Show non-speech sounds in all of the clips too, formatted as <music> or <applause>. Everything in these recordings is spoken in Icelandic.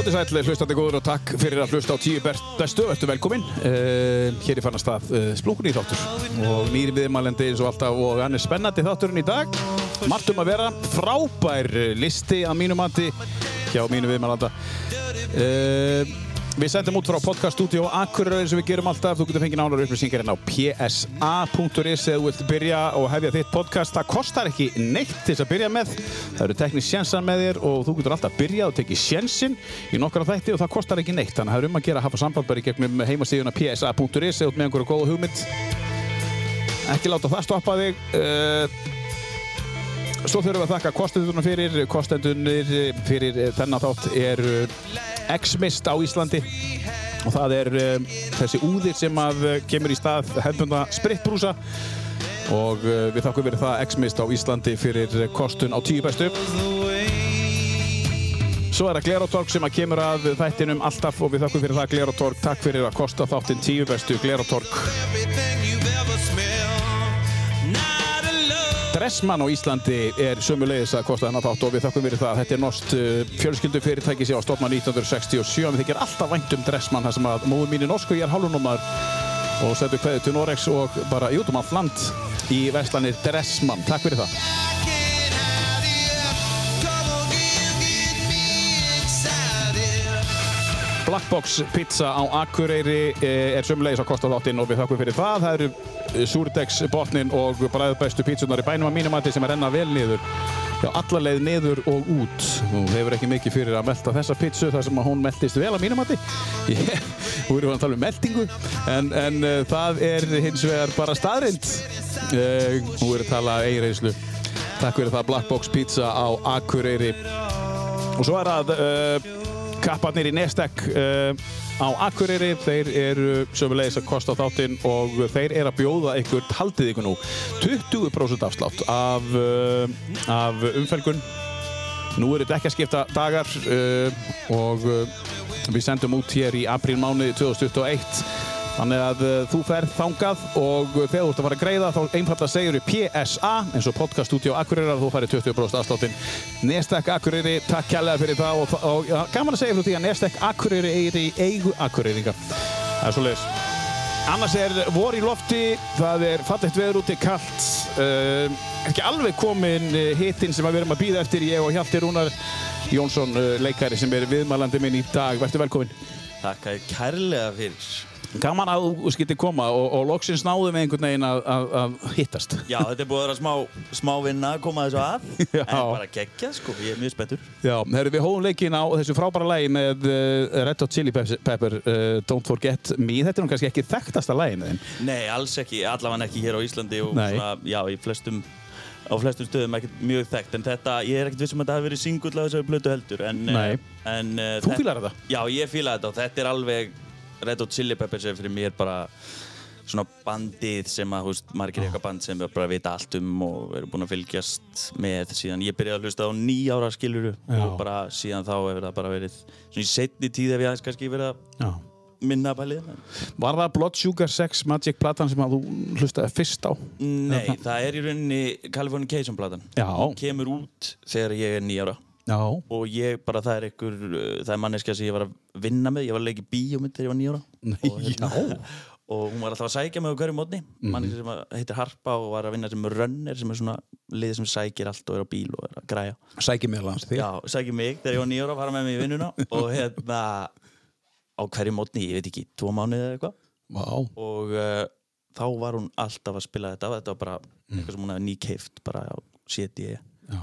Er sættileg hlustandi góður og takk fyrir að hlusta á tíu bestu, ertu velkomin? Uh, Hér er fann að uh, splunkunni í þáttur. Og nýri viðmælendi eins og alltaf og hann er spennandi þátturinn í dag. Margt um að vera, frábær listi að mínu mati hjá mínu viðmælanda. Uh, Við sendum út frá podcaststudio Akureyri sem við gerum alltaf. Þú getur fengið nánar upplýsingar inn á psa.is eða þú vilt byrja og hefja þitt podcast. Það kostar ekki neitt til þess að byrja með. Það eru teknísk sjensan með þér og þú getur alltaf byrjað og tekið sjensinn í nokkara þætti og það kostar ekki neitt. Þannig að það er um að gera að hafa samband bara í gegnum heimastíðuna psa.is eða út með einhverju góða hugmynd. Ekki láta það stoppa þig. Uh, Svo þurfum við að þakka kostendunum fyrir. Kostendunir fyrir þennan þátt er X-Mist á Íslandi og það er um, þessi úðir sem að kemur í stað hefðbunda spritbrúsa og við þakkum fyrir það X-Mist á Íslandi fyrir kostun á tíu bestu. Svo er það Glerotorg sem að kemur að þættinum alltaf og við þakkum fyrir það Glerotorg. Takk fyrir að kosta þáttinn tíu bestu Glerotorg. Dressmann á Íslandi er sömulegis að kosta þennan þátt og við þakkum fyrir það. Þetta er nost fjölskyldufyrirtæki sem var stofnað 1967. Við þykir alltaf vænt um Dressmann þar sem að móður mín er norsk og ég er hálfunumar og setjum hverju til Norex og bara út um allt land í verslanir Dressmann. Takk fyrir það. Blackbox pizza á Akureyri er sömulegis að kosta þáttinn og við þakkum fyrir það. Það eru súrdegsbotnin og bræðbæstu pítsunar í bænum að mínumætti sem er enna vel niður. Já, alla leið niður og út. Þú hefur ekki mikið fyrir að melda þessa pítsu þar sem hún meldist vel að mínumætti. Þú <laughs> erum að tala um meldingu, en, en uh, það er hins vegar bara staðrind. Uh, þú erum að tala eiginreyslu. Takk fyrir það Blackbox pizza á Akureyri. Og svo er það uh, kapparnir í Nestek á Akureyri, þeir eru sömulegis að kosta þáttinn og þeir eru að bjóða ykkur, haldið ykkur nú 20% afslátt af, uh, af umfelgun nú eru þetta ekki að skipta dagar uh, og við sendum út hér í aprílmáni 2021 Þannig að uh, þú ferð þangað og þegar þú ert að fara að greiða þá einfallega segir við PSA eins og podcast stúdíu Akureyrar þú færir 20% afsláttinn. Nestek Akureyri, takk kærlega fyrir það og, og ja, gaman að segja frá því að Nestek Akureyri er í eigu Akureyringa. Það er svo leiðis. Annars er vor í lofti, það er fallegt veður úti, kallt. Uh, ekki alveg komin hitinn sem við erum að býða eftir, ég og Hjalti Rúnar Jónsson, uh, leikari sem er viðmælandi minn í dag. Verður velkomin. Takk að kærlega fyrir. Gaman að þú skilti koma og, og loksins náðum við einhvern veginn að, að, að hittast. Já, þetta er búið að vera smá, smá vinna að koma þessu að, <laughs> Já. en bara geggja sko, ég er mjög spenntur. Já, herru, við hóðum leikin á þessu frábæra lagi með uh, Red Hot Chili Pepper, uh, Don't Forget Me. Þetta er nú kannski ekki þekktasta með þeim. Nei, alls ekki, allavega ekki hér á Íslandi og svona, já, í flestum, á flestum stöðum ekkert mjög þekkt, en þetta, ég er ekkert viss um að þetta hafi verið singull á þessari blötu heldur, en... eh, en uh, Þú fílar þetta? Já, ég fíla þetta og þetta er alveg, Red Hot Chili Peppers er fyrir mér bara svona bandið sem að, hú veist, margir eitthvað band sem við bara vita allt um og eru búin að fylgjast með síðan ég byrjaði að hlusta á nýjára skiluru Já. og bara síðan þá hefur það bara verið svona í setni tíð ef ég aðeins kannski verið að Já. minna bælið Var það Blood Sugar Sex Magic platan sem að þú hlustaði fyrst á? Nei, það er í rauninni Californication platan Já. Hún kemur út þegar ég er nýjára Já. og ég bara, það er einhver uh, það er manneskja sem ég var að vinna með ég var að leika í bíómynd þegar ég var nýjára Nei, og, hérna, og hún var alltaf að sækja mig á hverju mótni Mhm. manneskja sem heitir Harpa og var að vinna sem runner sem er svona lið sem sækir allt og er á bíl og er að græja Sækir hans þig. Já, sækir mig þegar ég var nýjára að fara með mig í vinnuna og hérna á hverju mótni, ég veit ekki, tvo mánuði eða eitthvað Vá. og uh, þá var hún alltaf að spila þetta þetta var bara Mm. eitthvað sem hún hefði nýkeift bara á CD Já.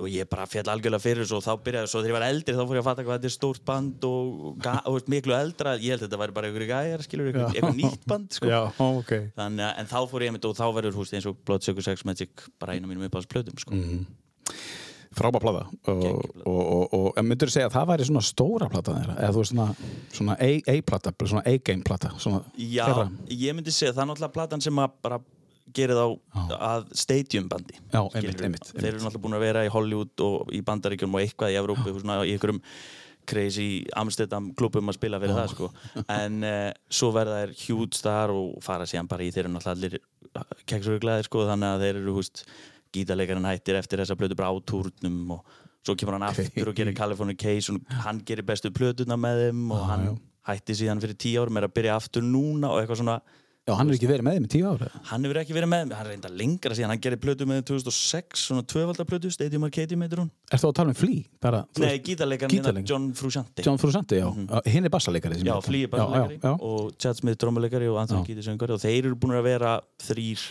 Og ég bara fjall algjörlega fyrir þessu og þá byrjaði svo þegar ég var eldri þá fór ég að fatta hvað þetta er stórt band og, og veist, miklu eldra ég held að þetta væri bara einhverju gæjar skilur eitthvað, eitthvað nýtt band sko. Já, ok. Þannig, að- en þá fór ég og þá verður húst eins og Blood Sugar Sex Magic bara einu mínum uppáðs plötum sko. Mm. Frábær plata. Og, Geggjuð plata. og, og, og, myndur þú segja að það væri svona stóra plata þeirra? Eða þú veist svona, svona A-plata, svona A-game plata? Já, þeirra? ég myndi segja það er náttúrulega platan sem að bara gerir þá að stadium bandi Já, einmitt, einmitt, þeir eru náttúrulega búin að vera í Hollywood og í bandaríkjum og eitthvað í Evrópu svona, í einhverjum crazy Amsterdam klubum að spila fyrir það sko. en uh, svo verða þeir huge star og fara síðan bara í þeir eru náttúrulega allir keksur glæðir sko, þannig að þeir eru húst gítarleikarinn hættir eftir þessa blötu bara á túrnum og svo kemur hann aftur og gerir California Case og hann gerir bestu plötuna með þeim og Já, hann já. hætti síðan fyrir tíu árum er að byrja aftur núna og eitthvað svona Já, hann er ekki verið með þeim í tíu ára hann hefur ekki verið með, hann reynda lengra síðan hann gerir plötu með þeim 2006, svona tvöfaldarplötu Stadium Arcadium heitir hún Er það að tala um Flea? Bara, Nei, veist, gítarleikarinn Gítarleikari. hérna, John Frusciante John Frusciante, já Hinn er bassaleikari sem Já, um. Flea er já, og Chad Smith drömmuleikari og Anthony Já. Kiedis söngari og þeir eru búin að vera þrýr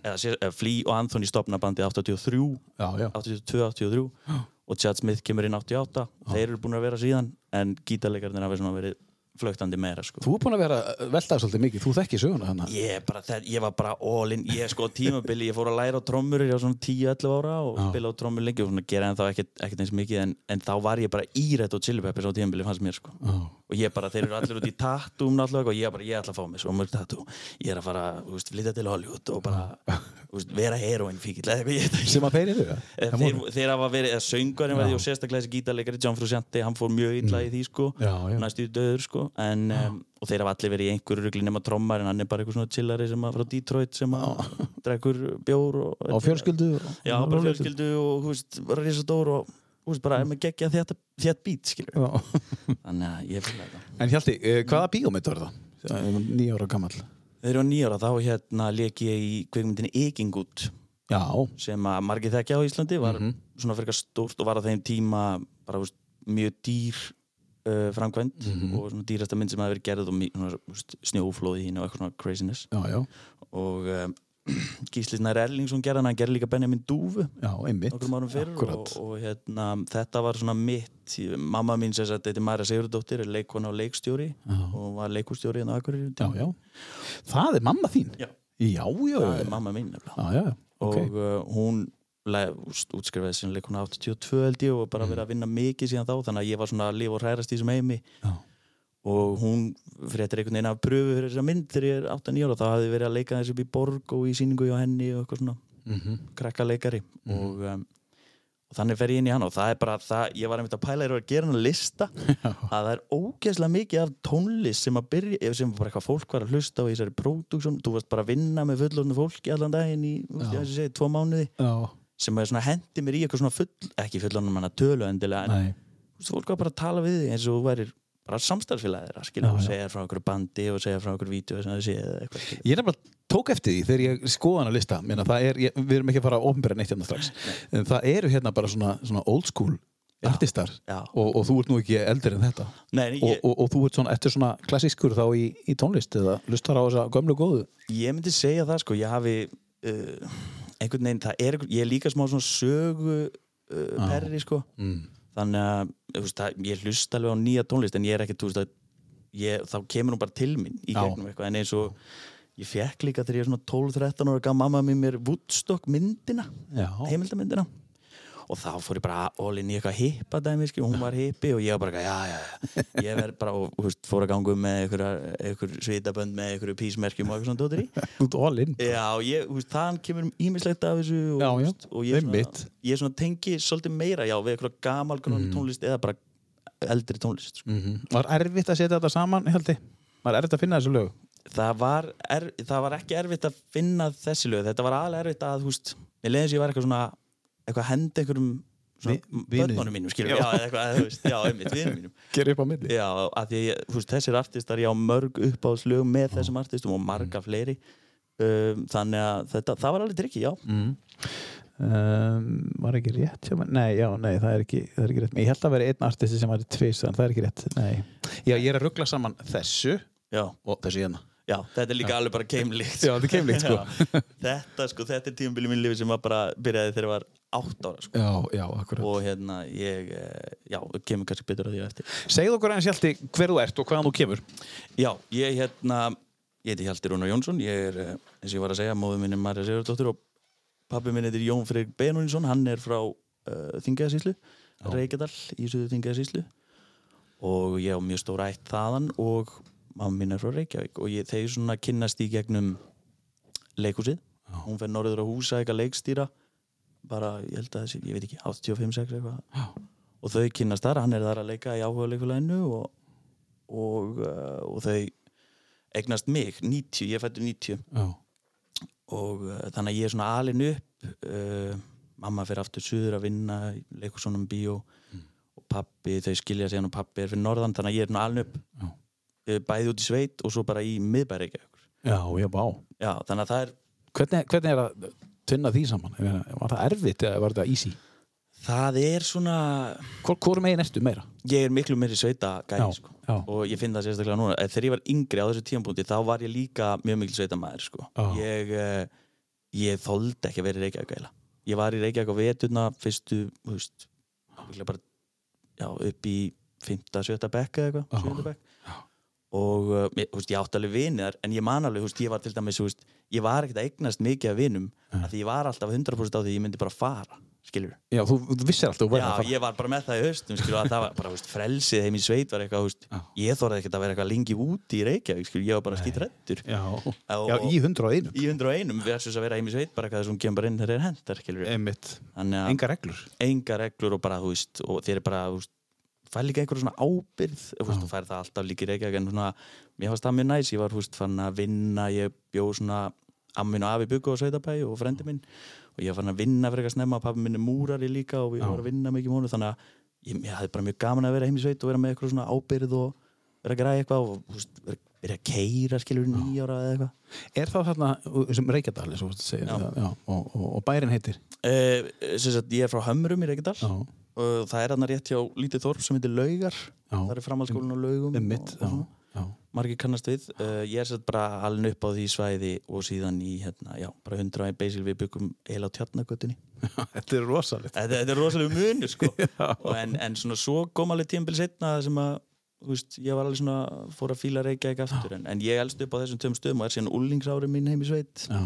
eða Flea og Anthony stopna bandið 83 já, já. 82, 83 <gasps> og Chad Smith kemur inn 88 þeir eru búin að vera síðan en gítarleikarnir hafa svona verið flögtandi meira sko. Þú er búin að vera veltað svolítið mikið, þú þekkir söguna hann Ég, bara, það, ég var bara all in, ég sko tímabili, ég fór að læra á trommur ég var svona 10-11 ára og Já. spila á trommur lengi og svona gera en þá ekkert, ekkert eins mikið en, en þá var ég bara í Red og Chili Peppers á tímabili fannst mér sko. Já, og ég bara, þeir eru allir út í tattúum náttúrulega og ég bara, ég ætla að fá mig svo mörg tattú ég er að fara, þú veist, flytja til Hollywood og bara, þú veist, vera heroin ekki. Sem að þeir eru Eh, þeir, þeir hafa verið, Já. verði og sérstaklega þessi gítarleikari John Frusciante, hann fór mjög illa í því sko næstu döður sko en, um, og þeir hafa allir verið í einhverju rugli nema trommar en hann er bara eitthvað svona chillari sem að frá Detroit sem að <laughs> drekkur bjór og, Á fjölskyldu já, bara fjölskyldu og þú veist, bara risadór og þú veist, bara er með geggja þétt, þétt bít skilur, Já. þannig að ég fylgja þetta. En Hjalti, eh, hvaða bíómynd var það? Nýja ára gammal Þegar ég var nýjára þá hérna leik ég í kveikmyndinni Ekingut Já, sem að margir þekkja á Íslandi var Mhm. svona fyrir stórt og var á þeim tíma bara veist, mjög dýr uh, framkvæmt Mhm. og svona dýrasta mynd sem hafi verið gerð og snjóflóði hín og eitthvað svona craziness. Já, já, og um, Gísli Snær Erlingsson gerði hann, gerði líka Benjamin Dúfu nokkrum árum fyrir og, og hérna, þetta var svona mitt mamma mín sem sagt, þetta er Mæra Sigurdóttir er leikona og leikstjóri Já. og var leikustjóri en Akureyri um Það er mamma þín? Já. Já, það er mamma mín nefnilega. Já, já, ok. Og uh, hún útskrifaði sinni leikona 82 held ég og bara verið að vinna mikið síðan þá þannig að ég var svona að lifa og hrærast í þessum heimi. Já. og hún fréttir einhvern veginn af pröfu fyrir þessa mynd þegar ég er 8-9 ára þá hafði verið að leika þessi upp í borg og í síningu hjá henni og eitthvað svona Mhm. krakka leikari og, um, og þannig fer ég inn í hann og það er bara það, ég var einmitt að pæla þér að gera hann að lista <laughs> að það er ógeðslega mikið af tónlist sem að byrja, sem bara eitthvað fólk var að hlusta á í þessari pródúksjón, þú varst bara að vinna með fullorðinu fólki allan daginn í, þú veist, ég segi, tvo mánuði. Já, sem að hendi mér í eitthvað svona full ekki fullorðinu manna tölu endilega en nei. þú veist, fólk var bara að tala við þig eins og þú værir bara samstarfsfélagir að skilja og segja frá einhverju bandi og segja frá einhverju vídeo séð eða eitthvað skilja. Ég nefnilega tók eftir því þegar ég skoða hana lista. Meina, það er, ég, Við erum ekki að fara að ofnbæra neitt hérna strax. En það eru hérna bara svona, svona old school Já. artistar. Já. og, og þú ert nú ekki eldri en þetta. Nei, en og, ég, og, og þú ert svona, eftir svona klassískur þá í, í tónlist eða lustar á þessa gömlu góðu? Ég myndi segja það sko, ég hafi uh, einhvern veginn, það er ég er líka smá svona sögu uh, perri sko. Mm. þannig að veist, það, ég hlusta alveg á nýja tónlist en ég er ekki, þú veist að ég, þá kemur hún bara til mín í gegnum eitthvað. En eins og ég fekk líka þegar ég er svona 12-13 ára gaf mamma mér Woodstock myndina Já, heimildamyndina og þá fór ég bara all in í eitthvað hippa dæmi skil, hún var hippi og ég var bara já, já, já ég verð bara og veist, fór að ganga um með einhver svitabönd með einhverju písmerkjum og eitthvað svona dóttir í þú ert all in Já, ég, þú veist, þaðan kemur ímislegt af þessu og, Já, já, og ég, svona, ég svona tengi svolítið meira já, við eitthvað gamal mm. tónlist eða bara eldri tónlist sko. mm Var erfitt að setja þetta saman, Hjalti? Var erfitt að finna þessu lög? það, var er, það var ekki erfitt að finna þessi lög þetta var alveg erfitt að, veist ég leiðis ég var eitthvað svona eitthvað að henda einhverjum börnunum mínum, skilur Já. já, eitthvað, veist, já, einmitt, vinum mínum. <laughs> Gerði upp á milli. Já, að því, veist, þessir artistar ég á mörg uppáðslög með þessum artistum og marga fleiri. Um, þannig að þetta, það var alveg trikki, já. Mm. um, Var ekki rétt mér? Nei, já, nei, það er ekki, það er ekki rétt. Ég held að vera einn artisti sem var tvis en það er ekki rétt Nei. Já, ég er að ruggla saman þessu já, og þessu hérna. Já, þetta er líka alveg bara keimlíkt. Já, þetta er keimlíkt, sko. <laughs> Já. þetta, sko, þetta er tímabili mín lífi sem var bara byrjaði þegar ég var átt ára, sko. Já, já, og hérna, ég, eh, já, kemur kannski betur að því á eftir. Segð okkur eins Hjalti hver þú ert og hvaðan þú kemur. Já, ég hérna ég heiti Hjalti Rúnar Jónsson. Ég er, eh, eins og ég var að segja, móður minn er Marja Sigurdóttir og pabbi minn heitir Jón Freyr Benuninsson hann er frá uh, Þingaðasíslu Reykjadal í suðu Þingaðasíslu og ég á mjög stór ætt þaðan og mamma mín er frá Reykjavík. Og ég, þeir svona kynnast í gegnum leikhúsið hún fer norður á húsa eitthvað leikstýra bara, ég held að þessi, ég veit ekki 85-6 eitthvað. Og þau kynnast þar, hann er þar að leika í áhuga leikuleginu og, og, uh, og þau eignast mig, 90, ég fættu 90 Já, og uh, þannig að ég er svona alin upp uh, mamma fyrir aftur suður að vinna leikur svona um bíó og pappi, þau skilja sig hann og pappi er fyrir norðan þannig að ég er nú alveg upp. Já. bæði út í sveit og svo bara í miðbæri Já, já, bá. já, þannig að það er Hvernig, hvernig er að tvinna því saman? Var það erfitt eða var það easy? það er svona Hvor, hvor megin ertu meira? ég er miklu meiri sveita gæði sko. og ég finn það sérstaklega núna Eh, þegar ég var yngri á þessu tímapunkti þá var ég líka mjög mikil sveitamæður sko. Já. ég, eh, ég þoldi ekki að vera í Reykjavík eiginlega. ég var í Reykjavík á veturna fyrstu þú veist, bara, já, upp í 5. 7. bekk eða eitthvað Já. 7. bekk og þú veist, ég átti alveg vinir en ég man alveg, veist, ég var til dæmis veist, ég var ekkert að eignast mikið af vinum af því ég var alltaf 100% á því ég myndi bara fara skilur Já, þú, þú vissir alltaf Já, ég var bara með það í haustum skilur, að það var bara, frelsið heim í sveit var eitthvað, Já. ég þorði ekkert að vera eitthvað lengi úti í Reykjavík, skilur, ég var bara skýt rættur Já, já, í hundra og einum. í 101 versus að vera heim í sveit bara eitthvað sem kemur bara inn þegar er hendar, Enga reglur. enga reglur og bara, þú veist og fær líka einhverja svona ábyrð þú fær það alltaf líka í Reykjavík en svona, mér fannst það mjög næs, ég var, veist, fann að vinna ég bjó svona ammin og afi byggu á Sveitabæ og frendi minn og ég fann að vinna fyrir eitthvað snemma, pappi minn er múrari líka og ég var að vinna mikið mónu þannig að ég, ég hafði bara mjög gaman að vera heim í sveit og vera með eitthvað svona ábyrð og vera að græða eitthvað og vera, vera að keira skilur nýjára eða eitthvað. Er þá þarna, sem Reykjadal, og og, og, og bærin heitir? sem sagt, ég er frá Hömrum í Reykjadal. Já, og það er hann rétt hjá lítið þorp sem heitir Laugar. Já, það er framhaldsskólinn á Laugum. Og, já, og svona. já. margir kannast við. Uh, ég er sett bara alveg upp á því svæði og síðan í hérna, já, bara hundra í beisil við byggum eila á tjarnagötunni <laughs> Þetta er rosalegt. þetta, er rosalega munu sko. <laughs> Já. En, en svona svo kom alveg tímabil setna sem að þú veist, ég var alveg svona fór að fíla Reykjavík aftur. En, en ég elst upp á þessum töm stöðum og er síðan úlingsári mín heim í sveit. Já,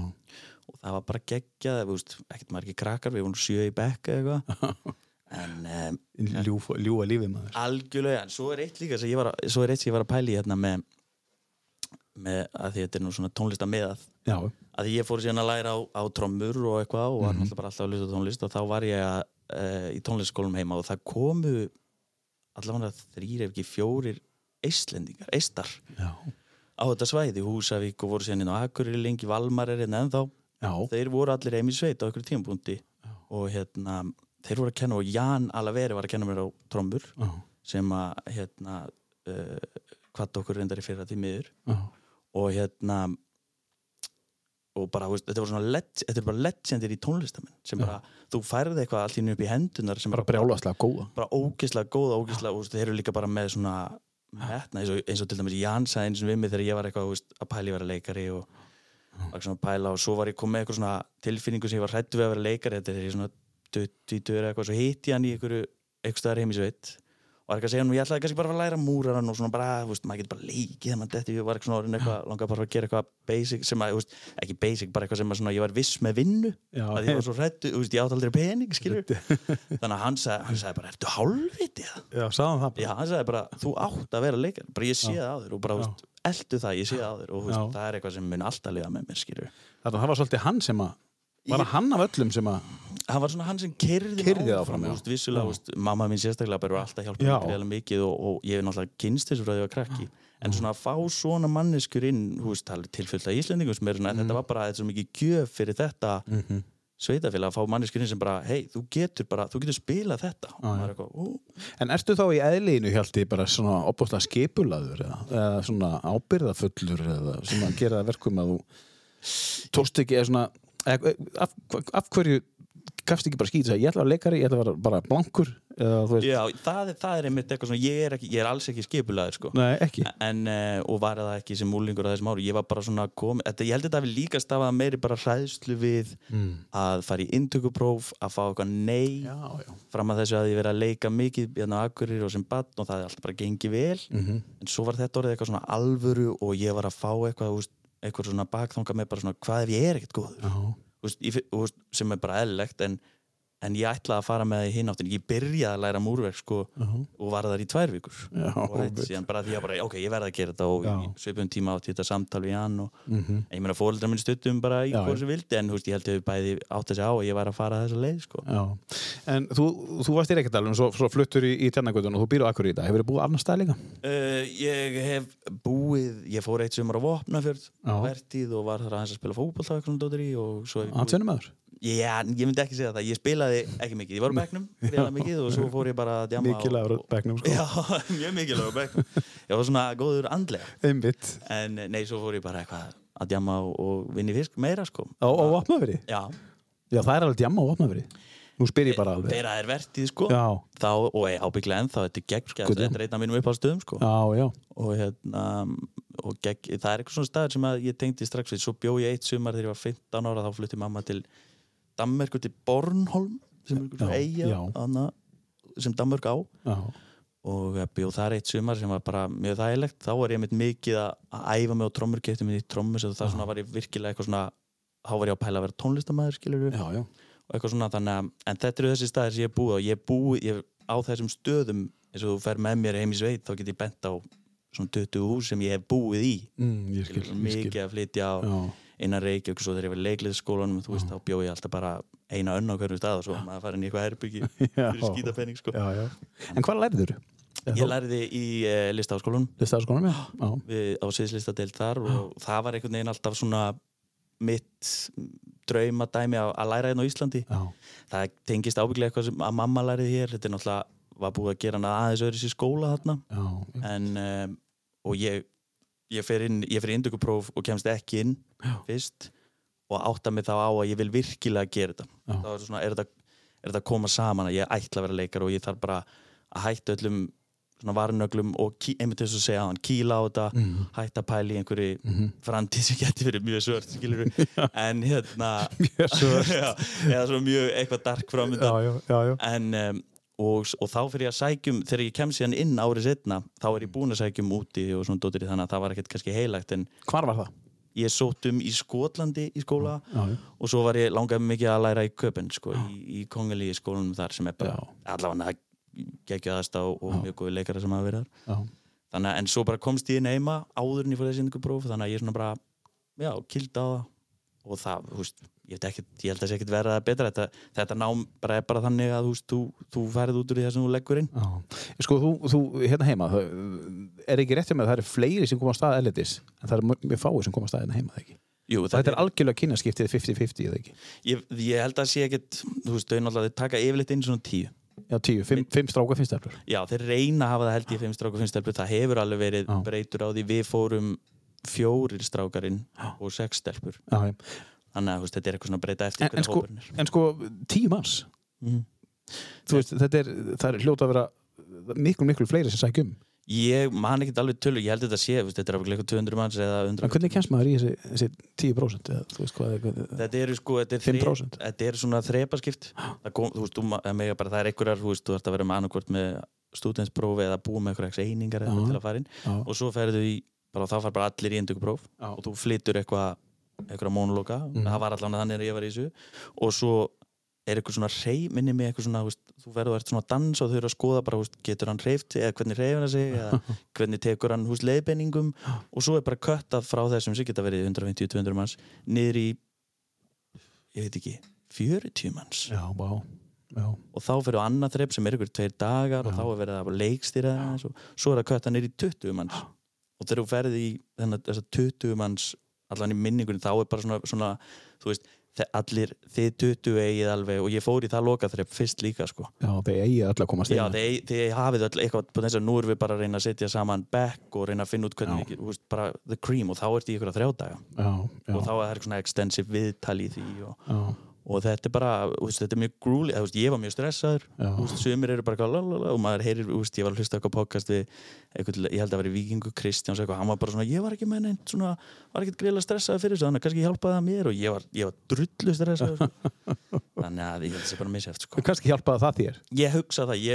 og það var bara geggjað ekkert margir krakkar, við vorum sjö í bekk eða eitthvað <laughs> en um, Ljú, ljúa lífið maður. algjörlega, en svo er eitt líka sem ég var að, svo er eitt sem ég var að pæla í hérna með, með að því þetta er nú svona tónlista Já, að því ég fór síðan að læra á, á trommur og eitthvað og var náttúrulega bara alltaf að hlusta tónlist og þá var ég að, uh, í tónlistskólum heima og það komu allavega þrýr ef ekki fjórir eistlendingar, eistar já, á þetta svæði, Húsavík og voru síðan inn á Akureyri lengi, Valmar er hérna ennþá. Já, þeir voru allir heim í sveit á einhverju tímapunkti og hérna, þeir voru að kenna og Jan Alaveri var að kenna mér á trommur já, sem að hérna uh, hvað okkur reyndar í fyrra til miður já. og hérna og bara, veist, þetta, voru svona leg, þetta er bara legendir í tónlistamenn sem bara, þú færði eitthvað allt í einu upp í hendunar sem Bara brjálaslega góða. bara ógeðslega góða, ógeðslega og þeir eru líka bara með svona metna, eins og, eins og til dæmis Jan sagði eins og við mig þegar ég var eitthvað veist, að að vera leikari og var svona að pæla og svo var ég komið með eitthvað svona tilfinningu sem ég var hrættu við að vera leikari þetta er svona 20 eða eitthvað svo hitti hann í einhverju eitthvað staðar heim í sveit. Og var eitthvað að segja hann ég ætlaði kannski bara að læra múraran og svona bara, þú veist, maður getur bara leikið þegar maður detti, ég var eitthvað svona orðinn eitthvað, langaði bara að gera eitthvað basic sem að, þú veist, ekki basic, bara eitthvað sem að svona, ég var viss með vinnu. Að ég var svo hrættu, þú veist, ég átt aldrei pening, skilur <laughs> þannig að hann sagði, hann sagði bara, ertu hálfviti eða? Já, sagðan það Já, hann sagði bara, þú átt að vera leikar bara ég sé Já. það á þér. Og bara, eldu það, ég sé það á þér. Og það er eitthvað sem mun alltaf liða með mér, skilur Þannig að það var svolítið hann sem að, var það hann af öllum sem að, hann var svona hann sem kerði Keyrði áfram, já. þú veist, Já. mamma mín sérstaklega bara alltaf hjálpa Já. mér greiðlega mikið og, og ég hef náttúrulega kynst þessu frá því að ég var krakki en svona að fá svona manneskur inn tilfyllt af Íslendingum sem er svona, Mhm. þetta var bara svo mikið gjöf fyrir þetta sveitafélag að fá manneskur inn sem bara, hei, þú getur bara þú getur spilað þetta Já, já. er eitthvað, En ertu þá í eðlínu hjalti bara svona opbúrslega skipulaður eða, eða svona ábyrðafullur eða gera það verkum að þú tókst ekki eða svona af, af hverju gafst ekki bara skýt ég ætla að vera leikari, ég ætla að vera bara blankur eða já, það, er- það er einmitt eitthvað svona, ég er, ekki, ég er alls ekki skipulaður sko. Nei ekki. En, uh, og var það ekki sem múlingur á þessum ári, ég var bara svona kom, þetta, ég held að þetta hafi líka stafað meiri bara hræðslu við mm. að fara í inntökupróf, að fá eitthvað nei Já, já. fram að þessu að ég verið að leika mikið hérna á Akureyri og sem badn og það er alltaf bara gengið vel. Mm en svo var þetta orðið eitthvað svona alvöru og ég var að fá eitthvað, veist, eitthvað svona bakþanga með bara svona hvað ef ég er ekkert góður? Veist, sem er bara eðlilegt en, en ég ætlaði að fara með það í hináttin ég byrjaði að læra múrverk sko já, og var þar í tvær vikur. Já, og einmitt. síðan bara því að bara, ok, ég verði að gera þetta og svipum tíma átti þetta samtal við hann og mm ég meina fóreldrar minn stuttum bara í hvað sem vildi en veist, ég held að við bæði átt segja á að ég var að fara þessa leið sko. já. En þú, þú varst í Reykjadalum svo, svo fluttur í, í Tjarnagötun og þú býr á Akureyri í dag. Hefur þið búið annars stað líka? uh, ég hef búið ég fór eitt sumar á Vopnafjörð Já. ég myndi ekki segja það, ég spilaði ekki mikið, ég var á bekknum, spilaði mikið og svo fór ég bara að djama Mikilvægur á bekknum, sko. Já, <laughs> mjög mikilvægur á bekknum Ég var svona góður andlega Einmitt. En nei, svo fór ég bara eitthvað að djama og, og vinni fisk meira sko Á, á Vopnafri? Já, Já, það er alveg djamma á Vopnafri. Nú spyr ég bara alveg. þeirra er vertið sko Já, Þá, og ég ábygglega ennþá, þetta er gegn já. Þetta er einn af mínum upp á stöðum sko já, já. og hérna og gegg, það er eitthvað svona staður sem ég tengdi strax við, svo bjó ég eitt sumar þegar ég var 15 ára, þá flutti mamma til Danmerku til Bornholm sem er eiga sem Danmörk á. Já, og eh, bjó þar eitt sumar sem var bara mjög þægilegt, þá var ég mitt mikið að æfa mig á trommur, kefti mig í og það svona var ég virkilega eitthvað svona þá var ég að pæla að vera tónlistamæður skilur já. og eitthvað svona þannig að en þetta eru þessi staðir sem ég hef búið á. Ég hef búið ég, á þessum stöðum eins og þú fer með mér heim í sveit þá get ég bent á svona 20 hús sem ég hef búið í. Mm, ég skil, Skilur, ég mikið að flytja á. Já, innan Reykjavík svo þegar ég var í leikliðsskólanum þú veist þá bjó ég alltaf bara eina önn á hverju stað og svo maður farin í eitthvað herbyggi <laughs> Já. fyrir skítapenning sko. En hvað lærið þú? ég læriði í uh, listaháskólanum Listafaskólanum, já. <gasps> við, á sviðslistadeild þar og það var einhvern veginn alltaf svona mitt draumadæmi að, að læra hérna á Íslandi Já, það tengist ábygglega eitthvað sem að mamma læriði hér þetta er náttúrulega var búið að gera hana aðeins öðru sér skóla þarna já. en um, og ég ég fer inn, ég fer í indökupróf og kemst ekki inn Já. fyrst og átta mig þá á að ég vil virkilega gera þetta Já. þá er, svona, er, þetta, er þetta að koma saman að ég ætla að vera leikar og ég þarf bara að hætta öllum svona varnöglum og ký, einmitt þess að segja hann, kýla á þetta Mm. hætta að pæla í einhverju Mhm. framtíð sem getur verið mjög svört <laughs> en hérna Mjög svört. <laughs> eða svo mjög eitthvað dark framöndan en um, og, og þá fyrir ég að sækjum þegar ég kem síðan inn árið setna þá er ég búinn að sækjum úti og svona dóttir þannig að það var ekkert kannski heilagt en Hvar var það? ég sótt um í Skotlandi í skóla Já, já. og svo var ég langaði mikið að læra í Köpen sko, í, í kongali skólanum þar sem er bara allavega geggjaðast á og mjög góði leikara sem þar. Já, þannig að en svo bara komst ég inn heima áður en ég fór þessi indugupróf þannig að ég svona bara já, kildi á það. Og það, veist, ég, ekkert, ég held að það sé ekkert verða betra þetta, þetta nám bara er bara þannig að veist, þú, þú færið út úr því það sem þú leggur inn já. Sko, þú, þú hérna heima, er ekki rétt hjá mig að það eru fleiri sem koma á stað erlendis, en það eru mjög fáið sem koma á stað hérna heima, ekki? Jú, Þetta er algjörlega kynnaskiptið 50-50, eða ekki? ég, ég held að sé ekkert þú veist, þau náttúrulega taka yfirleitt inn svona tíu Já, tíu, fimm, fimm stráka finnst eftir. já, þeir reyna að hafa það held ég fimm strákar fimm stelpur það hefur alveg verið breytur á því við fórum fjórir strákarinn og sex stelpur já. Þannig að þetta er eitthvað svona að breyta eftir En, en, sko, en sko, tíu manns, Mhm. þú veist, þetta er, er hljóta að vera miklu, miklu fleiri sem sækjum. Ég man ekki alveg tölu, ég held að þetta sé, þú veist, þetta er alveg eitthvað 200 manns eða 100 En hvernig kemst maður í þessi, þessi 10%? Eða, veist hvað, hvað, Þetta eru sko, þetta er, 5%. þetta er svona þrepaskipt það, kom, þú veist, þú, bara, það er einhverjar þú veist, þú ert að vera með annarkvort með stúdensprófi eða búa með einhverjar einingar eða til að fara inn og svo ferðu í, bara þá far bara allir í indugupróf Já. og þú flyttur eitthvað eitthvað mónuloka, Mhm. það var allan þannig að ég var í þessu. Og svo er eitthvað svona rey, minni mig eitthvað svona veist, þú verður að ert svona að dansa og þau eru að skoða bara, veist, getur hann reyft eða hvernig reyfur hann sig eða <laughs> hvernig tekur hann húst leiðbeiningum. Og svo er bara köttað frá þessum sem geta verið 150-200 manns niður í ég veit ekki 40 manns. Já, vá, já, og þá fyrir á annað þrepp sem er ykkur tveir dagar og Já. þá er verið að leikstýra og svo er það köttað niður í 20 manns. Og þegar þú ferði í þennan þessar 20 manns allan í minningunni þá er bara svona, svona þú veist, allir þið 20 eigið alveg og ég fór í það loka þrepp fyrst líka sko. Já, þeir eigi öll að komast inn. Já, þið, þið hafið öll eitthvað på þess að nú erum við bara að reyna að setja saman back og reyna að finna út hvernig þú veist, bara the cream og þá ert í ykkur að þrjá daga. Já, já, og þá er það svona extensive viðtal í því og, og þetta er bara, veist, þetta er mjög grúli veist, ég var mjög stressaður, sumir eru bara lalala og maður heyrir, veist, ég var að hlusta eitthvað podcast við eitthvað, ég held að vera Víkingu Kristjáns eitthvað, hann var bara svona, ég var ekki með neitt svona, var ekkert greiðlega stressaður fyrir þessu þannig að kannski hjálpaði það mér. Og ég var, ég var drullu stressaður. Sko. <laughs> þannig að ég held að það sé bara misjæft sko. kannski hjálpaði það þér? Ég hugsa það, ég,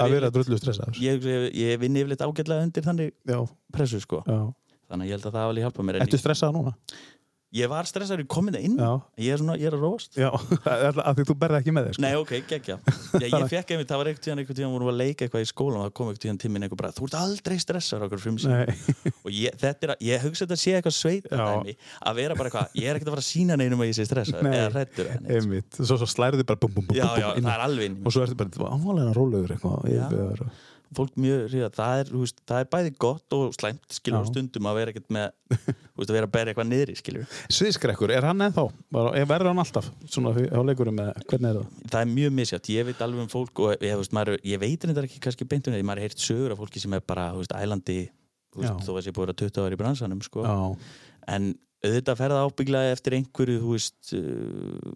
ég, ég, ég vinn yfirleitt ágætlega undir þannig Já, pressu sko, þannig að ég held að það ég, var stressaður í komin inn Já, ég er svona, ég er að róast já, <laughs> af því þú berði ekki með þig, sko. Nei, ok, geggja. Ég, <laughs> fekk einmitt, það var einhvern tíðan, einhvern tíðan vorum við að leika eitthvað í skólan og það kom einhvern tíðan tíminn eitthvað bara, þú ert aldrei stressaður okkur frumsýn. Nei, <laughs> Og ég, þetta er, að- ég hugsa þetta sé eitthvað sveitadæmi að vera bara eitthvað, ég er ekkert að fara að sína neinum að ég sé stressaður Nei. eða einmitt. Svo, svo slærið þið bara bum, bum, bum, Já, já, inn. það er alveg inn í Og svo ertu bara, ámálega rólegur eitthvað. Fólk mjög af. það er, þú veist, það er bæði gott og slæmt skilur stundum að vera ekkert með þú veist, að vera að bera eitthvað niðri skilur Sviðskrekkur, er hann ennþá? Er- Verður hann alltaf svona því- á leikurum með, hvernig er það? það er mjög misjátt, ég veit alveg um fólk og ég, þú veist, maður, ég veit þetta ekki kannski beintunni maður er heyrt sögur af fólki sem er bara þú veist, ælandi, þú veist, þó að sé búið að vera 20 ári í bransanum sko. Já, en auðvitað ferða ábygglega eftir einhverju þú veist uh,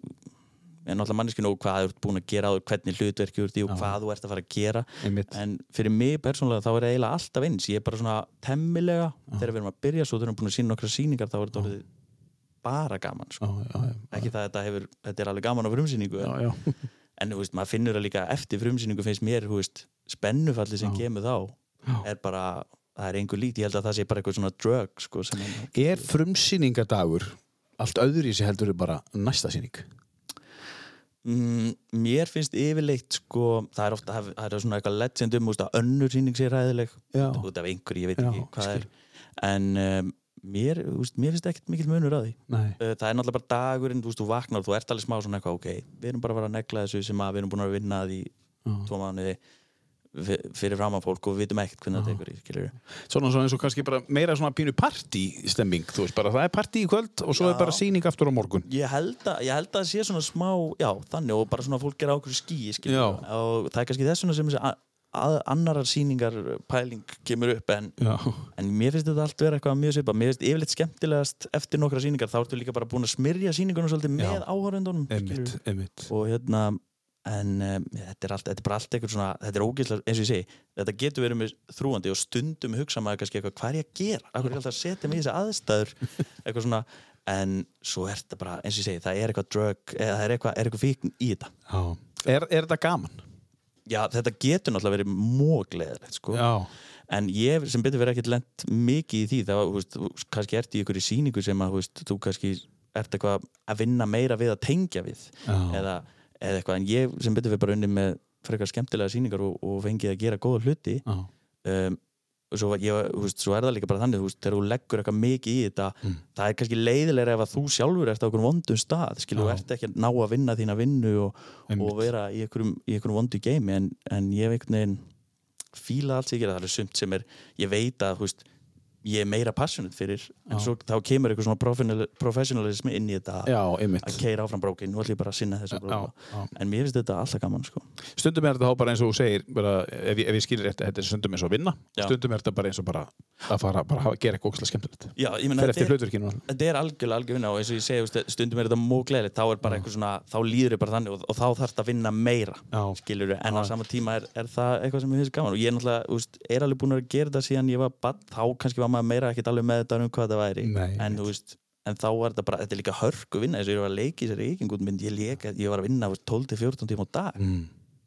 en náttúrulega manneskinu og hvað þú ert búin að gera og hvernig hlutverki þú ert í og hvað þú ert að fara að gera. Einmitt. En fyrir mig persónulega þá er það eiginlega alltaf eins. Ég er bara svona temmilega þegar við erum að byrja svo þegar við erum búin að sína nokkra sýningar þá er þetta orðið bara gaman sko. Já, já, já, ekki það að þetta, hefur, þetta er alveg gaman á frumsýningu en, <laughs> en veist, maður finnur það líka eftir frumsýningu finnst mér veist, spennufalli sem kemur þá er bara, það er einhver lít ég held að það sé bara eitthvað svona drug sko, Er frumsýningadagur allt öðru í sig heldur bara næsta sýning? Mm, mér finnst yfirleitt sko, það er ofta það er svona eitthvað legend um úst, að önnur sýning sé ræðileg út af einhverju, ég veit Já, ekki hvað skil. er en um, mér, úst, mér finnst ekkert mikill munur að því Nei. Uh, það er náttúrulega bara dagurinn, þú þú vaknar þú ert alveg smá svona eitthvað, ok, við erum bara að vera að negla þessu sem að við erum búin að vinna að í Já. tvo fi- fyrir fram að fólk og við vitum ekkert hvernig það tekur Svona, svona eins og kannski bara meira svona pínu partí-stemming, þú veist bara, það er partí í kvöld og svo Já. er bara sýning aftur á morgun. ég held að, ég held að það sé svona smá já, þannig og bara svona fólk gera ákveður skí og það er kannski þess vegna sem þessi a- að, annarar sýningar pæling kemur upp en. En mér finnst þetta allt vera eitthvað mjög svipað. Mér finnst yfirleitt skemmtilegast eftir nokkra sýningar þá ertu líka bara búin að smyrja sýningunum svolítið með einmitt. Og hérna, en um, þetta, er allt, þetta er bara allt eitthvað svona, þetta er ógeðslega, eins og ég segi, þetta getur verið með þrúandi og stundum hugsa maður kannski eitthvað, hvað er ég að gera? Akkur er ég alltaf að setja mig í þessi aðstæður? <laughs> eitthvað svona, en svo er þetta bara, eins og ég segi, það er eitthvað drug, eða það er eitthvað, er eitthvað fíkn í þetta. Já. Er, er þetta gaman? Já, þetta getur náttúrulega verið mógleðilegt, sko. Já. En ég sem betur verið ekkert lent mikið í því þá, þú veist, kannski ert í ykkur í sýningu sem að, þú veist, þú kannski ert eitthvað að vinna meira við að tengja við Já. eða, eða eitthvað, en ég sem betur verið bara unni með frekar skemmtilega sýningar og, og fengið að gera góða hluti. Um, og svo, ég, þú veist, svo er það líka bara þannig, þú veist, þegar þú leggur eitthvað mikið í þetta, það er kannski leiðilega ef að þú sjálfur ert á okkur vondum stað skilur, þú ert ekki að ná að vinna þína vinnu og, og vera í einhverjum, í einhverjum vondu geimi en, en ég einhvern veginn fíla allt gera, það er sumt sem er ég veit að, þú veist, ég er meira passionate fyrir, en svo þá kemur eitthvað svona professional- professionalismi inn í þetta Já, að keira áfram brókin, nú ætlum ég bara að sinna þessu já. en mér finnst þetta alltaf gaman sko. Stundum er þetta þá bara eins og þú segir, bara, ef, ég, ef ég skilur rétt, þetta er stundum eins og að vinna, Já. stundum er þetta bara eins og bara að fara, bara að gera eitthvað ógæslega skemmtilegt. Þetta eftir er- hlutverkinu. þetta er algjörlega algjör vinna og eins og ég segi, stundum er þetta mógleðilegt þá er þá líður ég bara þannig og, og þá þarf að vinna meira skilur en á sama tíma er, er það eitthvað að maður meira ekkert alveg með þetta um hvað það væri. Nei, en þú veist, en þá var þetta bara, þetta er líka hörku vinna eins og ég var að leika í þessari ykingútmynd ég, ég var að vinna þú veist, 12-14 tíma á dag. Mm.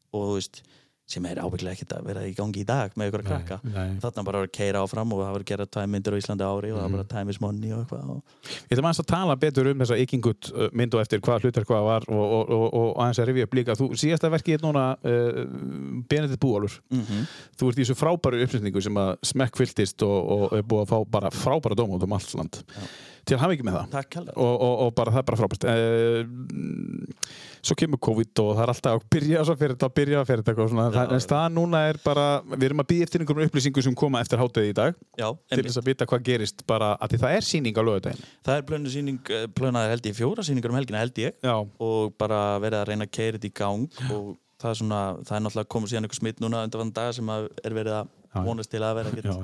og þú veist, sem er ábygglega ekkert að vera í gangi í dag með ykkur að krakka Nei, nei. þarna bara að vera að keira áfram og það var að gera tvæ myndir á Íslandi ári og það var Mhm. bara time is money og eitthvað. Ég ætlum aðeins að tala betur um þessa ykingut mynd og eftir hvað hlutar hvað var og, og, og, og aðeins að rifja upp líka. Þú síðasta verkið er núna uh, Benedikt Búalur. mm Þú ert í þessu frábæru uppsetningu sem að smekkfylltist og, og er búið að fá bara frábæra dóma út um allt land. Til að hafa ekki með það. Og, og, og bara það er bara frábært uh, svo kemur COVID og það er alltaf að byrja svo fyrir þetta, byrja fyrir þetta. Það, en staðan núna er bara, við erum að býja eftir einhverjum upplýsingum sem koma eftir hátegi í dag Já, til þess að vita hvað gerist bara, að því það er síning á lögudaginn það er plönu sýning, plönaði held ég fjóra sýningar um helgina held ég. Já, og bara verið að reyna að keira þetta í gang og það er svona, það er náttúrulega komið síðan einhver smitt núna undan dag sem að er verið að vonast til að vera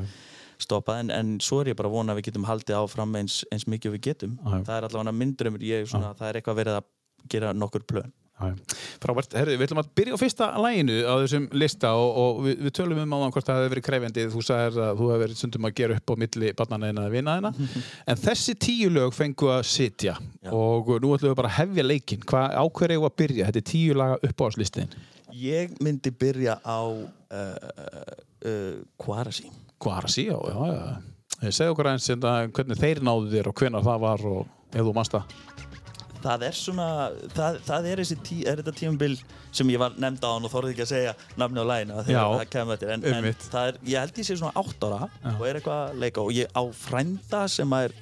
stoppað. En, en svo er ég bara að vona að við getum haldið áfram eins, eins mikið við getum. Já. það er allavega myndrömmur, ég svona, það er eitthvað verið að gera nokkur plön. Frábært, herru, við ætlum að byrja á fyrsta læginu á þessum lista og, og við, við tölum um áðan hvort það hefði verið krefjandi. Þú sagðir að þú hefði verið stundum að gera upp á milli barnanæðina að vinna þeina <laughs> en þessi tíu lög fengu að sitja Já. og nú ætlum við bara að hefja leikin hvað ákveður eigum að byrja, þetta er tíu laga uppáhaldslistin ég myndi byrja á uh, uh, Kvarasi Kvarasi, já, já, já. Segðu okkur aðeins hérna, hvernig þeir náðu þér og hvenar það var og ef þú manst það er svona það, það er, tí, er þetta tímabil sem ég var nefnd á hann og þorði ekki að segja nafni á lægina Já, þegar það kemur eftir. En, en það er, ég held ég sé svona 8 ára Já. og er eitthvað að leika og ég á frænda sem er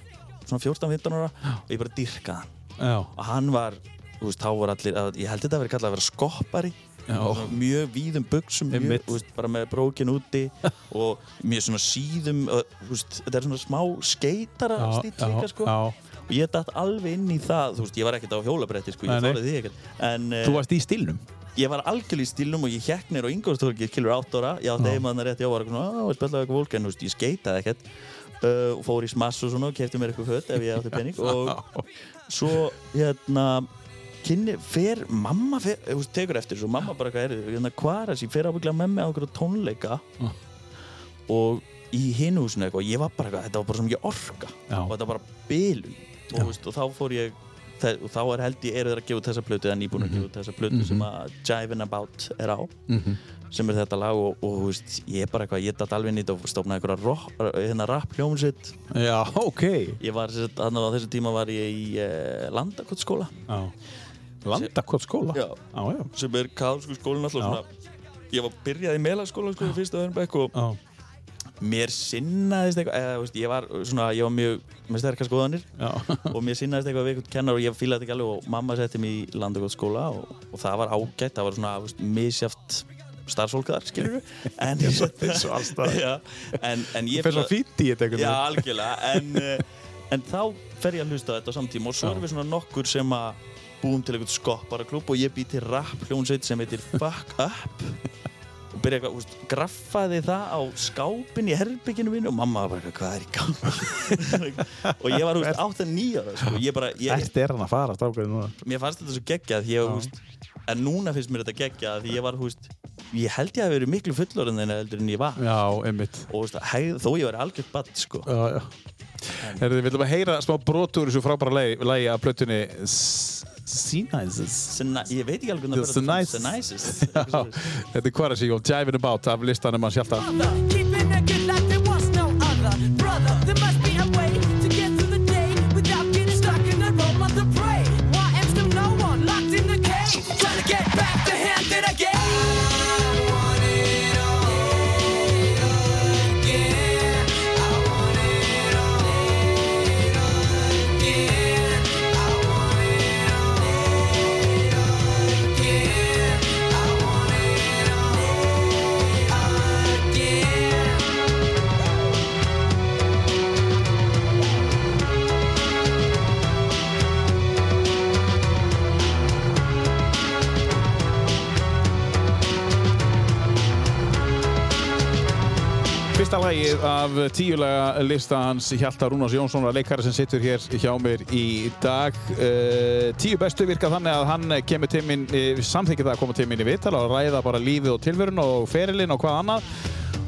svona 14-15 ára og ég bara dyrka hann. Já, og hann var, þú veist, þá voru allir að, ég held þetta að vera kallað að vera skoppari. Já. Mjög víðum buksum mjög, veist, bara með brókin úti <laughs> og mjög svona síðum veist, þetta er svona smá skeitara stíl líka sko. já. Og ég datt alveg inn í það þú veist, ég var ekkert á hjólabretti sko, ég þórið því ekkert en Þú varst í stílnum? ég var algjörlega í stílnum og ég hekk nýr á Ingolstorgi kilur átt ára, ég Já. eiginmann rétt, ég var eitthvað svona, að spilla eitthvað fólk en veist, ég skeitaði ekkert uh, og fór í smass og svona og kefti mér eitthvað fött ef ég átti penning <laughs> og svo hérna kynni, fer, mamma fer, veist, tekur eftir og mamma bara hvað er hérna hvað er þessi, fer ábygglega með mig á okkur tónleika Já. og í hinu húsinu eitthvað, ég var bara eitthvað, þetta var bara svo mikið orka Já. og þetta var bara bilun og, veist, og þá fór ég og þá er held ég, þeir að gefa þessa plötu eða nýbúin að gefa út þessa plötu sem að Jivin About er á Mhm. sem er þetta lag og, og veist, ég er bara eitthvað, ég datt alveg nýtt og stofnaði einhverja hérna rap hljómsitt Já, ok. ég var, sem sagt, þarna á þessu tíma var ég í uh, Landakotsskóla Já. Landakot skóla? Já. Já, já. sem er kaðalsku skólinn alltaf svona ég var byrjað í melaskóla sko í fyrsta öðrum bekk og. Mér sinnaðist eitthvað eða, veist, ég var svona, ég var mjög með sterkar skoðanir Já. og mér sinnaðist eitthvað við eitthvað kennar og ég fílaði ekki alveg og mamma setti mig í landagótt skóla og, og það var ágætt, það var svona veist, misjaft starfsfólk þar, skilur við en, eins og alls staðar. Já, en, en ég Þú fer svo fínt í þetta einhvern Já, veginn. algjörlega en, uh, <laughs> en þá fer ég að hlusta þetta á samtíma og svo Já. erum við svona nokkur sem að búum til einhvern skopparaklúb og ég bý til rap hljónsveit sem heitir Fuck Up og byrja eitthvað, úst, graffaði það á skápin í herbygginu mínu og mamma var bara eitthvað, hvað er í gang <laughs> og ég var, úst, 8-9 ára sko. ég bara, ég, Þetta er hann að fara, strákurinn núna. mér fannst þetta svo geggjað ég, úst, en núna finnst mér þetta geggjað því ég var, úst, ég held ég að verið miklu fullorinn en heldur en ég var Já, einmitt. og úst, hegð, þó ég var algjört badd sko. Já, já. Herðu, við viljum að heyra smá brotur þessu frábæra lagi, lagi af plötunni Sinaises. Sinna, ég veit ekki alveg hvernig Nicest. Nicest <laughs> Já, þetta er Quarasi og Jivin About af listanum hans hjálta. Fyrsta lagið af tíulega lista hans Hjalta Rúnars Jónssonar, leikari sem situr hér hjá mér í dag. Uh, tíu bestu virka þannig að hann kemur til minn, uh, samþykir það að koma til minn í viðtala og ræða bara lífið og tilverun og ferilinn og hvað annað.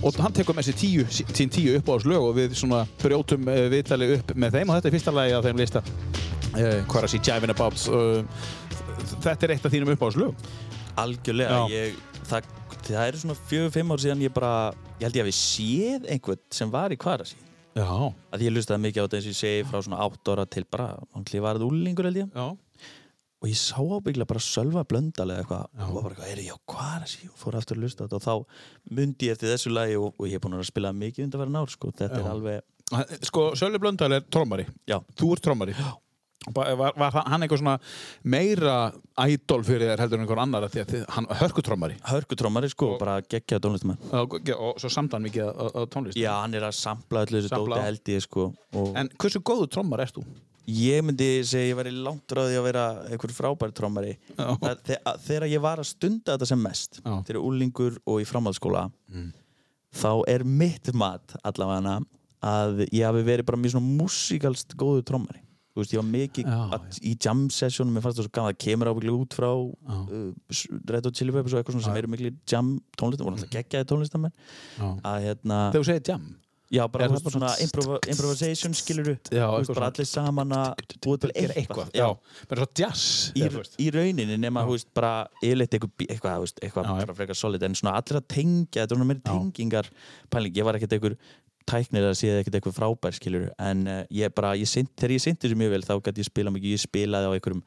Og hann tekur með sér tíu, sín tíu uppáðslög og við svona brjótum uh, viðtali upp með þeim og þetta er fyrsta lagið af þeim lista. Hvað er að sé Jivin About? Þetta er eitt af þínum uppáðslög. Algjörlega, ég, það, það eru svona fjögur, fimm ár síðan ég bara, ég held ég að við séð einhvern sem var í Kvarasi. Já. Að ég lustaði mikið á þetta eins og ég segi frá svona 8 ára til bara, hann þetta úlingur held ég. Já. Og ég sá ábygglega bara Sölva Blöndal eða eitthvað Já. og var bara eitthvað, er ég á Kvarasi? Og fór aftur að lusta þetta og þá myndi ég eftir þessu lagi og, og ég er búinn að spila mikið undan verið nár, sko. Þetta Já. er alveg, Sko, Sölvi Blöndal er trommari. já, Þú ert trommari. Var, var, var hann einhver svona meira ædol fyrir þér heldur en einhver annar af því að þið, hann hörkutrómari hörkutrómari, sko, og bara geggja tónlistumenn. og, og svo samt hann mikið á, tónlist Já, hann er að sampla öllu þessu dóti held ég, sko. Og En hversu góðu trommar ert þú? Ég myndi segja ég væri langt ráði að vera einhver frábær trómari. Þegar ég var að stunda þetta sem mest þegar úlingur og í framhaldsskóla þá er mitt mat allavega að ég hafi verið bara mjög svona músikalst góðu trómari Þú veist, ég var mikið Já, að, í jam sessionum, mér fannst það svo gaman, það kemur ábygglega út frá uh, Red Hot Chili Peppers og eitthvað svona sem eru miklu jam tónlist, voru alltaf geggjaði tónlistamenn Já. að hérna, Þegar þú segir jam já bara, Er svona svona- improva, improvisation skiluru, Já, þú veist, eitthvað bara svona- allir saman að búa til eitthvað, Já, bara svo jazz í, rauninni nema þú veist bara yfirleitt eitthvað, eitthvað, frekar solid en svona allir að tengja, þetta er svona meiri tengingar pæling, ég var ekkert einhver tæknir að séð ekkert eitthvað frábær skilur en uh, ég bara, ég sind, þegar ég sinti þessu mjög vel þá gæti ég spila mikið, ég spilaði á einhverjum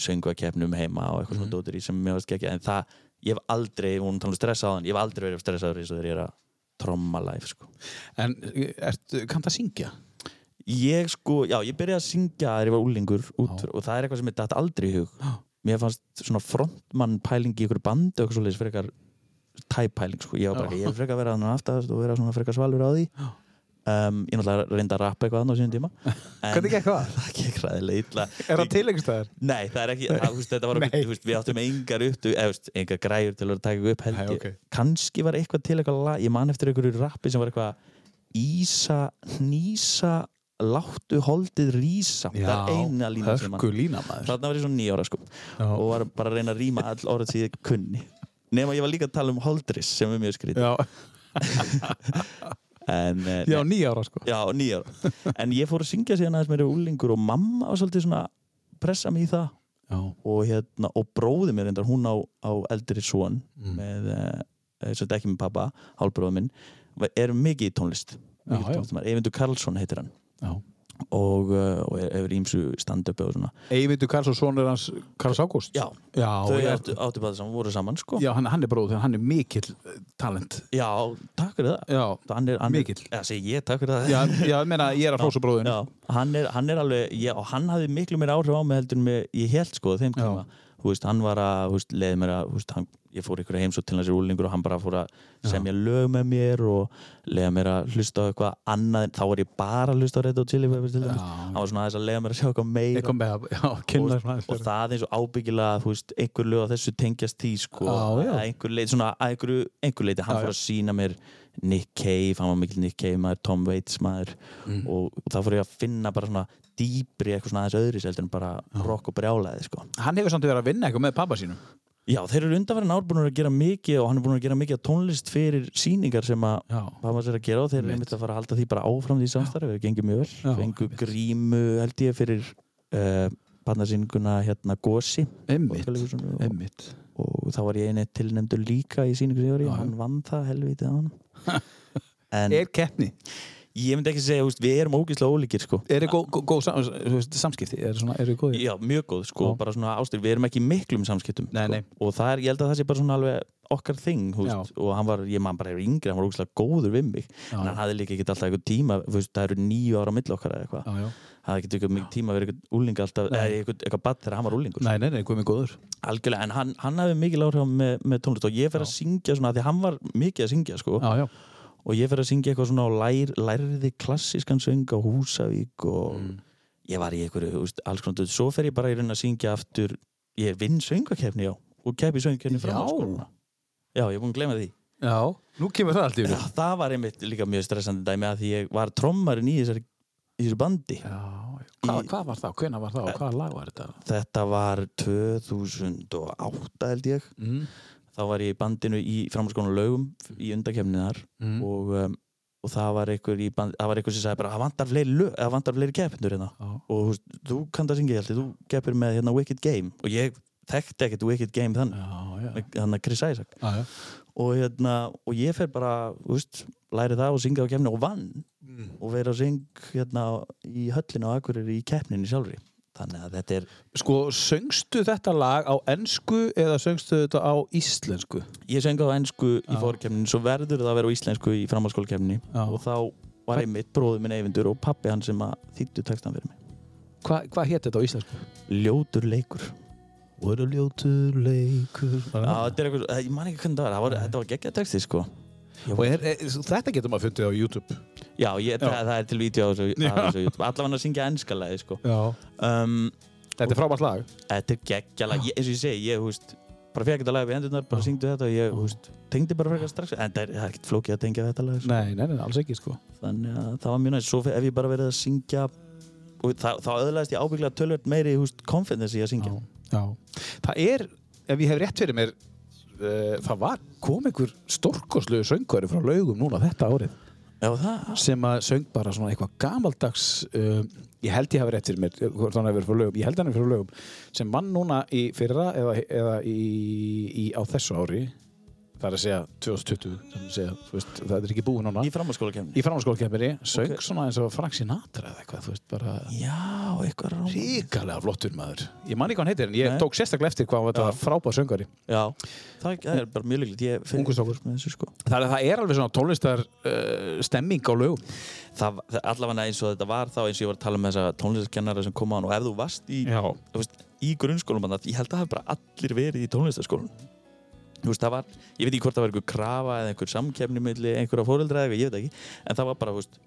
söngvakefnum heima og eitthvað Mhm. svona dótur í sem varst ekki en það, ég hef aldrei, hún tala um stressaðan ég hef aldrei verið stressaður eins og þegar ég er að tromma live sko. En ert, kann það syngja? Ég sko, já, ég byrjaði að syngja þegar ég var úlingur út, og það er eitthvað sem ég dætt aldrei í hug. Mér fannst svona frontmann pæling í ykkur bandi tæppæling sko. ég var bara, Já. ég vil frekar vera þannig aftast og vera svona frekar svalur á því um, ég náttúrulega reyndi að rappa eitthvað annað á sínum tíma <laughs> Hvernig gekk það? <laughs> það gekk ræðilega illa Er það tilengstæðar? Nei, það er ekki, það, veist, þetta var okkur, veist, við áttum engar upp, eða, veist, engar græjur til að taka upp held ég. ok. Kannski var eitthvað til eitthvað lag, ég man eftir einhverju rappi sem var eitthvað Ísa, hnýsa, láttu holdið rísa. það er eina lína sem maður. Þarna var ég svona nýjára sko Já. og var bara að reyna að rýma all orðið sem ég kunni. Nefn ég var líka að tala um holdris sem er mjög skrítið. Já, <laughs> En, eh, já nýjára sko. Já, nýjára. En ég fór að syngja síðan aðeins meira úlingur og mamma var svolítið svona pressa mig í það Já. og, hérna, og bróði mér reyndar hún á, á eldri son Mm. með, sem þetta ekki með pappa hálbróði minn, er mikið í tónlist tónlistamæður, Eyvindur Karlsson heitir hann Já. Og, uh, og hefur ímsu stand-upi og svona Eyvindur Karlsson, sonur hans Karls Ágúst. Já, Já, þau áttu, áttu bara saman, voru saman sko Já, hann, hann er bróður, hann er mikill eh, talent. Já, takk fyrir það Já, hann er, hann er, Mikill. Já, segi ég, takk fyrir það já, já, meina, ég er að hrósa bróðin. Já, hann er, hann er alveg, já, og hann hafði miklu meira áhrif á mig heldur en ég held sko þeim tíma, þú veist, hann var að, þú veist, leiði mér að, þú veist, hann, ég fór ykkur heimsótt til hans í úlingur og hann bara fór að semja lög með mér og leiði mér að hlusta á eitthvað annað, þá var ég bara að hlusta á Red Hot Chili Peppers til dæmis, Já. hann var svona aðeins að leiða mér að sjá eitthvað meira að, já, kynna og, og það eins og ábyggilega, þú veist, einhver lög á þessu tengjast því, sko, Já, já. að einhver leiti, svona, að einhver, einhver leiti, hann Já, fór að sína mér Nick Cave, hann var mikil Nick Cave maður, Tom Waits maður Mm. og, og þá fór ég að finna bara svona dýpri eitthvað svona aðeins öðris heldur en bara rock og brjálæði, sko. Hann hefur samt verið að vinna eitthvað með pappa sínum. Já, þeir eru undanverðin ár búin að gera mikið og hann er búin að gera mikið tónlist fyrir síningar sem að hvað maður er að gera og þeir eru Einmitt. að fara að halda því bara áfram því samstarfi, það gengið mjög vel. Fengu grímu held ég fyrir uh, barnasýninguna hérna Gosi. Einmitt, Borgarleikhúsinu og, þá var ég eini tilnefndur líka í síningu sem ég var í og hann vann það helvítið á hann <laughs> en Er keppni? Ég myndi ekki segja, við erum ógeðslega ólíkir sko. Er þið góð, góð, góð sam, samskipti? Er þið góðið? já, mjög góð, sko, Já. bara svona ástyr við erum ekki miklum samskiptum Nei, sko. nei. og það er, ég held að það sé bara svona alveg okkar þing, og hann var, ég man bara er yngri, hann var ógeðslega góður við mig Já. en hann hafði líka ekki alltaf eitthvað tíma veist, það eru nýju ára á milli okkar eða eitthvað það hafði ekki eitthvað mikið tíma að vera eitthvað úling alltaf, eitthvað, eitthvað badd þegar hann var úlingur Nei, nei, nei, hvað góður? algjörlega, en hann, hann hafði mikil áhrif með, með tónlist og ég fer að syngja svona, því hann var mikið að og ég fer að syngja eitthvað svona og lær, lærði klassískan söng á Húsavík og Mm. ég var í einhverju, alls konar döð. svo fer ég bara í raun að syngja aftur ég vinn söngakefni, já, og keppi söngakefni Já. framhaldsskólanna. já, ég er búin að glemma því Já, nú kemur það allt í já, yfir. það var einmitt líka mjög stressandi dæmi að því ég var trommarinn í þessari í þessu bandi Já, hvað, Í- hvað var það? Hvenær var það og hvaða lag var þetta? þetta var 2008 held ég Mm. Þá var ég í bandinu í framhaldsskólanum laugum í undakefniðar Mm. og, um, og það var einhver band, það var einhver sem sagði bara það vantar fleiri, fleiri keppindur hérna Já. og þú þú kannt að syngja ég, þú keppir með hérna Wicked Game og ég þekkti ekkert Wicked Game þannig já. þannig að Chris Isaac já. og, hérna, og ég fer bara, veist, læri það og syngja á keppni og vann Mm. og verið að syng hérna í höllinu á Akureyri í keppninni sjálfri þannig að þetta er, Sko, söngstu þetta lag á ennsku eða söngstu þetta á íslensku? ég söng á ennsku í Já. fórkeppninu, svo verður það að vera á íslensku í framhaldsskólakeppninni Já. og þá var einmitt bróður minn Eyvindur og pappi hann sem að þýttu textan fyrir mig Hva, hvað hétt þetta á íslensku? Ljótur leikur Og er ljótur leikur Já, þetta er eitthvað, ég man ekki hvernig það var, það var þetta var geggjað texti sko Og er, er, þetta getur maður fundið á YouTube Já, ég, Já. Það, það er til vídeo á þessu, Já. YouTube. allavega að syngja ennskalega sko. Já um, Þetta er frábært lag Þetta er geggjala, ég, eins og ég segi, ég, veist bara fekk þetta lag við hendurnar, bara syngdu þetta og ég, veist, tengdi bara frekar strax en það er, það er ekkert flókið að tengja þetta lag sko. Nei, nei, nei, alls ekki sko þannig að það var mjög næst, svo ef ég bara verið að syngja og það, þá öðlaðist ég ábygglega tölvöld meiri, veist, confidence í að syngja Já. Það er, ef ég hef rétt fyrir mér uh, það var, kom einhver stórkoslu söngvari frá laugum núna þetta árið Já, sem að söng bara svona eitthvað gamaldags uh, ég held ég hafi rétt fyrir mér ég held hann hefur frá laugum sem mann núna í fyrra eða, eða í, í, á þessu ári það er að segja 2020 sem að segja, veist, það er ekki búið núna. Í framhalskólakefninni, söng Ok. svona eins og Frank Sinatra eða eitthvað, veist, bara Já, eitthvað rám ríkalega flottur maður. Ég man ekki hvað hann heitir, en ég Nei. tók sérstaklega eftir hvað þetta frábæð söngari Já, það, er bara mjög með þessu sko. Það það er alveg svona tónlistar uh, stemming á lögum. Það, það allavega eins og þetta var þá eins og ég var að tala um þessa tónlistakennara sem kom á hann og ef þú varst í veist, í grunnskólum ég held að það hafi bara allir verið í tónlistaskólan þú veist, það var, ég veit ekki hvort það var einhver krafa eða einhver samkefni milli einhverja fóreldra eða ég veit ekki, en það var bara, þú veist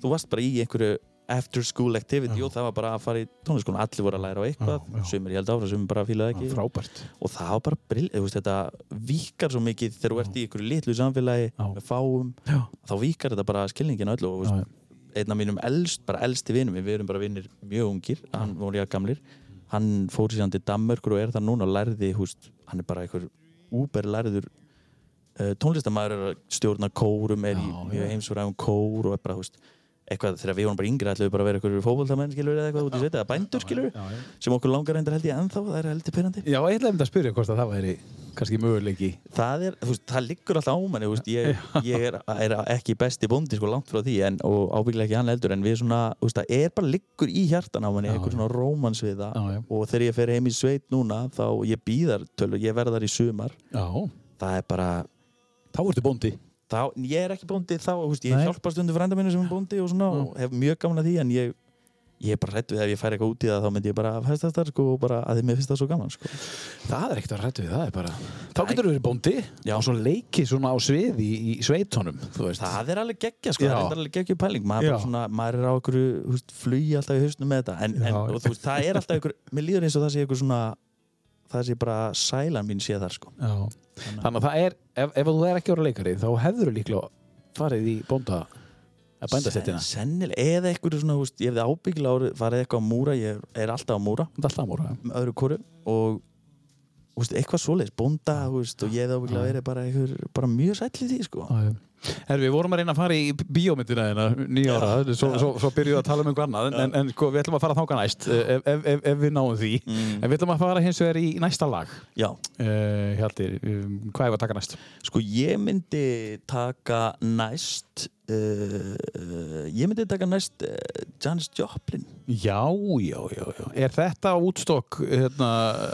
þú varst bara í einhverju after school activity Já. og það var bara að fara í tónlistaskólan allir voru að læra á eitthvað, Já, já. sumir ég held áfram sumir bara fílaði ekki Frábært. og það var bara brill, þú veist, þetta vikar svo mikið þegar þú ert í einhverju litlu samfélagi Já. með fáum, Já. þá vikar þetta bara skilningin öllu og einn af mínum elst, bara elsti vinum við erum bara vinnir mjög ungir hann voru ég gamlir, hann fór síðan til Danmörkur og er það núna og lærði húst, hann er bara einhver úber lærður uh, tónlistamæður er að stjórna kórum er í heimsfæraðum kór og er bara húst, eitthvað þegar við vorum bara yngri ætluðu bara að vera einhverjur fótboltamenn skilur eða eitthvað út í sveit eða bændur skilur Já, já. sem okkur langar reyndar held ég ennþá, það er heldur pyrrandi Já, ég ætlaði um þetta að spyrja hvort að það væri kannski möguleiki. það er, þú veist, það liggur alltaf á manni veist, ég, <laughs> ég er, er ekki besti bóndi sko langt frá því en, og ábygglega ekki hann heldur en við svona, þú veist, það er bara liggur í hjartan á manni, já. svona rómans við það og þegar ég fer heim í sveit núna þá ég býðar tölur, ég Þá ég er ekki bóndi þá, veist, ég hjálpa stundu frænda minni sem er bóndi og svona Já. og hef mjög gaman að því en ég ég er bara hrætt við ef ég fær eitthvað út í það þá myndi ég bara fæsta þetta sko og bara að því mér finnst það svo gaman sko. Það er ekkert að rættu við, það er bara... Þá getur þú verið bóndi Já. og svo leikið svona á sviði í, í veist. Það er alveg geggja sko, það er alveg geggja pæling maður, svona, maður er á veist, flugi alltaf í hausnum með þetta en, en og, veist, það er alltaf einhver, mér líður eins og það sé einhver svona það sé bara sælan mín sé þar sko. Já. Þannig að það er, ef, ef þú er ekki ára leikari, þá hefur þú líklega farið í bónda, að bændastettina. Sen- sennilega, eða einhverju svona þú veist, ég hefði ábyggilega árið- farið eitthvað á múra ég er alltaf á múra alltaf múra. með öðru kóru og veist, eitthvað svoleiðis, bónda þú veist, og ég hefði ábyggilega verið bara, einhver, bara mjög sæll í því sko. Herru, við vorum að reyna að fara í bíómyndina þeirna nýja ára, svo, svo, svo byrjuðum við að tala um einhver annað, en, en, en sko, við ætlum að fara þáka næst, ef, ef, ef, ef við náum því. mm, En við ætlum að fara hins vegar í næsta lag. Já, Uh, Hjalti, um, hvað er að taka næst? Sko ég myndi taka næst uh, ég myndi taka næst uh, Janis Joplin Já, já, já, já. Er þetta Woodstock, hérna,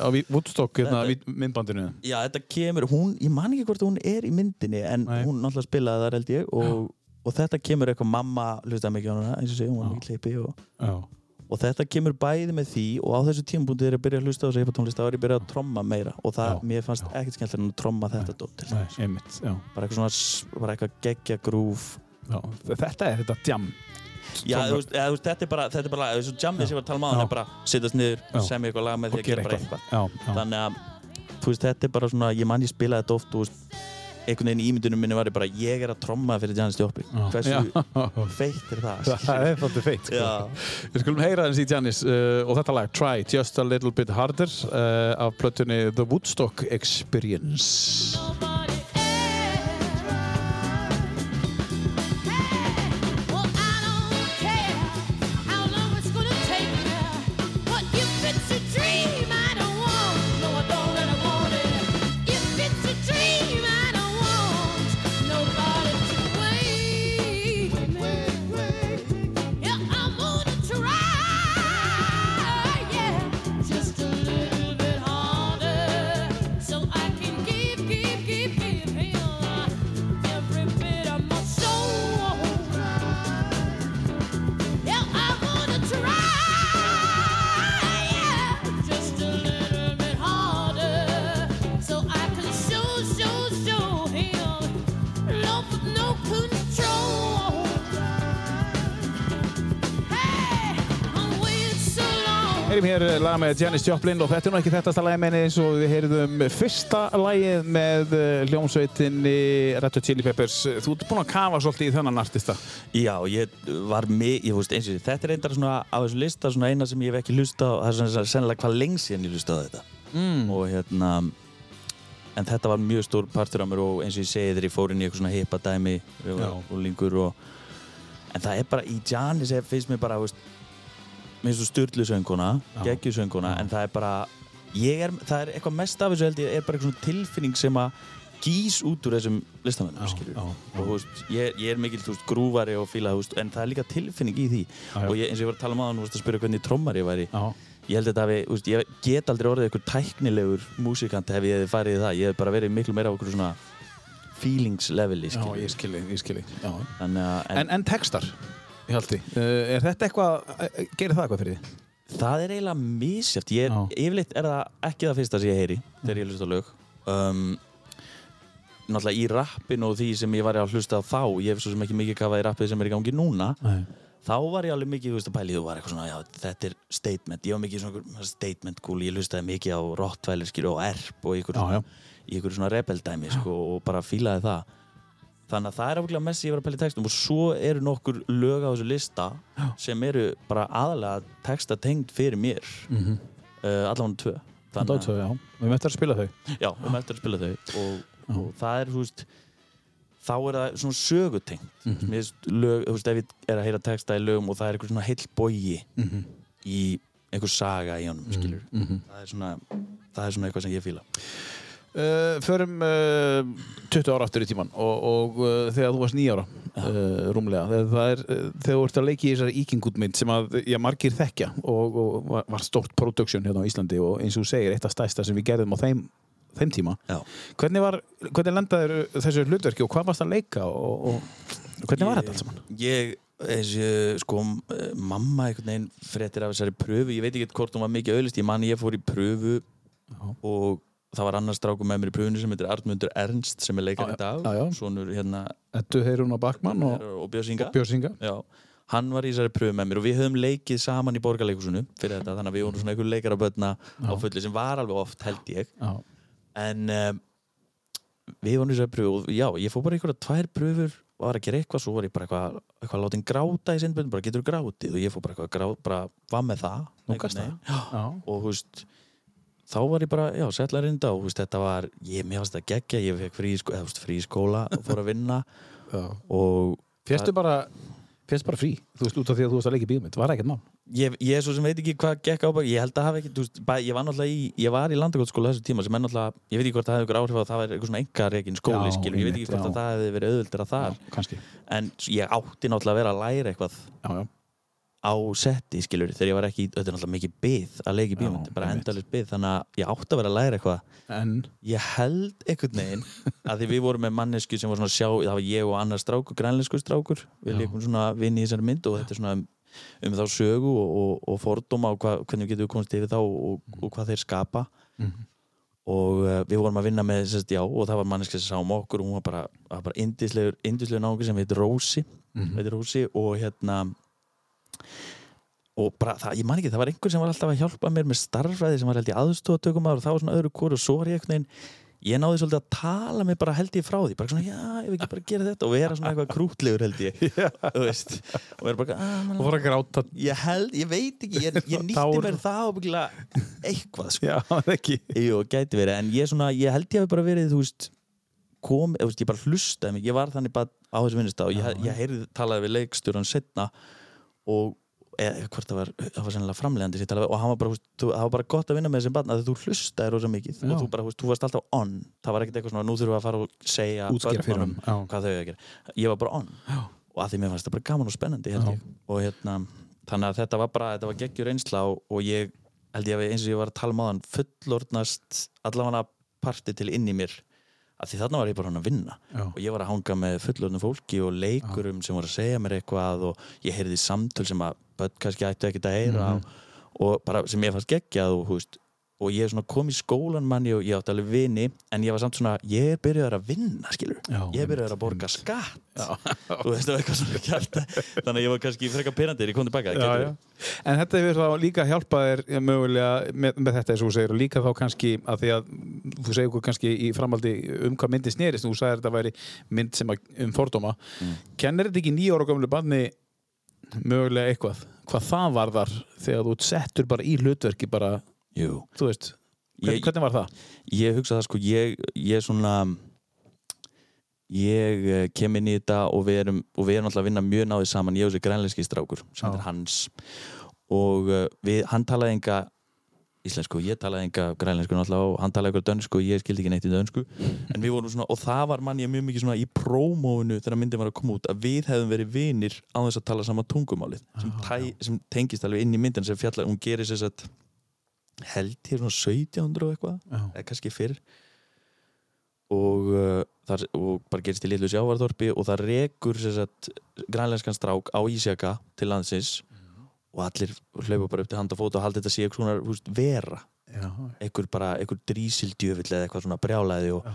á Woodstock hérna, Þetta- myndbandinu? Já, þetta kemur, hún, ég man ekki hvort hún er í myndinni en Nei. hún náttúrulega spilaði þar held ég og, og þetta kemur eitthvað mamma hlustaði mikið á hana, eins og segja, hún var Já. mikið klippi og, Já. og þetta kemur bæði með því og á þessu tímapunkti þegar ég byrja að hlusta á þessu heipatónlist þá er ég byrjað að tromma meira og það, Já, mér fannst ekkert skemmt að tromma þetta dótt já. bara eitthvað svona, s- bara eitthvað geggja grúf já. Þetta er þetta jam. Já, þú veist, eða, þú veist, þetta er bara, þetta er bara, þessu jammið sem ég var að tala um hann er bara sittast niður, semja eitthvað lag með því að gera bara eitthvað. eitthvað. Já, já. Þannig að, þú veist, þetta er bara svona, ég man ég spilaði þetta oft, þú veist, einhvern veginn í ímyndunum minni var ég bara, ég er að tromma fyrir Janis Joplin. Já. Hversu Já. feitt er það? <laughs> Það er þáttu feitt. Sko. Já. Við skulum heyra þess í Janis uh, og þetta lag Try Just a Little Bit Harder uh, af plötunni The Woodstock Experience. Lag með Janis Joplin og þetta er nú ekki þetta lagi með henni eins og við heyrðum fyrsta lagið með eh, hljómsveitinni Red Hot Chili Peppers. Þú ert búinn að kafa svolítið í þennan artista. Já, ég var mig, ég veist eins og þetta er reyndar svona á þessu lista svona eina sem ég hef ekki hlusta á, það er svona sennilega hvað lengs ég hlusta á þetta. Mm. Og hérna, en þetta var mjög stór partur af mér og eins og ég segi þegar ég fór inn í eitthvað svona hippa dæmi og, og lingur og, en það er bara, í Janis finnst mér bara, veist, mér finnst þú styrlu sönguna, Já. geggju sönguna, Já. en það er bara, ég er, það er eitthvað mest af þessu held ég, er bara eitthvað svona tilfinning sem að gís út úr þessum listamönnum, Já, skilur já, og þú veist, ég, ég er mikill þú veist, grúvari og fíla, veist, en það er líka tilfinning í því Já, já. og ég, eins og ég var að tala um aðan, þú veist, að spyrja hvernig trommar ég væri Já. ég held að þú veist, ég get aldrei orðið eitthvað tæknilegur músikant ef ég hefði farið í það, ég hef bara verið miklu meira á okkur svona feelings leveli, Já, skilur ég skilji, ég skilji. Já. en, En, en textar, Hjalti, uh, er þetta eitthvað, uh, gerir það eitthvað fyrir því? Það er eiginlega misjæft ég, Já. Yfirleitt er það ekki það fyrsta sem ég heyri þegar ég hlusta lög um, Náttúrulega í rappinu og því sem ég var að hlusta þá ég hef svo sem ekki mikið kafað í rappið sem er í gangi núna Nei. þá var ég alveg mikið þú veist, að pæli þú var eitthvað svona, já, þetta er statement ég var mikið svona statement cool ég hlustaði mikið á Rottweiler skilur og Erp og ykkur, Já, já. ykkur svona rebeldæmi sko, og bara fílaði það þannig að það er áfæklega mest sem ég var að í textum og svo eru nokkur lög á þessu lista sem eru bara aðalega texta tengd fyrir mér. Mm -hmm. uh, allavega er tvö, já. Við möttum að spila þau. já, við erum eftir að spila þau. Og, og það er, þú veist þá er það svona sögutengt. Mm -hmm. finnst lög, þú veist, ef ég er að heyra texta í lögum og það er eitthvað svona heill bogi í einhver saga í honum, skilur það er svona það er svona eitthvað sem ég fíla Uh, förum uh, 20 ára aftur í tíman og, og uh, þegar þú varst nýjára uh, rúmlega, þegar, þú ert að leiki í þessari íkingútmynd sem að já, margir þekkja og, og var, stórt production hérna á Íslandi og eins og þú segir, eitt af stæsta sem við gerðum á þeim, þeim tíma. Já. hvernig, var, hvernig lendaður þessu hlutverki og hvað varst að leika og, og hvernig var þetta allt saman? ég, þessi, sko eh, mamma einhvern veginn fréttir af þessari pröfu. Ég veit ekki hvort hún var mikið auðlist ég man ég fór í pröfu og það var annars strákum með mér í pröfunni sem heitir Arnmundur Ernst sem er leikar í dag. svonur hérna Ettu Heirun og Bakmann og, og Björsinga. Já, hann var í þessari pröfu með mér og við höfum leikið saman í borgarleikusinu fyrir þetta, þannig að við vorum svona einhver leikar að bönna á fulli sem var alveg oft held ég. Já, en um, við vorum í þessari pröfu og já, ég fór bara einhverja tvær pröfur var að gera eitthvað, svo var ég bara eitthvað eitthvað látin gráta í sindböndum, bara getur grátið? Og ég fór bara eitthvað grát, bara var með það? Það. og þú veist þá var ég bara, já, settla reynda og þú veist, þetta var, ég, mér fannst það geggja ég fekk frí, í skó, eða, veist, frí skóla og fór að vinna. Og Fyrstu bara, fyrstu bara frí, þú veist, út af því að þú varst að leika í bíómynd, var ekkert mál. Ég, ég svo sem veit ekki hvað gekk á ég held að hafa ekki, þú veist, bæ, ég var náttúrulega í ég var í landakotskóla þessu tíma sem er náttúrulega ég veit ekki hvort það hefði ykkur áhrif á að það var eitthvað svona engarekin skóli Já, skilur, ég veit ekki hvort já. að það hefði verið auðvöldir að þar. Já, en ég átti náttúrulega að vera að læra eitthvað á setti skilur þegar ég var ekki, þetta er náttúrulega mikið byð að bíómynd, Já, bara endalist byð þannig að ég átti að vera að læra eitthvað. En? Ég held einhvern veginn að því við vorum með mannesku sem var svona sjá það var ég og annar strákur, grænlensku strákur. Við leikum svona vinn í þessari mynd og þetta er svona um, um þá sögu og, og, og fordóma og hva, hvernig við getum komast yfir þá og, og hvað þeir skapa. Mhm. og uh, við vorum að vinna með sérst, já, og það var manneska sem sá um okkur og hún var bara, bara indislegur, indislegur og og bara það, ég man ekki, það var einhver sem var alltaf að hjálpa mér með starfræði sem var held í aðstofatökum og það var svona öðru kóru og svo var ég einhvern veginn ég náði svolítið að tala mig bara held ég frá því. Bara svona, já, ég vil ekki bara gera þetta. Og vera svona eitthvað krútlegur held ég <laughs> og vera bara, þú man, fór að gráta. Ég held, ég veit ekki ég, ég <laughs> nýtti mér það ábyggilega eitthvað, sko. Já, <laughs> ekki. Jú, gæti verið, en ég svona, ég held ég hafi bara verið, þú veist, kom, eða, þú veist, ég bara hlustaði mig, ég var þannig bara á þessu vinnustaf og ég, ég heyrði, talaði við leikstjóran setna og eða hvort það var, það var sennilega framlegandi og hann var bara, þú veist, þú- það var bara gott að vinna með þessum barn að þú hlustaði rosa mikið Já. og þú bara, þú veist, þú varst alltaf on. Það var ekkert eitthvað svona, nú þurfum við að fara og segja börnunum hvað þau eiga að gera, ég var bara on. Já. og að því mér fannst það bara gaman og spennandi og hérna, þannig að þetta var bara þetta var geggjur einsla og, og ég held ég að eins og ég var að tala um áðan fullorðnast allavega parti til inn í mér að því þarna var ég bara hann að vinna Já. og ég var að hanga með fullorðnu fólki og leikurum sem voru að segja mér eitthvað og ég heyrði samtöl sem að börn kannski ættu ekkert að heyra Mhm. og, og bara sem ég fannst geggjað og, þú veist, og ég svona kom í skólan manni og ég átti alveg vini en ég var samt svona, ég er byrjaður að vinna skilur, Já, ég er byrjaður að borga skatt. <laughs> Þú veist það eitthvað svona kjálta þannig að ég var kannski frekar pyrrandir, ég kom tilbaka já. En þetta hefur þá líka hjálpað þér ja, mögulega með, með þetta eins og þú segir og líka þá kannski að því að þú segir okkur kannski í framaldi um hvað myndi snerist þú sagðir þetta væri mynd sem að, um fordóma. Kennir þetta ekki nýja ára gömlu banni mögulega eitthvað? Hvað það varðar þegar þú settur bara í hlutverki bara, Jú. þú veist hvern, Ég- hvernig var það? ég hugsa það sko ég, ég svona ég eh, kem inn í þetta og við erum, og við erum alltaf að vinna mjög náðið saman ég og þessi grænleinski strákur sem er hans og uh, við, hann talaði enga íslensku, ég talaði enga grænleinsku náttúrulega og hann talaði eitthvað dönsku og ég skildi ekki neitt í dönsku <laughs> en við vorum svona, og það var mann ég mjög mikið svona í prómóinu þegar myndin var að koma út að við hefðum verið vinir á þess að tala sama tungumálið sem, tæ, sem tengist alveg inn í myndin sem fjallar, hún gerir sér satt held ég svona 1700 og eitthvað Já. eða kannski fyrr. Og, uh, þar, og bara gerist í litlu sjávarþorpi og það rekur grænlenskan strák á Ísjaka til landsins og allir hlaupa bara upp til handa og fóta og halda þetta sé eitthvað svona húst, vera. Einhver bara, einhver drísildjöfill eða eitthvað svona brjálæði og,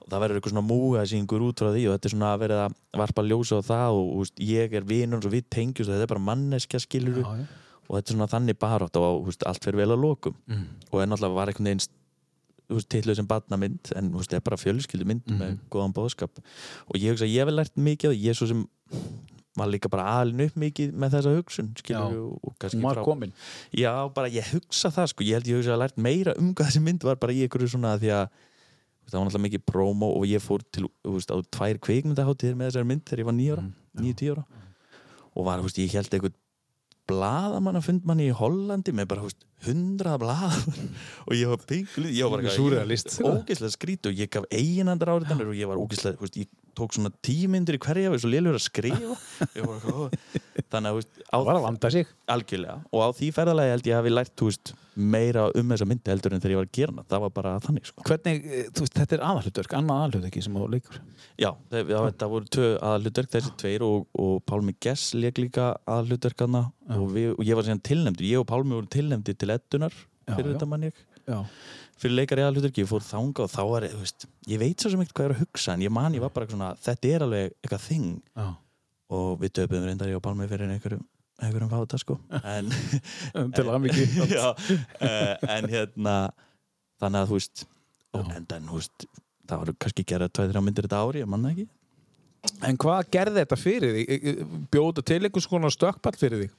og það verður eitthvað svona múgasýngur út frá því og þetta er svona að verið að varpa ljósa á það og úst, ég er vinur og við tengjumst og þetta er bara manneskja skilur já, já. Og þetta er svona þannig barátt og úst, allt fyrir vel að lokum. Mm. og er náttúrulega var einhvern veginn tilluð sem badnamynd en úst, er bara fjölskyldumynd Mhm. með góðan bóðskap og ég hugsa að ég hef lært mikið og ég er svo sem var líka bara alin upp mikið með þessa hugsun skilur og, og kannski frá- Já, bara ég hugsa það sko, ég held ég hugsa að lært meira um hvað þessi mynd var bara í einhverju svona því að veist, það var náttúrulega mikið promo og ég fór til veist, á tvær kvikmyndaháttíðir með þessari mynd þegar ég var nýjára, Mm, níu, tíu ára. Og var, veist, ég held einhvern blaðamann að fund manni í Hollandi með bara, hundrað blaðamann <laughs> og ég var pinglið, ég var bara ógeðslega skrít og ég gaf eiginandar áriðanir og ég var ógeðslega, ég tók svona tíu myndir í hverja og svo lélur að skrifa. <laughs> Ég þannig að, veist, á Það var að vanda sig. Algjörlega. Og á því ferðalagi held ég að við lært veist, meira um þessa myndi heldur en þegar ég var að gera hana. Það var bara þannig sko. Hvernig, eh, veist, þetta er aðalhlutverk, annað aðalhlutverk sem þú leikur. Já, það, já, þetta voru tvö aðalhlutverk þessi tveir og, og Pálmi Gess leik líka aðalhlutverk hana og, við, og ég var síðan tilnefndur, ég og Pálmi voru tilnefndir til eddunar Já, fyrir já. þetta mann ég Já, fyrir leikari aðalhlutverk, ég fór þanga og þá var ég, þú veist, ég veit svo sem ekkert hvað ég er að hugsa en ég man ég var bara svona, þetta er alveg eitthvað þing já. og við töpum reyndar ég og Pálmi fyrir einhverjum, einhverjum fáta sko en <laughs> Um, Til að mikið uh, en hérna þannig að þú veist og Já. en den, þú veist það voru kannski gera tveið þrjá myndir þetta ári, ég manna ekki En hvað gerði þetta fyrir þig? Bjóða til einhvers konar stökkpall fyrir þig?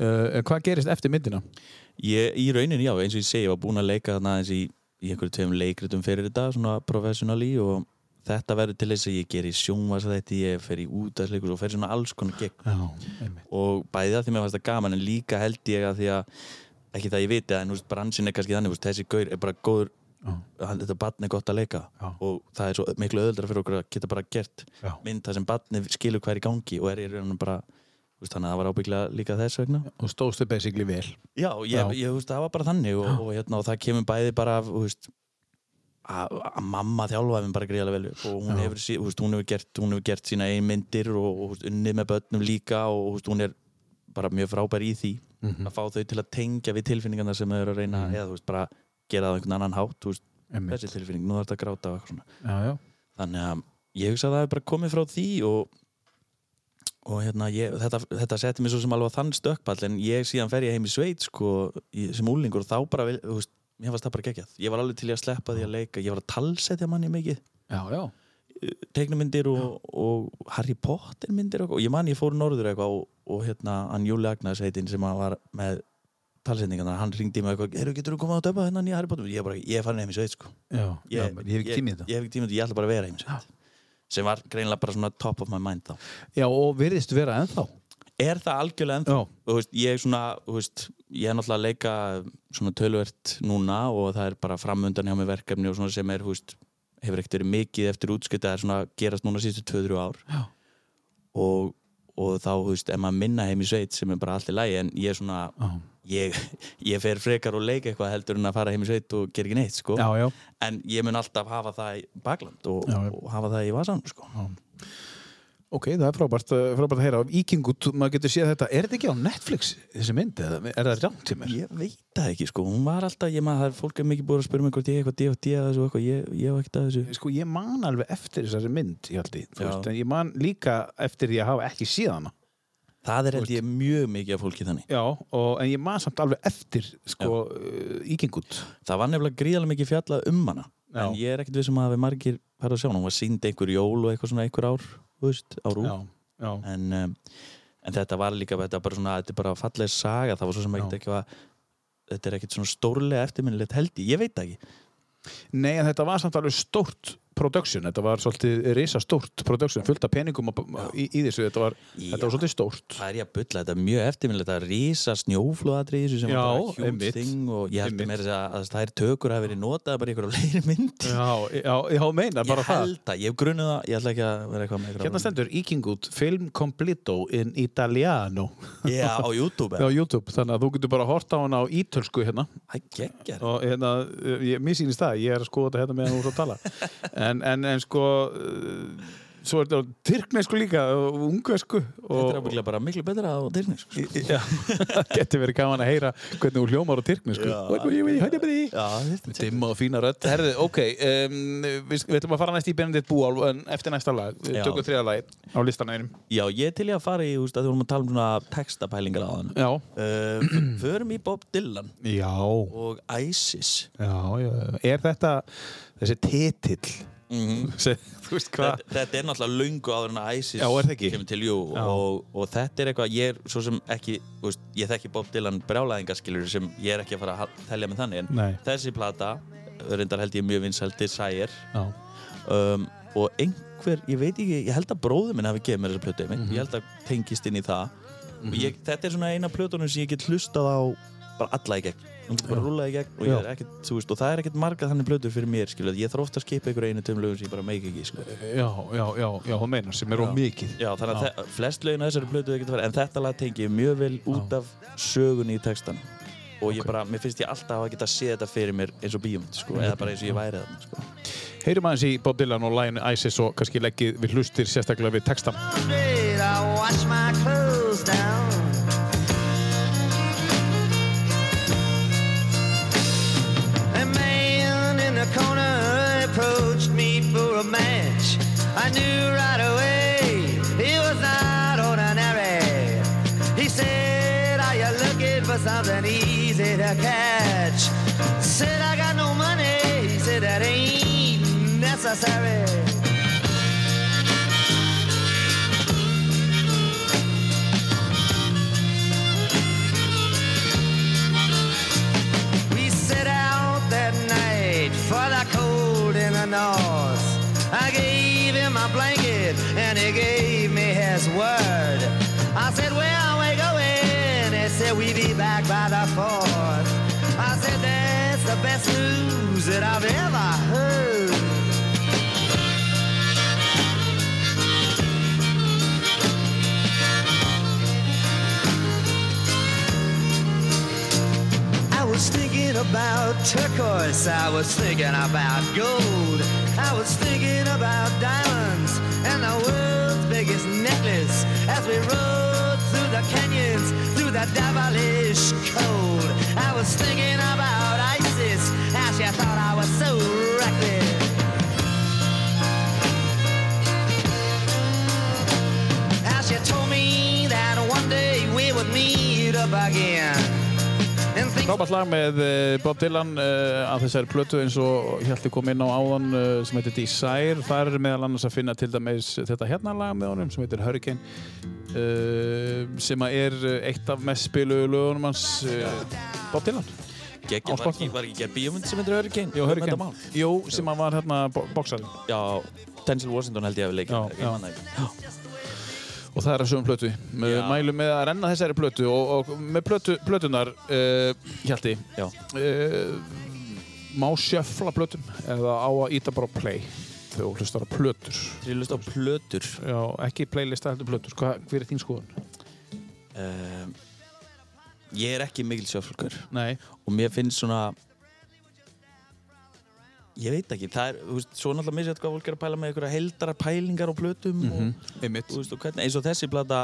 Uh, en hvað gerist eftir myndina? Ég, í rauninni, já, eins og ég segi, ég var búinn að leika þarna eins í, í einhverju tveim leikritum fyrir þetta, svona professionally og þetta verður til þess að ég geri sjónvarsþætti, ég fer í útæðsleikus og fer svona alls konar gegn Já, og bæði það því mér fannst það gaman en líka held ég að því að ekki það ég viti en þú veist, bransin er kannski þannig veist, þessi gaur er bara góður Já. þetta barn er gott að leika Já. og það er svo miklu öðuldra fyrir okkur að geta bara gert mynd það sem barnið skilur hvað er í gangi og er í raunum bara veist, þannig að það var ábygglega líka þess vegna. Og stóðstu basically vel. Já, ég, ég, veist, það var bara þannig og, og, hérna, og það kemur bæði bara af, veist að að mamma þjálfaði mér bara greiðlega vel og hún hefur, veist, hún, hefur gert, hún hefur gert sína ein myndir og, unnið með börnum líka og hún er bara mjög frábær í því Mhm. að fá þau til að tengja við tilfinningarna sem þau eru að reyna eða þú veist, bara gera það á einhvern annan hátt þessi tilfinning, nú þarf þetta að gráta Já, já. Þannig að ég hugsa að það er bara komið frá því og og hérna, ég, þetta, þetta setti mér svo sem alveg á þann stökkpall en ég síðan fer ég heim í sveit sko, í, sem úlingur og þá bara, þú veist, mér fannst það bara geggjað. Ég var alveg til í að sleppa því að leika ég var að talsetja manni mikið. Já, já. Teiknumyndir og, og Harry Potter myndir og, og ég man ég fór norður eitthvað og, og hérna hann Júli Agnes heitinn sem var með talsetningarna, hann ringdi mig eitthvað eru getur þú komað að döpa hennan í Harry Potter? Ég, bara, ég er farin heim í sveit sko. Já, já, ég hef ekki tímið ég, þetta. ég hef ekki tímið þetta, ég ætla bara að vera heim í sveit sem var greinilega bara svona top of my mind þá. Já, og virðist vera ennþá. Er það algjörlega ennþá? Veist, ég er svona, þú veist, ég er náttúrulega að leika svona tölvert núna og það er bara framundan hjá mig verkefni og svona sem er, þú veist, hefur ekkert verið mikið eftir útskipta, það er svona að gerast núna síðustu 2-3 ár. Já. og, og þá, þú veist, ef maður minna heim í sveit sem er bara allt í lagi en ég er svona Já. ég, ég fer frekar og leika eitthvað heldur en að fara heim í sveit og gera ekki neitt, sko. Já, já. En ég mun alltaf hafa það í bakland og, og hafa það í vasan, sko Ok, það er frábært, uh, frábært að heyra Íkingut, maður getur séð þetta Er þetta ekki á Netflix, þessi mynd? Eða er það rámt til mér? Ég veit það ekki sko, hún var alltaf, ég maður, fólk er mikið búið að spyrja mig hvort ég eitthvað D.O.D. eða þessu eitthvað, ég, ég hef ekkert að þessu. Sko, ég man alveg eftir þessari mynd, ég haldi En ég man líka eftir því að hafa ekki séð hana Það er held ég mjög mikið af fólki þannig. Já, og, en ég man samt alveg eftir sko, uh, Íkingut Það var nefnilega gríðarlega mikið fjallað um hana, Já. en ég er ekkert vissum að hafi margir færð að sjá hana, hún var sínd einhver jól og eitthvað svona einhver ár, veist, á rú. Já, já, En, um, en þetta var líka, þetta var bara svona, þetta er bara falleg saga, það var svo sem ekkert Já. eitthvað, þetta er ekkert svona stórlega eftirminnilegt held ég, ég veit ekki. Nei, en þetta var samt alveg stórt production, þetta var svolítið risa stórt production, fullt af peningum í, í þessu, þetta var, þetta var svolítið stórt. Það er ég að bulla, þetta er mjög eftirminnilegt að rísa snjóflóðatri í þessu sem Já, var einmitt. thing og ég held að meira að, að það er tökur hafi verið notaði bara í einhverju <laughs> leiri mynd Já, já, já, meina, bara ég það. held það, ég hef grunnið það, ég ætla ekki að vera eitthvað með Hérna stendur Íkingut, film completo in italiano. Já, á <laughs> YouTube á YouTube, þannig að þú getur bara að horta á hana á ítölsku hérna <laughs> Ég, ég en, en, en sko uh, svo er þetta tyrknesku líka og ungversku Þetta er ábygglega bara miklu betra á Disney sko. Já, <laughs> það getur verið gaman að heyra hvernig þú hljómar á tyrknesku. Dimma og fína rödd. Herðu, ok, um, við, við ætlum að fara næst í Benedikt Búál en eftir næsta lag, tökum þriða lag á listan einum. Já, ég til í að fara í, þú veist, að þú vorum að tala um svona textapælingar á hann. Já, uh, Förum í Bob Dylan já, og ISIS. Já, já. Er þetta þessi titill <laughs> Veist hvað? Þetta, þetta er náttúrulega löngu áður en að ISIS Já, kemur til jú og, og þetta er eitthvað, ég er svo sem ekki veist, ég þekki Bob Dylan brjálæðingaskilur sem ég er ekki að fara að telja með þannig en Nei. þessi plata, reyndar held ég mjög vinsæl Desire Já, um, og einhver, ég veit ekki ég held að bróður minn hafi gefið mér þessa plötu Mhm. mm ég held að tengist inn í það. Og ég, þetta er svona eina plötunum sem ég get hlustað á bara alla í gegn. Bara rúlað í gegn og, er ekkert, þú veist, og það er ekkert marga þannig plötur fyrir mér skilu, ég þarf ofta að skipa einhverju einu tveim lögum sem ég bara meik ekki sko. já, já, já, já, hún meinar sem er of mikið. Já, þannig að flest lögin að þessari plötu geta verið, en þetta lag tengi ég mjög vel út af sögunni í textan og ég bara, mér finnst ég alltaf að geta séð þetta fyrir mér eins og bíum, sko, eða bara eins og ég væri þarna, sko. Heyrum aðeins í Bob Dylan og læginu ISIS og kannski leggið við hlustir sérstaklega við textan a match. I knew right away he was not ordinary. He said, Are you looking for something easy to catch? Said, I got no money. He said, That ain't necessary. We set out that night for the cold in the north. I gave him my blanket and he gave me his word. I said, Where are we going? He said, We be back by the fourth. I said, That's the best news that I've ever heard. Thinking about turquoise, I was thinking about gold, I was thinking about diamonds and the world's biggest necklace as we rode through the canyons, through the devilish cold. I was thinking about ISIS as you thought I was so reckless. As you told me that one day we would meet up again. Frábært lag með eh, Bob Dylan uh, að þessari plötu eins og Hjalti kom inn á áðan uh, sem heitir Desire. Það er meðal annars að finna til dæmis þetta hérna lag með honum sem heitir Hurricane uh, sem er eitt af mest spilu lögunum hans Bob Dylan. Gekki, var, ekki, var ekki gerð bíómynd sem heitir Hurricane? Þetta Hurricane. Jú, sem að var hérna boksarinn. Já, Denzel Washington held ég að við leikja. Og það er að sögum plötu. Við Já. mælum með að renna þessari plötu og, og með plötu, plötunar, uh, Hjalti, Já. uh, má sjöfla plötum eða á að íta bara á play þegar þú hlustar á plötur. Þegar ég lust á plötur. Já, ekki playlista heldur plötur. Hvað, hver er þín skoðun? Um, ég er ekki mikil sjöflokkur Nei. og mér finnst svona ég veit ekki, það er, þú veist, svo náttúrulega misjætt hvað fólk er að pæla með einhverja heldara pælingar á plötum og, Einmitt. þú veist, og hvernig, eins og þessi plata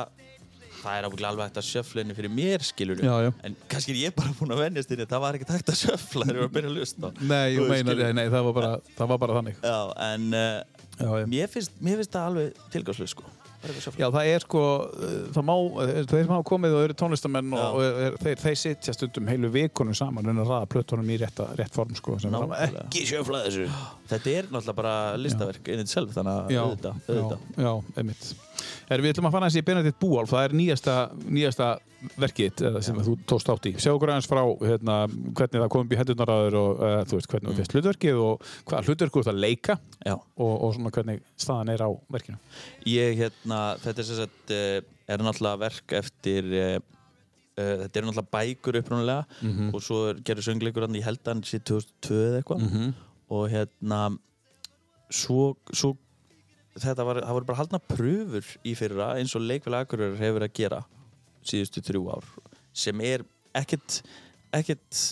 það er ábygglega alveg hægt að sjöfla henni fyrir mér já. en kannski er ég bara búinn að venjast henni það var ekkert hægt að sjöfla þegar ég var að byrja að lusta Nei, ég meina, skilur. nei, það var bara, það var bara þannig. Já, en uh, Já, já. mér, finnst, mér finnst það alveg tilgangslöð sko Já, það er sko, uh, það má, uh, þeir sem hafa komið og eru tónlistamenn og, Já. og er, þeir, þeir sitja stundum heilu vikunum saman en að raða plötunum í rétta, rétt form sko. sem Nákvæmlega. ekki sjöfla þessu. þetta er náttúrulega bara listaverk innið sjálf þannig að Já, auðvitað, já, auðvitað. já, einmitt. Er, við ætlum að fara eins í Benedikt Búálf, það er nýjasta, nýjasta verkið eða, sem þú tókst átt í. Sjá okkur aðeins frá hérna, hvernig það kom upp í hendurnar aður og uh, þú veist hvernig þú fyrst hlutverkið og hvað hlutverk þú ert að leika Já. og, og svona hvernig staðan er á verkinu. Ég, hérna, þetta er sagt, uh, er náttúrulega verk eftir, uh, uh, þetta er náttúrulega bækur upprunalega og svo er- gerður söngleikur hann, ég held að hann sé 2002 eða eitthvað og hérna, svo, svo þetta var, það voru bara haldna pröfur í fyrra eins og leikvel Akureyrar hefur að gera síðustu þrjú ár sem er ekkert, ekkert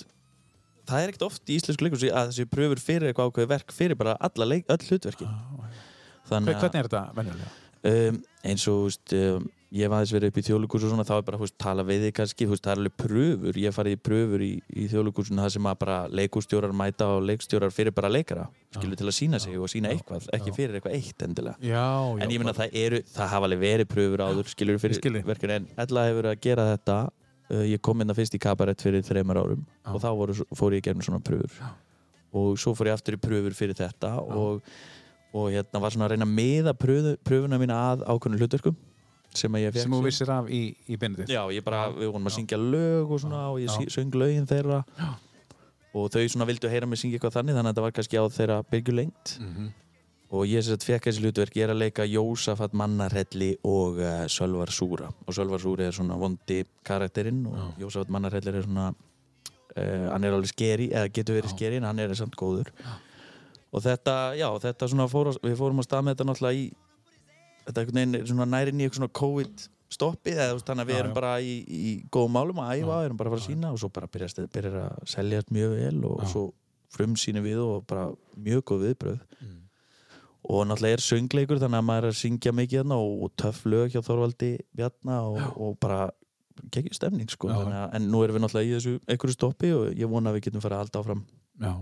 það er ekkert oft í íslensku leikur að þessi pröfur fyrir eitthvað ákveði verk fyrir bara alla leik, öll hlutverki Þannig Hvernig er þetta venjulega? um, eins og um, ég hef aðeins verið upp í þjóðlugurs og svona, þá er bara, þú veist, tala við þig kannski, þú veist, það er alveg pröfur, ég hef farið í pröfur í, í þjóðlugursinu, það sem að bara leikustjórar mæta og leikstjórar fyrir bara leikara skilur til að sína sig og sína eitthvað ekki fyrir eitthvað eitt endilega. Já, já. en ég meina það eru, það hafa alveg verið pröfur áður skilur fyrir verkefni en Ella hefur að gera þetta uh, ég kom inn að fyrst í kabarett fyrir þreymar árum Já. og þá voru, fór ég pröfur. Já. og svo fór ég aftur í pröfur fyrir þetta og, og hérna var svona að reyna að miða pröfu, pröfuna mína að ákveðnu hlutverkum sem að ég fekk Sem þú vissir af í, í Benedikt. Já, bara, við vorum að syngja lög og svona og ég söng lögin þeirra. Já. og þau svona vildu heyra mig syngja eitthvað þannig þannig að þetta var kannski á þeirra byrju lengt Mhm. og ég sem sagt fekk þessi hlutverk ég er að leika Jósafat Mannarhelli og uh, Sölvar Súra. Og Sölvar Súri er svona vondi karakterinn og Jósafat Mannarhelli er svona uh, hann er alveg skeri eða getur verið skeri en hann er samt góður. Og þetta, já, þetta svona fór, á- við fórum að stað með þetta náttúrulega í þetta einhvern veginn er svona nærin í eitthvað svona COVID stoppi eða þannig að við Já, erum já. bara í, í góðum málum að æfa, erum bara að fara að sína og svo bara byrjar að seljast mjög vel og Já. svo frumsýni við og bara mjög góð viðbröð Mm. og náttúrulega er söngleikur þannig að maður er að syngja mikið þarna og, og töff lög hjá Þorvaldi Bjarna og, og bara geggjur stemning sko Já. að, en nú erum við náttúrulega í þessu einhverju stoppi og ég vona að við getum fara að halda áfram Já.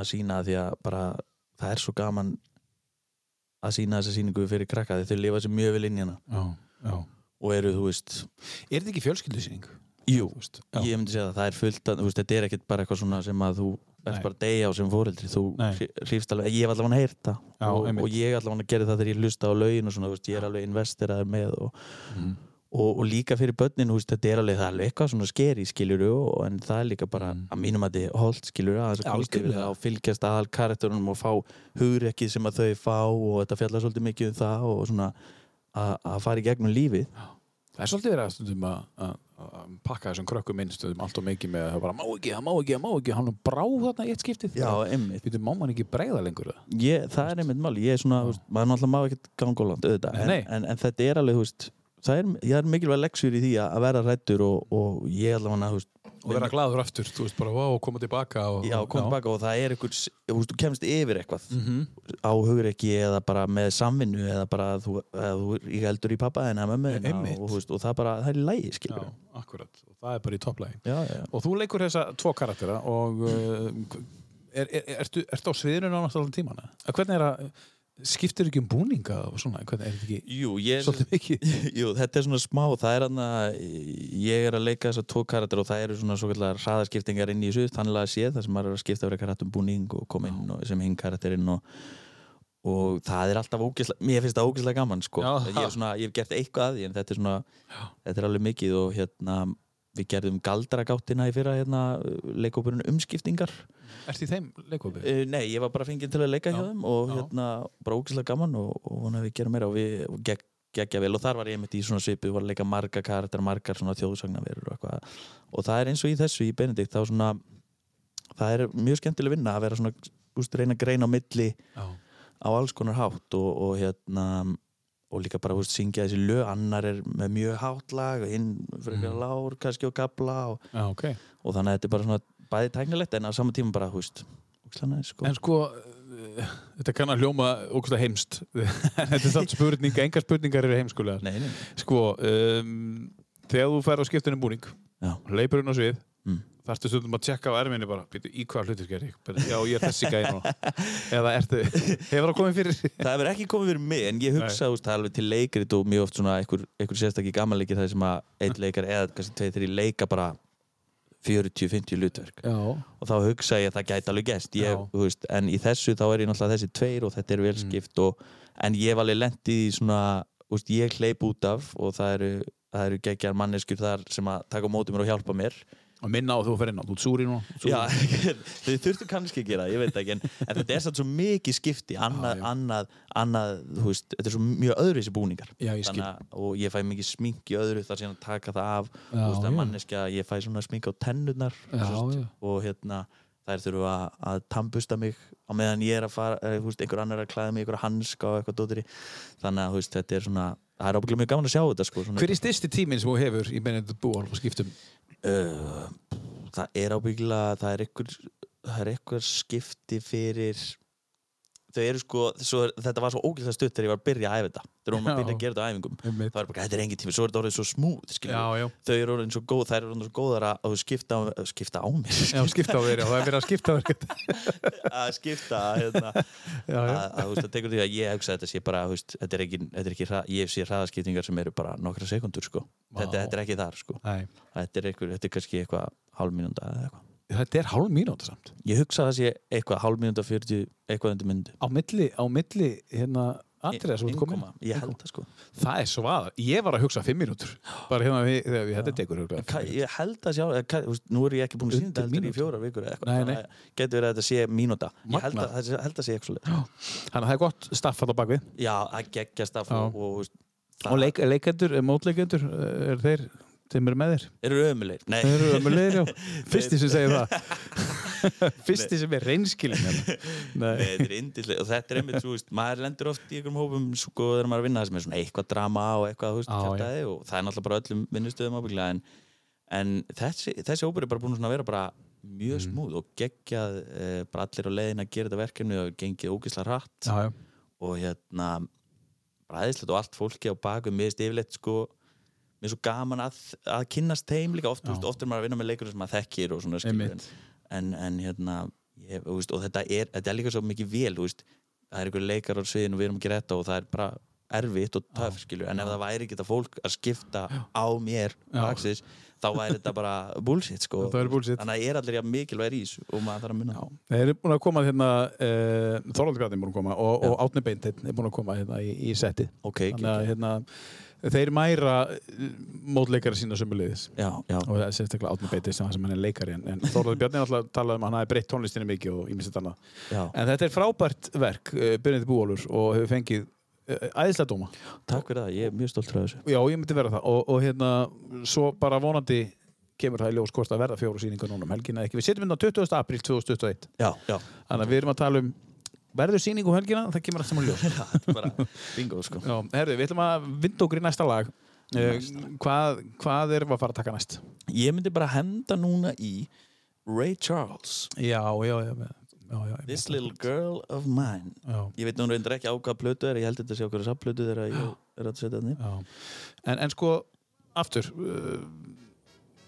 að sína því að bara það er svo gaman að sína þessa síningu fyrir krakka því þau lifa sér mjög vel inn í hana Já. Já. og eru, þú veist, Er þetta ekki fjölskyldusýning? jú, veist, ég myndi segja það það er fullt að, veist, þetta er ekkert bara eitthvað svona sem að þú ert bara að deyja á sem alveg, ég hef allavega heyrt það Já, og, og ég allavega gerði það þegar ég hlusta á lögin og svona, veist, ég er alveg investiraður með og, Mhm. Og, og líka fyrir börnin, þú veist, þetta er alveg það er alveg eitthvað svona skeri, skiljuru en það er líka bara, Mm. að mínum að er holdt, skiljuru, að þess að komast yfir það og fylgjast aðal karakterunum og fá hugrekkið sem að þau fá og þetta fjallar svolítið mikið um það og svona að fara í gegnum lífið. Það er svolítið verið að stundum að, pakka þessum krökkum inn stundum allt og mikið með að það bara má ekki, það má ekki, það má ekki. Hann er brá þarna í eitt skiptið. Já, einmitt. Býtum, má man ekki bregða lengur það? ég, það er einmitt máli, ég er svona, maður náttúrulega má ekkert ganga of langt, auðvitað, en, en, en þetta er alveg, þú veist, það er, er mikilvæg leksur í því að að vera rættur og, og ég allavega, þú veist, Og vera glaður aftur, þú veist, bara wow, koma tilbaka og, já, kom tilbaka og það er einhver, þú kemst yfir eitthvað Mhm. á hugreiki eða bara með samvinnu eða bara þú, eða þú ég heldur í pappa en að mömmu og, veist, og það bara, það er lægi, Já, akkurat, og það er bara í topplægi. Og þú leikur þessa tvo karaktera og uh, er, er, ertu, ertu á sviðinu nánast allan tíman? Hvernig er að, skiptir ekki um búninga og svona, hvernig er þetta ekki Jú, ég er svolítið mikið? <laughs> Jú, þetta er svona smá, það er hann að ég er að leika þessar tvo karakter og það eru svona svo kallar hraðaskiptingar inn í þessu þannig að sé það sem maður er að skipta verið karakterum búning og koma inn og, sem hinn karakterinn og, og það er alltaf ógeðslega, mér finnst það ógeðslega gaman sko. Já. ég, er svona, ég hef gert eitthvað að því en þetta er svona, þetta er alveg mikið og hérna við gerðum galdragáttina í fyrra hérna, leikópurinn umskiptingar Ertu í þeim leikópi? uh, Nei, ég var bara fenginn til að leika Já. hjá þeim og Já. hérna, bara ógeðslega gaman og, og vona að við gerum meira og við og gegg, geggja vel og þar var ég mitt í svona svipu var að leika marga karakter, margar svona þjóðsagnaverur og eitthvað og það er eins og í þessu í Benedikt þá svona það er mjög skemmtileg vinna að vera svona úst, reyna að greina á milli Já. á alls konar hátt og, og hérna og líka bara úst, syngja þessi lög annar er með mjög hátt lag og hinn fyrir Mm. lár kannski og gabla og, Já, ok. og þannig að þetta er bara svona bæði tæknilegt en á sama tíma bara húst sko. En sko, uh, þetta kann að hljóma ógustlega heimst. <laughs> Þetta er samt spurning, engar spurningar eru nei, Sko, um, þegar þú fær á skiptinu búning, leipur inn á svið, Mm. Þarftu stundum að tjekka á erminni bara, býtu, í hvað hlutur ger ég? Bara, Já, ég er þessi gæði núna. <laughs> Eða ertu, hefur það komið fyrir? það hefur ekki komið fyrir mig en ég hugsa úst, það er alveg til leikrit og mjög oft svona einhver, einhver sérstakki gamanleiki það sem að einn leikar eða kannski tveið þeirri leika bara 40-50 hlutverk Já. og þá hugsa ég að það gæti alveg gæst ég, Já. þú veist, en í þessu þá er ég náttúrulega þessi tveir og þetta er velskipt Mm. og, en ég hef alveg lent í svona úst, ég hleyp út af og það eru, það eru geggjar manneskjur þar sem að taka á móti mér og hjálpa mér Og minna á þú fer inn á, þú ert súri súri. Já, <laughs> þau þurftu kannski að gera það, ég veit ekki en, en þetta er satt svo mikið skipti annað, Já, já. annað, annað þú veist, þetta er svo mjög öðru þessi búningar Já, ég. Þannig að- og ég fæ mikið smink í öðru þar síðan að taka það af þú veist, að já. manneskja, ég fæ svona smink á tennurnar þú og hérna þær þurfa að, að tambusta mig á meðan ég er að fara, eh, þú veist, einhver annar að klæða mig einhver hanska og eitthvað dóttir þannig að þú veist, þetta er svona, það er ábygglega mjög gaman að sjá þetta sko, Hver er styrsti tíminn sem þú hefur í Benedikt Búal og skiptum? Uh, það er ábyggilega það er einhver, það er einhver skipti fyrir þau eru sko, svo, þetta var svo ógæslega stutt þegar ég var að byrja að æfa þetta. Þegar hún var að byrja að gera þetta á æfingum. Það var bara, þetta er engin tími, svo er þetta orðið svo smúð þau eru orðin svo góð, þær eru orðin svo góðar að að skipta skipta á mér Já, skipta á þér, já, það er verið að skipta á þér. <laughs> að skipta hérna, að, þú veist, það tekur því að ég hugsa þetta sé bara, veist, þetta er ekki, þetta er ekki ég sé hraðaskiptingar sem eru bara nokkra sekundur sko. þetta, þetta er ekki þar sko. Þetta, er einhver, þetta er þetta er hálf mínúta samt. ég hugsa að það sé eitthvað hálf mínúnda 40 eitthvað undir myndu Á milli, á milli, hérna, þú komin. Innkoma, ég held það sko Það er svaða. Ég var að hugsa fimm mínútur. Bara hérna, við, þegar við, huglega. Ka, ég held að sjá, þú veist, nú er ég ekki búin að þetta heldur í fjórar vikur að getur verið að þetta sé mínúta ég held að, það sé- að eitthvað. Þannig að það er gott staff alltaf bakvið. já, að gegja staff Já. og, og, þú Og leik, leikendur, mótleikendur, er þeir, þeim eru með þér? eru ömulegir Þeir eru ömulegir, já. <laughs> Fyrsti sem segir það. <laughs> Fyrsti sem er reynskilin. hérna. Nei, Nei. þetta er indislega og þetta er einmitt, þú veist, maður lendur oft í einhverjum hópum sko þegar maður er að vinna það sem er svona eitthvað drama og eitthvað, veist, já. kjátaði og það er náttúrulega bara öllum vinnustöðum ábygglega en, en þessi, þessi hópur er bara búin að vera bara mjög Mhm. smúð og geggjað eh, bara allir á leiðin að gera þetta verkefni og gengið ógislega hratt og hérna bræðislegt og allt fólki á baku er yfirleitt sko mér er svo gaman að, að kynnast þeim líka. Oft, veist, oft er maður að vinna með leikurinn sem maður þekkir og svona skilur en, en hérna ég, veist, og þetta er, þetta er líka svo mikið vel það er einhver leikar á sviðinu og við erum að gera þetta og það er bara erfitt og töff skilur, en ef það væri ekki þetta fólk að skipta á mér Já. Axis, þá væri þetta bara bullshit sko. Bullshit. þannig að ég er allir jafn mikilvægir í þessu og maður þarf að munna Já, þeir eru búin að koma hérna uh, Þorvaldur Gratni er búin að koma og, og Átni Beinteinn er búin að koma hérna í, í settið. Ok, þannig að hérna þeir mæra eh, mótleikara sína sömulegis og það er sérstaklega Átni Beinteinn sem, hann er leikari en, en Þorvaldur Bjarni alltaf talað um að hann hafi breytt tónlistinni mikið og ímyndist annað. Já. en þetta er frábært verk, uh, Byrjandi Búólur og hefur fengið uh, æðislega dóma. Takk fyrir það, ég er mjög stolt frá þessu. Já, ég myndi vera það. Og, og hérna, svo bara vonandi kemur það í ljós hvort að verða fjóru síningar núna um helgina ekki. Við setjum á 20. apríl 2021 já, já, Þannig að við erum að tala um verður síningu um helgina, það kemur allt saman ljós. <laughs> þetta er bingo sko Já, herðu, við ætlum að vinda okkur í næsta lag. Uh, hvað, hvað við að fara að taka næst? ég myndi bara henda núna í Ray Charles Já, já, já. já, This Little Girl of Mine ég veit nú reyndar ekki á hvaða plötu er ég held þetta sé okkur að plötu þegar ég <gasps> er að setja já. En, en sko, aftur, uh,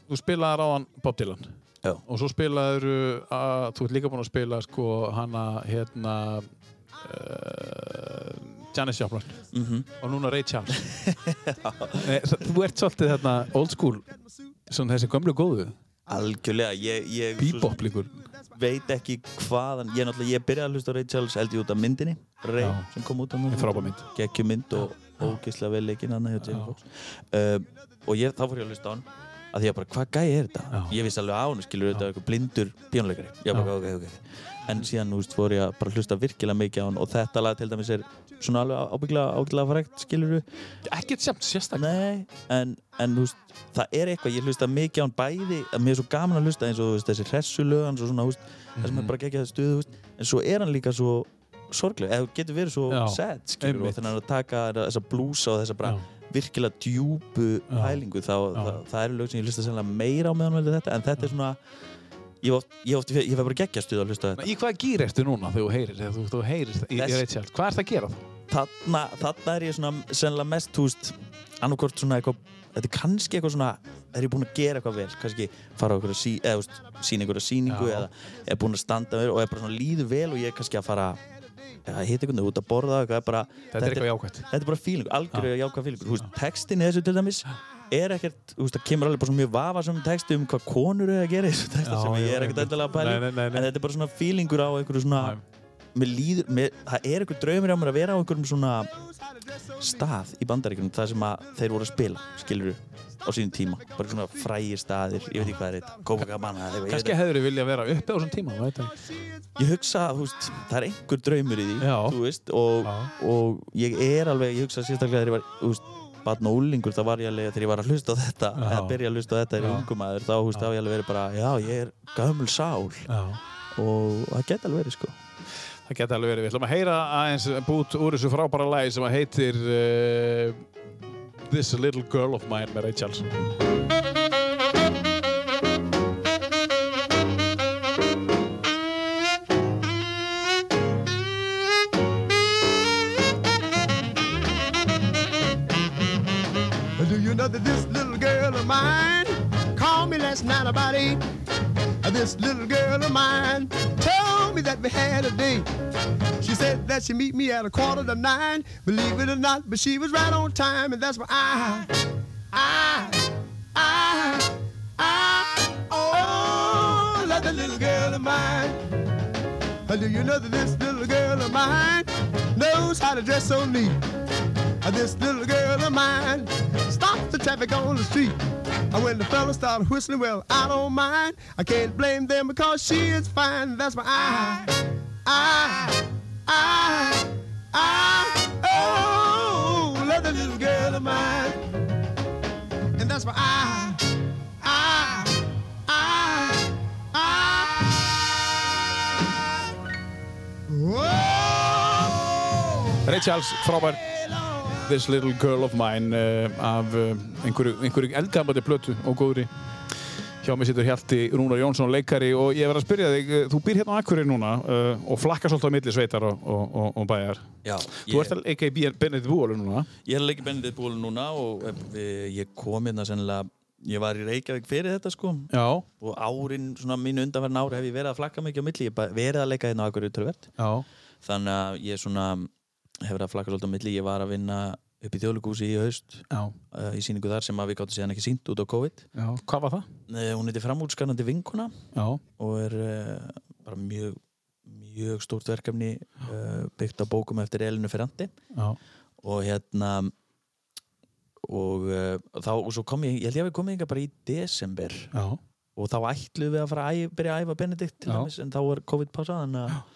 þú spilaðar á hann Bob Dylan já, og svo spilaður að þú ert líka búin að spila sko hana hérna uh, Janis Joplin. Mhm. Og núna Ray Charles. <laughs> Nei, þú ert svolítið þarna old school svona þessi gömlu góðu. Algjörlega ég, ég bebop líkur. veit ekki hvaðan ég náttúrulega ég byrjaði að hlusta Ray Charles held ég út af myndinni. Ray Já. sem kom út af Ein frábær mynd. og ógeðslega vel leikinn hann hjá Jamie Foxx. Uh, og ég, þá fór ég að hlusta á hann að því að bara hvað gæi er þetta? Já. ég vissi alveg á hann skilur þetta eitthvað blindur píónuleikari ég bara ok, ok, ok. En síðan úst, fór ég að bara hlusta virkilega mikið á hann og þetta lag til dæmis er svona alveg ábygglega ábygglega frækt skilur ekkert semt sérstaklega Nei, en, en þú veist, það er eitthvað, ég hlusta mikið á hann bæði, að mér er svo gaman að hlusta eins og þú veist, þessi hressulög hans og svona, þú veist, það sem er bara geggjað stuð, þú veist, en svo er hann líka svo sorgleg, eða getur verið svo Já, sad, skilur, og þannig að taka þessa blúsa og þessa bara Já. Virkilega djúpu Já. pælingu, þá, það, það eru lög sem ég hlusta sennilega meira á meðan veldi þetta, en þetta er svona, ég hef bara geggjað stuð að hlusta þetta. í hvaða gýr ertu núna þegar þú heyrir þegar þú, þú heyrir í, í Charles hvað ert að gera þá? þarna, þarna er ég svona sennilega mest, þú veist, annarkort svona eitthvað, þetta er kannski eitthvað svona er ég búinn að gera eitthvað vel, kannski fara á eitthvað sí, eða, þú sína einhverja síningu Já. eða er búinn að standa og er bara svona líður vel og ég er kannski að fara að hitta einhvern veginn út að borða eitthvað, bara, þetta er eitthvað jákvæmt þetta er bara feeling, algjörlega þú veist, textin þessu til dæmis er ekkert, þú veist, það kemur alveg bara svona mjög vafasum texti um hvað konur eru að gera þessu texti Já, sem ég er ekkert endilega að nei. en þetta er bara svona feelingur á einhverju svona mér líður, mér, það er einhver draumur á mér að vera á einhverjum svona stað í bandaríkjunum það sem að þeir voru að spila, skilur á sínum tíma, bara svona frægir staðir ég veit ekki hvað er þetta, Copacabana kannski hefur þið vilja vera uppi á þessum tíma ég hugsa, veist, það er einhver draumur í því, veist og, og ég er alveg, ég hugsa sérstaklega þegar ég var, þú veist barn og úlingur, það var ég alveg þegar ég var að hlusta á þetta Já. eða byrja að hlusta á þetta þegar ég Já. er ungum aður, þá, veist, þá ég alveg verið bara já, ég er gömul sál Já. og það geti alveg verið, sko Það geti alveg verið. Við ætlum að heyra aðeins bút úr þessu frábæra lagi sem að heitir uh, This Little Girl of Mine Mary Ray Charlson. Do you know that this little girl of mine called me last night about eight? This little girl of mine told me that we had a date. She said that she'd meet me at a quarter to nine. Believe it or not, but she was right on time, and that's why I, I, I, I, oh, love the little girl of mine. Uh, Do you know that this little girl of mine knows how to dress so neat? This little girl of mine stops the traffic on the street. Uh, When the fellas start whistling, well, I don't mind. I can't blame them because she is fine. That's why I, I, I, I, oh, love little girl of mine. And that's why I, I, I, I, Ray Charles, frábær. This Little Girl of Mine uh, af uh, einhverju, einhverju eldgamandi plötu og góðri hjá mig sittur Hjalti Rúnar Jónsson, leikari og ég verð að spyrja þig, uh, þú býr hérna á Akureyri núna uh, og flakkar svolítið á milli sveitar og, og, og, bæjar. Já, Þú ert að leika í Benedikt Búalu núna. Ég er að leika Benedikt Búl núna og eh, ég kom hérna sennilega ég var í Reykjavík fyrir þetta sko. Já, og árin, svona mín undanverðin ári hef ég verið að flakka mikið á milli, ég verið að leika hérna á Akureyri tölvert já, þannig að ég svona hef verið að flakka svolítið á milli, ég var að vinna upp í þjóðlugúsi í haust uh, í síningu þar sem við gáttum síðan ekki sínt út á COVID. Já. Hvað var það? uh, hún heitir framútskarnandi vinkuna Já, og er uh, bara mjög mjög stórt verkefni byggt á bókum eftir Elinu Ferrandi og hérna og þá og svo kom ég, ég held ég að við komið yngar bara í desember. Já. Og þá ætluðum við að fara að byrja að æfa Benedikt til dæmis en þá var COVID-pása þannig að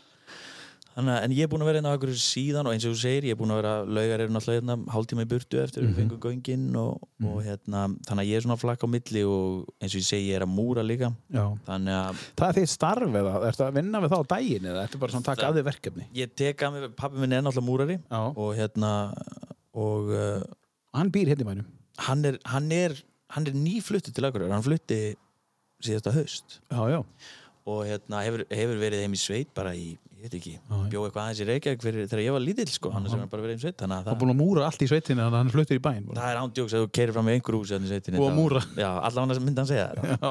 Þannig en ég er búinn að vera hérna á okkur síðan og eins og þú segir, ég er búinn að vera laugar eru náttúrulega hérna hálftíma í burtu eftir við fengum göngin og, og hérna þannig að ég er svona að flakka á milli og eins og ég segi, ég er að múra líka. Að það er þitt starf eða, ertu að vinna við það á daginn eða ertu bara svona að taka Það- að þið verkefni? ég tek að mig, pappi minn er náttúrulega múrari Já, og hérna og uh, hann býr hérna í mænum hann er, hann er, hann er nýflutti til Akureyrar, hann flutti síðasta haust. Já, já, og hérna hefur, hefur verið heim í sveit bara í, ég veit ekki, Já, já. bjó eitthvað aðeins í Reykjavík fyrir, þegar ég var lítill sko, hann er sem bara verið heim í sveit það, er búin að múra allt í sveitinni þannig að hann fluttir í bæinn bara. það er ándjóks að þú keirir fram í einhver hús Og að múra. já, allavega myndi hann segja Já,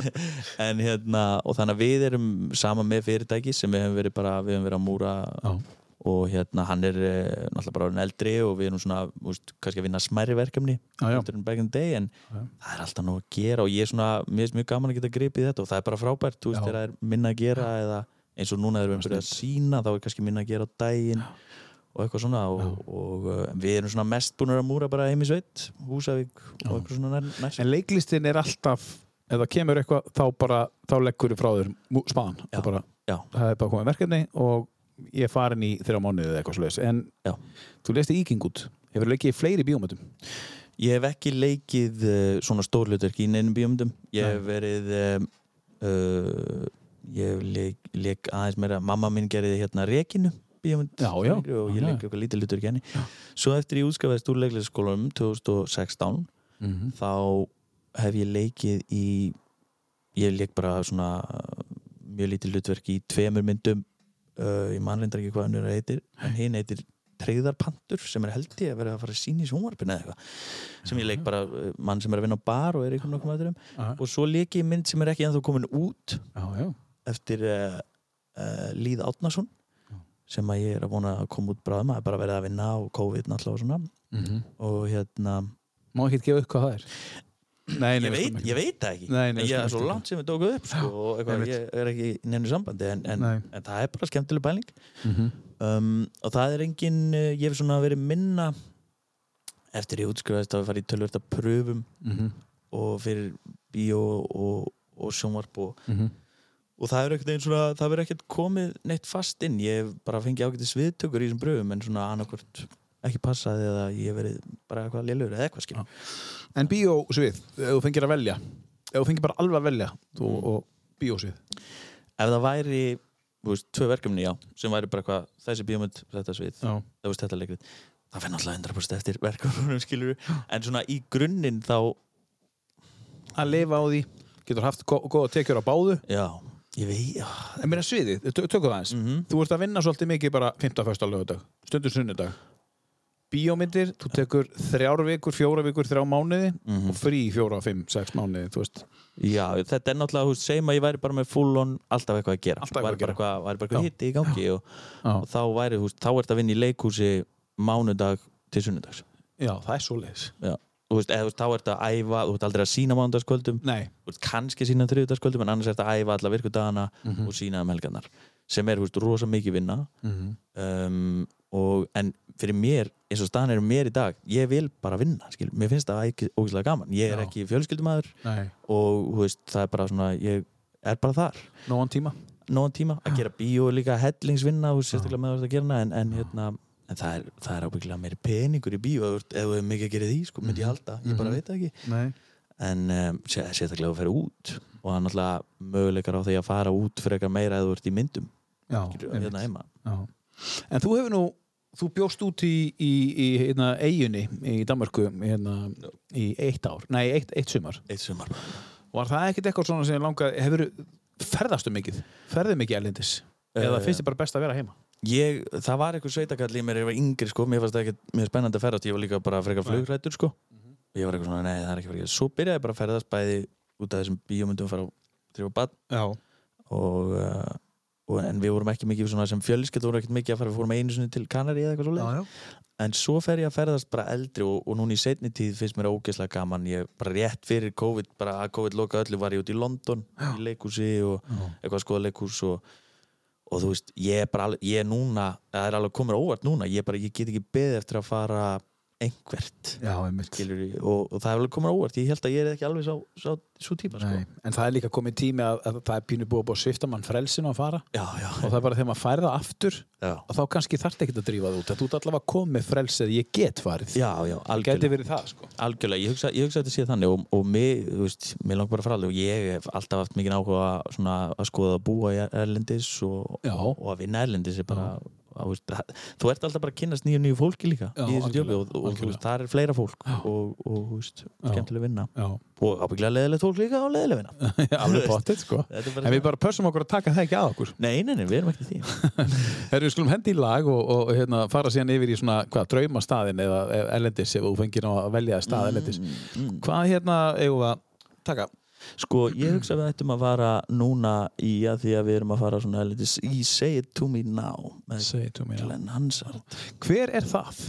<laughs> en hérna, og þannig að við erum sama með fyrirtæki sem við hefum verið bara við hefum verið að múra já, og hérna hann er eh, náttúrulega bara orðinn eldri og við erum svona, úst, kannski að vinna smærri verkefni Já, já. the day en Já. það er alltaf nóg að gera og ég er svona, mér finnst mjög gaman að geta gripið þetta og það er bara frábært, þú veist, Já. það er minna að gera eða eins og núna erum við byrjað að sína þá er kannski minna að gera á daginn og eitthvað svona og, og uh, við erum svona mest búin að múra bara heim í sveit Húsavík og eitthvað svona nær, nær En leiklistin er alltaf, ef það kemur eitthvað, þá bara, þá leggur þið frá þér. Já. Já, það er bara komið verkefni og ég er farin í þrjá mánuðið eða eitthvað slags. En Já. þú lesti Íking út. Hefur leikið í fleiri bíómöndum? Ég hef ekki leikið uh, svona stórlutverk í neinum bíómyndum. Ég hef verið, um, uh, ég hef leik, leik aðeins meira, mamma minn gerði hérna Rekinu bíómynd Já, já. og ég Já, leik já. eitthvað lítið lutverk henni. Svo eftir ég útskafaðist úr leiklæðskólanum 2016 Mm þá hef ég leikið í, ég leik bara svona mjög lítið hlutverk í tveimur myndum uh, ég manlindar ekki hvað hann er heitir en hinn heitir Treyðarpantur sem er held ég að vera að fara að sína í sjónvarpinu eða eitthvað. Sem ég leik bara uh, mann sem er að vinna á bar og er eitthvað nokkuð með Já. og svo leik ég mynd sem er ekki ennþá komin út Já, já. eftir uh, uh, Líð Átnason sem að ég er að vona að koma út bráðum. Að bara verið að vinna og COVID náttúrulega og svona. Mm og hérna Má ekki gefa upp hvað það er? Nei, nei, ég við veit, ég veit það ekki. Nei, við ég er svo langt sem við tókuð upp sko, og eitthvað, ég er ekki í neinu sambandi en, en, en það er bara skemmtileg bæling Mhm. um, og það er engin uh, ég hef svona verið minna eftir ég útskrifaðist að fara í tölvört að pröfum Mhm. og fyrir bíó og, og sjónvarp og, Mhm. og það er ekkert svona það verður ekkert komið neitt fast inn. Ég hef bara fengið ágættis viðtökur í þessum pröfum en svona annarkvort ekki passaði eða ég hef verið bara eitthvað lélur eða eitthvað skil. En bíósvið, ef þú fengir að velja ef þú fengir bara alveg að velja þú, Mm. og bíósvið ef það væri þú veist, tvö verkefni, já, sem væri bara eitthvað þessi bíómynd, þetta svið, Já. það veist þetta leikrið það fyrir náttúrulega 100% eftir verkefnum <laughs> skilur en svona í grunninn þá Að lifa á því, getur haft gó- góða tekjur á báðu já, ég veit já, En er sviðið, tö- tökum það eins Mhm. Þú ert að vinna svolítið mikið bara 15. fyrsta lögadag Stundur sunnudag bíómyndir, þú tekur þrjár vikur, fjóra vikur, þrjá mánuði Mhm. og frí fjóra, fimm, sex mánuði, þú veist. Já, þetta er náttúrulega, þú veist, segjum að ég væri bara með full on alltaf eitthvað að gera Alltaf eitthvað væri að gera. eitthvað, væri bara eitthvað hitti í gangi og, og þá væri, þú veist, þá ert að vinna í leikhúsi mánudag til sunnudags. Já, það er svo leiðis Já, þú veist, eða þá ert að æfa þú ert aldrei að sína mánudagskvöldum kannski sína þriðudagskvöldum en annars ert að æfa alla virkudagana Mhm. og sína um helgarnar sem er, veist, rosa mikið vinna. Um, og, en fyrir mér eins og staðan er mér í dag ég vil bara vinna, skil, mér finnst það ekki ógeðslega gaman, ég er Já. ekki fjölskyldumæður nei, og veist, það er bara svona ég er bara þar, nógan tíma. Nógan tíma. Að gera bíó líka hellingsvinna og sérstaklega með það að gera hana en, en, hérna, en það er, það er ábyggilega meiri peningur í bíó ef þú- ef hefur mikið að gera því, sko, myndi ég halda. Ég bara veit það ekki. Nei, en um, sé- sérstaklega að fara út og það er náttúrulega möguleikar á því að fara út frekar meira eða þú ert í myndum. Já, skilur, einmitt. hérna heima. Já. En þú hefur nú, þú bjóst út í, í, í hérna, eiginni í Danmarku hérna, í eitt ár, nei, eitt, eitt sumar. Eitt sumar. Var það ekkert eitthvað svona sem langar, hefur ferðastu mikið, ferðið mikið erlendis? Eða Eh, finnst þið bara best að vera heima? ég, það var eitthvað sveitakall í mér ég var yngri sko, mér fannst það ekki mjög spennandi að ferðast. Ég var líka bara frekar flugrættur sko. Ég var eitthvað svona, nei það er ekki fyrir svo byrjaði ég bara að ferðast bæði út af þessum bíómyndum að fara á þrjófa bad Já, og, uh, og en við vorum ekki mikið sem fjölskyld vorum ekkert mikið að fara, við fórum einu sinni til Kanari eða eitthvað svo já, en svo fer ég að ferðast bara eldri og, og núna í setni tíð finnst mér ógeðslega gaman. Ég bara rétt fyrir COVID, bara að COVID loka öllu var ég út í London í leikhúsi og eitthvað að skoða leikhús og, og þú veist, ég er bara alveg, ég er núna það er alveg komið á óvart núna, ég, bara, ég get ekki beðið eftir að fara einhvert já, og, og það er alveg komið á óvart. Ég held að ég er ekki alveg svo, típa sko. En það er líka komið tími að, að það er pínu búið búið að svifta mann frelsinu að fara. Já, já, og það er bara þegar maður fær það aftur já, og þá kannski þarf ekki að drífa það út. Þú ert allavega komið frelsið, ég get farið. Já, já það geti verið það sko. Algjörlega, ég hugsa, ég hugsa að þetta sé þannig og, og þú veist, mér langar bara fara alveg og ég hef alltaf haft mikið áhuga svona, að skoða að búa í Erlendis og, og, að vinna Erlendis er bara, þú ert alltaf bara að kynast nýju nýju fólki líka Já, í þessu djófi og, og veist, það er fleira fólk og, og þú veist, skemmtileg vinna. Já, og ábygglega leðilegt fólk líka og leðileg vinna. <laughs> Alveg bóttið sko. En við það. bara pössum okkur að taka það ekki að okkur. Nei, nei, nei, við erum ekki því. <laughs> Þegar við skulum hendi í lag og, og hérna, fara síðan yfir í svona, hvað, draumastaðin eða erlendis ef þú fengir að velja stað erlendis. Hvað hérna eigum við að taka? Sko, ég hugsa að við ættum að fara núna í að því að við erum að fara svona erlendis í Say It To Me Now Say it to me now. Hver er það?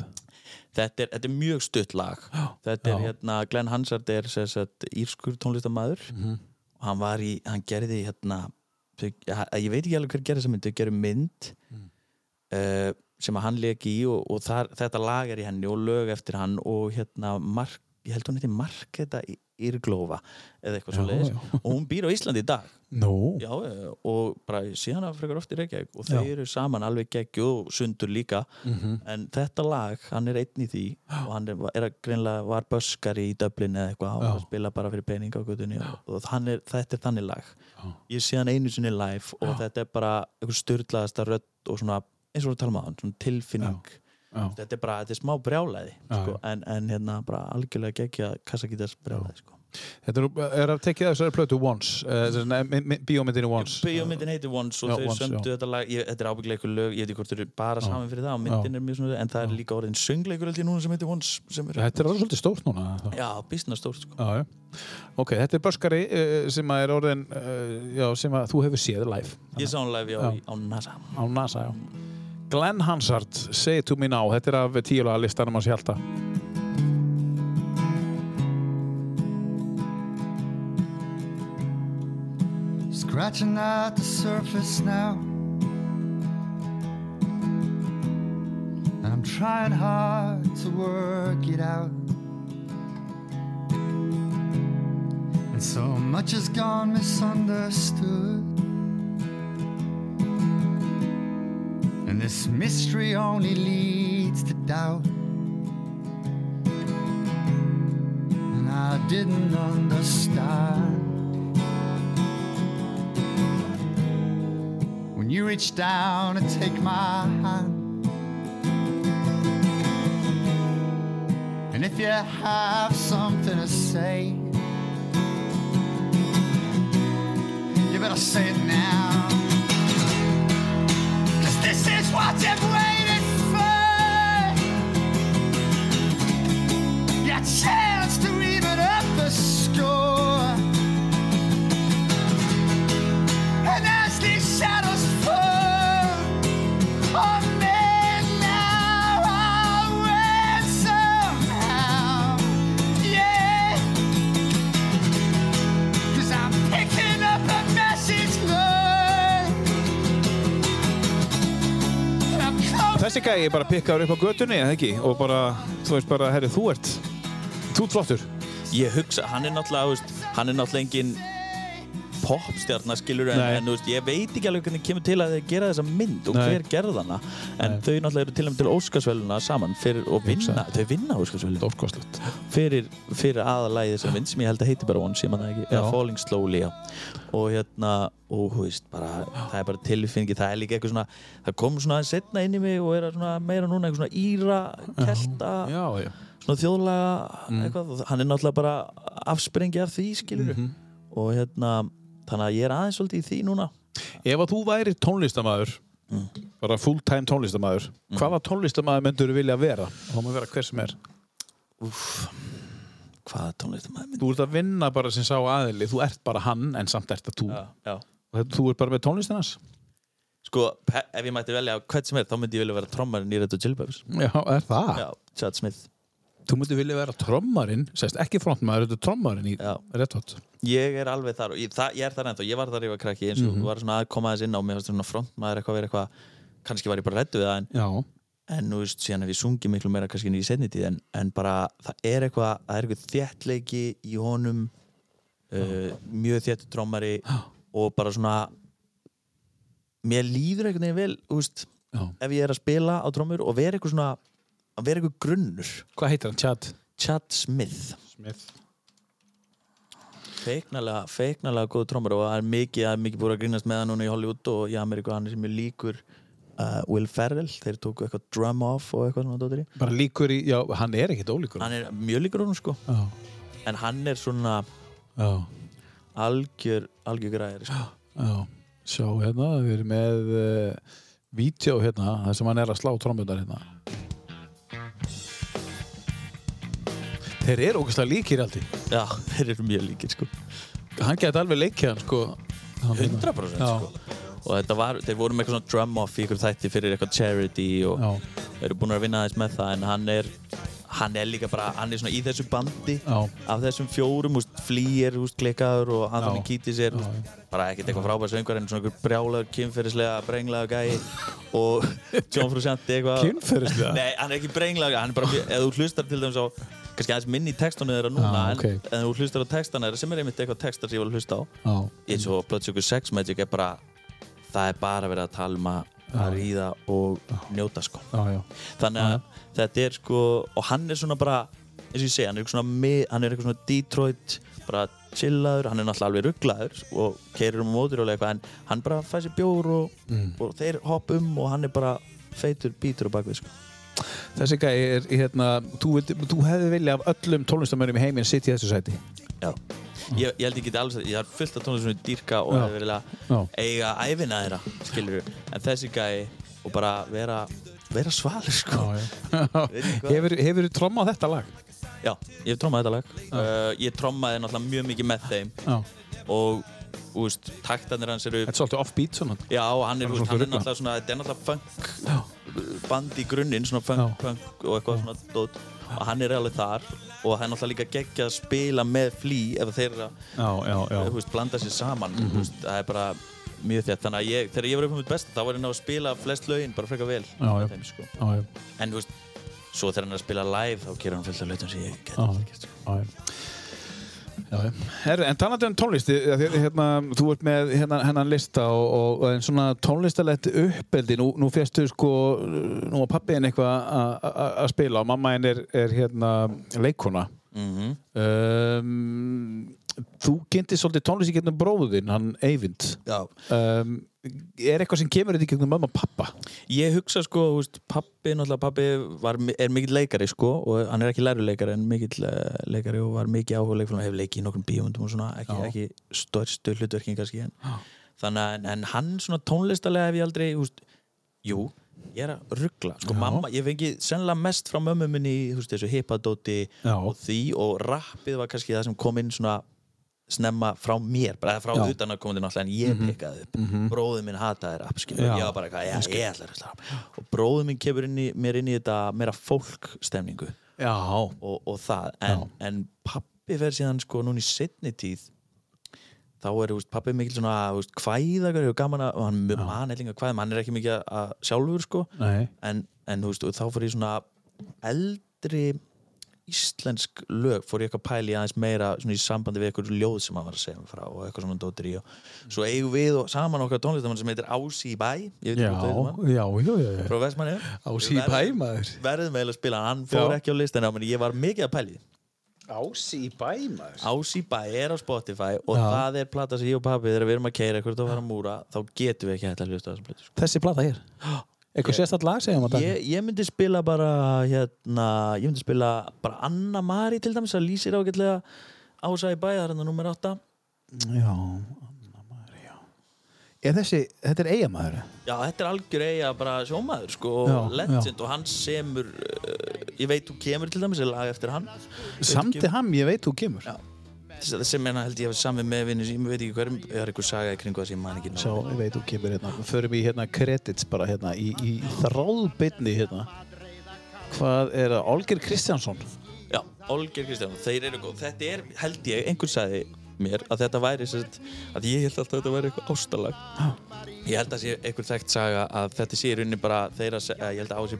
þetta er, þetta er mjög stutt lag þetta er Já. hérna, Glenn Hansard er sagt, írskur tónlistamæður Mhm. og hann var í, hann gerði hérna ja, ég veit ekki alveg hver gerði þessa mynd þau gerði mynd Mm. uh, sem að hann leki í og, og þar, þetta lag er í henni og lög eftir hann og hérna Mark, ég held hún heiti Marketa Írglófa eða eitthvað svo leiðis og hún býr á Íslandi í dag. Nú, Já, og bara síðan að frekar oft í Reykjavík. Og þau Já. eru saman alveg geggju og sundur líka. Mhm. en þetta lag, hann er einn í því. Og hann er, er að greinlega var böskari í Dublin eða eitthvað. Og spila bara fyrir pening á gutunni og, er, þetta er þannig lag. Ég sé hann einu sinni live og þetta er bara einhver styrlaðasta rödd og svona, eins og við talum á hann, svona tilfinning. Já, þetta er bara, þetta er smá brjálæði Já, sko, en, en hérna bara algjörlega geggja kassagítars brjálæði sko. Þetta er, er að tekið þessari plötu Once, uh, bíómyndinu Once Bíómyndin heitir Once og Já, þau Once, sömdu já. þetta lag ég, þetta er ábygglega eitthvað lög, ég veit ekki hvort þau eru bara saman fyrir það og myndin er mjög svona, en það er líka orðin söngleikur ég núna sem heitir Once sem er, Þetta er alveg svolítið stórt núna þá. já, bísna stórt sko. Já, já. Ok, þetta er Böskari uh, sem að er orðin uh, já, sem að þú hefur séð live ég sá hann live Já. á NASA á NASA, já Glenn Hansard, Say It To Me Now þetta er af tíulega listanum hans hjálta Scratching at the surface now. And I'm trying hard to work it out. And so much has gone misunderstood. This mystery only leads to doubt. And I didn't understand. when you reach down and take my hand. And if you have something to say, you better say it now. I've waited for. Yeah, Þessi gæi bara pikkaður upp á götunni, eða ekki? Og bara, þú veist bara, herri, þú ert Þú ert flottur Ég hugsa, hann er náttúrulega, hann er náttúrulega engin popstjarnar skilur en, Nei. en veist, ég veit ekki alveg hvernig kemur til að gera þessa mynd og Nei. hver gerði hana en þau náttúrulega eru til og með til Óskarsvæluna saman fyrir, og vinna, þau vinna Óskarsvæluna fyrir, fyrir aðalæði þessar mynd sem ég held að heiti bara One, sem hann ekki, eða. Falling Slowly já. og hérna, og þú veist bara, það er bara tilfinningi, það er líka eitthvað svona það kom svona aðeins setna inn í mig og er að svona, meira núna eitthvað svona íra, kelta Já, já. svona þjóðlega eitthvað, og hann er náttúrulega bara afsprengi af því, skilur og hérna, þannig að ég er aðeins svolítið í því núna. Ef að þú væri tónlistamæður bara full-time tónlistamæður hvaða tónlistamæður myndur þú vilja vera? Það má vera hver sem er. Hvaða tónlistum maður Þú ert að vinna bara sem sá aðili. Þú ert bara hann en samt ert að þú. Já, já. og þetta- þú ert bara með tónlistinans sko, ef ég mætti velja hvern sem er, þá myndi ég vilja vera trommarinn í Red Hot Chili Peppers Já, er það? já, Chad Smith Þú myndir vilja vera trommarinn sérst ekki frontmaður, þetta er trommarinn í Hot. Ég er alveg þar og ég, það, ég er þar ennþá, ég var þar ég var krakki eins og var svona að koma aðeins inn á mig svona frontmaður eitthvað verið eitthvað kannski var ég bara rættu við það en, Já, en nú veist, síðan hef ég sungið miklu meira kannski inn í setni tíð en, en bara það er eitthvað, það er eitthvað þéttleiki í honum uh, mjög þéttu trommari og bara svona mér líður einhvern veginn vel þú veist, já. ef ég er að spila á trommur og vera eitthvað svona að vera eitthvað grunnur. Hvað heitir hann? Chad? Chad Smith. Smith. Feiknalega, feiknalega góð trommur og það er mikið, það er mikið búið að grínast með hann núna í Hollywood og í Ameríku hann er sem er líkur uh, Will Ferrell, þeir tóku eitthvað drum off og eitthvað svona dóttir í. Bara líkur í, já, hann er ekkit ólíkur. Hann er mjög líkur honum sko. Já, en hann er svona já, algjör, algjör græðir sko. já. Sjá hérna, við erum með uh, vídeo hérna, þar sem hann er að slá trommundar hérna Þeir eru ógæslega líkir alltaf já, þeir eru mjög líkir sko Hann geti alveg leikið hann sko hann, hérna. 100% Já. sko og þetta var, þeir voru með eitthvað svona drum off í ykkur þætti fyrir eitthvað charity og Já, eru búin að vinna aðeins með það en hann er hann er líka bara, hann er svona í þessu bandi já, af þessum fjórum, úst, flýir, úst, klikkaður og Anthony Já. Kiedis er úst, bara ekkert eitthvað frábær söngur en svona einhver brjálagur, kynferðislega, brenglagur gæi og <laughs> John Frusciante eitthvað Kynferðislega? Nei, hann er ekki brenglagur, hann er bara, ef þú hlustar til dæmis á kannski aðeins minni í textunum þeirra núna Já, en, ok. en ef þú hlustar á textana þeirra sem er einmitt eitthvað textar sem ég vil hlusta á? Já, eins og Blood Sugar Sex Magic er bara það er bara verið að tala um að að ríða og njóta sko. Já, já. þannig að þetta er sko og hann er svona bara eins og ég segi, hann er eitthvað svona, er Detroit bara chillaður, hann er náttúrulega alveg rugglaður og keirir um mótur og eitthvað en hann bara fæ sér bjór og, og þeir hopp um og hann er bara feitur bítur á bakvið sko. Þessi gæi er í hérna, þú, þú hefði vilja af öllum tónlistamönnum í heiminn sitt í þessu sæti Já. Ég, ég held geti alveg sagt, ég har fullt af tónlistum sem ég dýrka og Já. hefur vilja Já. eiga æfina þeirra, skilur en þessi gæi og bara vera vera svalur sko <laughs> ekki hvað. Hefur, þú trommað þetta lag? Já, ég hef trommað þetta lag uh, Ég trommaði náttúrulega mjög mikið með þeim Já. og þú veist, taktarnir hans eru Þetta er svolítið offbeat svona Já, hann er, veist, svona hann er náttúrulega svona þetta er náttúrulega funk band í grunninn, svona funk, punk og eitthvað svona dót. Og hann er alveg þar og hann er náttúrulega líka geggjað að spila með flý ef þeir eru að Já, já, já. þú veist, blanda sér saman þú veist, það er bara mjög þétt. Þannig að ég, þegar ég var upp á mitt besta þá var ég ná að spila flest lögin bara frekar vel. Já, þeim, sko. Já, já, en þú veist, svo þegar hann er að spila live þá gerir hann fullt af lögum sem ég get Herru, en talandi um að hérna, þú ert með hérna, hennan lista og, og, og svona tónlistalegt uppeldi, nú, nú férstu sko, nú var pappiðin eitthvað að- spila og mamma henn er, er hérna leikona. Mhm. Um, þú kynnti svolítið tónlist í gegnum bróðin, hann Eyvind. Já. Um, er eitthvað sem kemur þetta í gegnum mamma og pappa? Ég hugsa sko, veist, pappi, pappi var, er mikill leikari sko og hann er ekki læruleikari en mikill uh, leikari og var mikið áhuga leikfélum, hefur leikið í nokkrum bíómyndum og svona, ekki, Já. ekki störstu hlutverkin kannski en, þannig að en, hann svona tónlistalega hef ég aldrei, veist, jú, ég er að ruggla sko, mamma, ég fengi sennilega mest frá mömmu minni þú veist, þessu hippadóti Já. og því og rappið var kannski það sem kom inn svona snemma frá mér, bara frá Já. Mhm. utan að koma til náttúrulega en ég pikkaði upp. Bróðið minn hataði skilur, Já. ég var bara eitthvað, já, ég ætla rapp og bróðið minn kemur inn í, mér inn í þetta meira fólkstemningu. Og, og það, en, en pappi fer síðan sko núna í setni tíð þá er veist, pappi mikil svona þú veist, kvæðagur og gaman að hann ja. man eitthvað kvæðum, hann er ekki mikið að- sjálfur sko, nei. En, en og þá ég svona eldri íslensk lög fór ég eitthvað að pæli aðeins meira svona í sambandi við eitthvað ljóð sem hann var að segja frá og eitthvað svona dóttir í og svo eigum við og saman okkar tónlistamann sem heitir Ási í bæ ég veit Já, já, já, já, frá Vestmanni Ási í bæ, maður. verðum eiginlega að spila hann, fór Já. ekki á listina menn ég var mikið að pæli. Ási í bæ, maður Ási í bæ er á Spotify og Já. það er plata sem ég og pappi þegar við erum að keira eitthvað að fara að múra þá getum við ekki að hlusta á þessum plötu sko. Þessi plata <gasps> hér Eitthvað sérstætt lag segjum að ég, ég myndi spila bara hérna, ég myndi spila bara Anna Mari til dæmis að lýsir ágætlega Ása í bæ, það er hérna nummer 8 Já, Anna María Er þessi, þetta er eigamæður Já, þetta er algjör eiga bara sjómaður sko, Já, legend og hann semur uh, ég veit þú kemur til dæmis er lag eftir hann. Samdi hann, ég veit þú kemur. Já. Sem hérna held ég að sami með vinni sem ég veit ekki hverjum, ég har eitthvað saga í kringu það sem ég man ekki Sjá, ég veit þú kemur hérna. Förum í hérna credits bara hérna Í, í þráðbytni hérna. Hvað er það? Olger Kristjánsson. Já, Olger Kristján, þeir eru góð. Þetta er, held ég, einhver sagði mér að þetta væri sérst, að ég held alltaf að þetta væri eitthvað ástalag. Ég held að sé einhver þekkt saga að þetta sé í rauninni bara þeirra, eh, ég held að Ási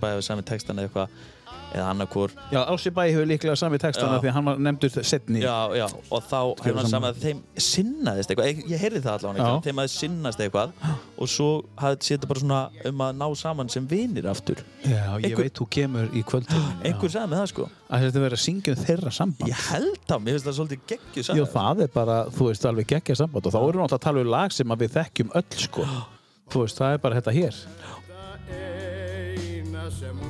eða annarkor Já, Ási Bæ hefur líklega sami textana. Því hann var nefndur setni Já, já, og þá hefur hann saman. að þeim sinnaðist eitthvað, ég, ég heyrði það allavega ekki, þeim að sinnast eitthvað og svo þetta bara svona um að ná saman sem vinir aftur. Já, ég Einhver- veit þú kemur í kvöldin <gasps> einhver sagði með það sko. Að þetta verið að syngja um þeirra samband. Ég held það, mér finnst það svolítið geggju Já, það er bara, þú veist, alveg geggja samband. Og þá erum við náttúrulega að tala um lag <gasps>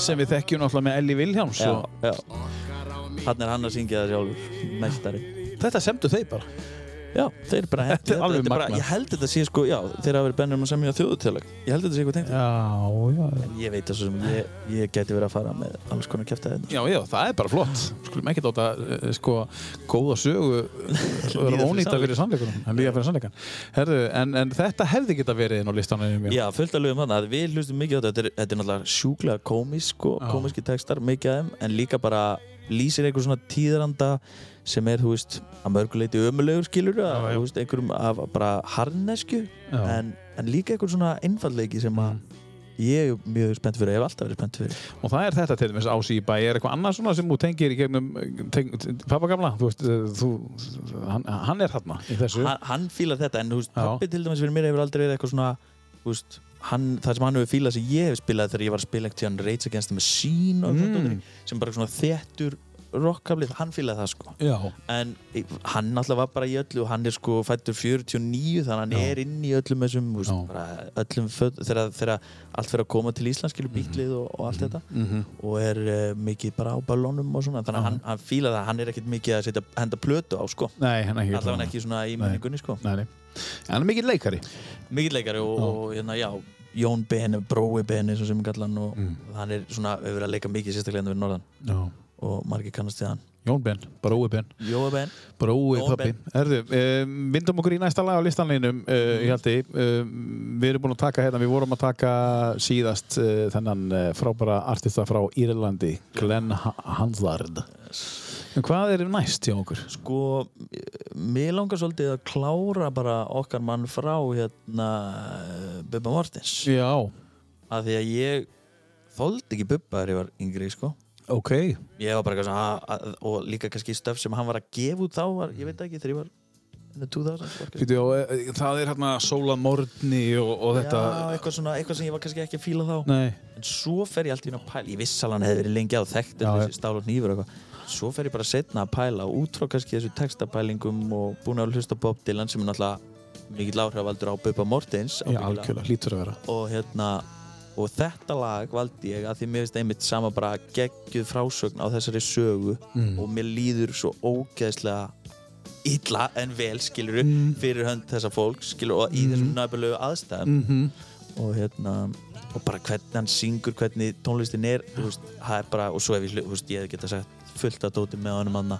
sem við þekkjum náttúrulega með Elli Vilhjáms Já, já Hann er hann að syngja það sjálfur, mestari þetta semdu þeir bara. Já, þeir bara hentu Þetta alveg bara. Ég held þetta sé sko, já, þeir hafa verið bennir um að semja þjóðutölag Ég held þetta sé eitthvað tengt Já, já. En ég veit það svo sem ég, ég geti verið að fara með alls konar kæfta þetta Já, já, það er bara flott. Skulum ekki dáta, uh, sko, góða sögu <laughs> vera ónýta fyrir sannleikunum. En líka fyrir sannleikan. Herðu, en, en þetta hefði geta verið inn á listanum. Já, fullt að lögum þannig að við hlustum mikið á þetta Þetta er, þetta er náttúrulega sjúklega komísk sko, Sem er, þú veist, að mörguleiti ömulegur skilur, að, þú veist, einhverjum af bara harnesku en, en líka einhver svona einfallleiki sem að ég er mjög spennt fyrir, ég hef alltaf verið spennt fyrir Og það er þetta til dæmis bæ. Er eitthvað annað svona sem þú tengir í gegnum teng, pappa gamla? Þú veist, uh, þú, hann, hann er þarna í þessu. hann, hann fílar þetta, en þú veist, pappi til dæmis fyrir mér hefur aldrei verið eitthvað svona þú veist, hann, það sem hann hefur fílað sem ég hef spilað þegar ég var að spila ekkert hann Rage Against the Machine Mm. mm. sem bara svona þettur rockablið, hann fílaði það sko Já. en hann alltaf var bara í öllu og hann er sko fættur 49 þannig að hann Já. er inn í öllum þessum bara öllum föt, þegar, þegar allt fyrir að koma til Ísland skilur bíklið og, og allt þetta Mhm. og er uh, mikið bara á ballónum og svona þannig að hann, hann fílaði það, hann er ekkert mikið að setja, henda plötu á sko Nei, hann er ekki. allavega ekki svona í menningunni sko Nei, nei. En hann er mikill leikari. mikill leikari og, og hérna, já, Jón Ben, Brói Ben eins og sem við kallar hann og Mm. hann er svona, hefur verið að leika mikið sérstaklega hérna við norðan Já. Og margir kannast við hann Jón Ben, Brói Ben. Jói Ben, Brói pappi. Um, vindum okkur í næsta lag á listanleinum, uh, ég haldi. Um, við erum búin að taka hérna, við vorum að taka síðast uh, þennan uh, frábæra artista frá Írlandi, Glenn Ha- Hansard. En hvað er næst hjá okkur? sko mér langar svolítið að klára bara okkar mann frá hérna Bubba Mortens Já, af því að ég þóldi ekki Bubba þegar ég var yngri sko ok. ég var bara eitthvað svona að- að- og líka kannski stöf sem hann var að gefa út þá var, ég veit ekki þegar ég var in the 2000s var kannski- Býtu, og, uh, það er hérna Sóla Morni og, og þetta... Já, eitthvað, svona, eitthvað sem ég var kannski ekki að fíla þá. Nei, en svo fer ég alltaf inn að pæla ég viss alveg hann hefði verið lengi á og og eitthvað. Svo fer ég bara setna að pæla út frá kannski þessu textapælingum og búin að hlusta á Bob Dylan sem er náttúrulega mikill áhrifaldur á Bubba Mortens já, algjörlega, hlýtur að vera. og hérna og þetta lag valdi ég að því mér finnst einmitt sama bara geggjuð frásögn á þessari sögu Mm. og mér líður svo ógeðslega illa en vel skiluru Mm. fyrir hönd þessa fólks skiluru og í þessum nöfnulegu aðstæðum Mm -hmm. og hérna og bara hvernig hann syngur, hvernig tónlistin er þú veist, það er bara, og svo ef ég, þú veist, ég hef geta sagt fullt af dóti með honum anna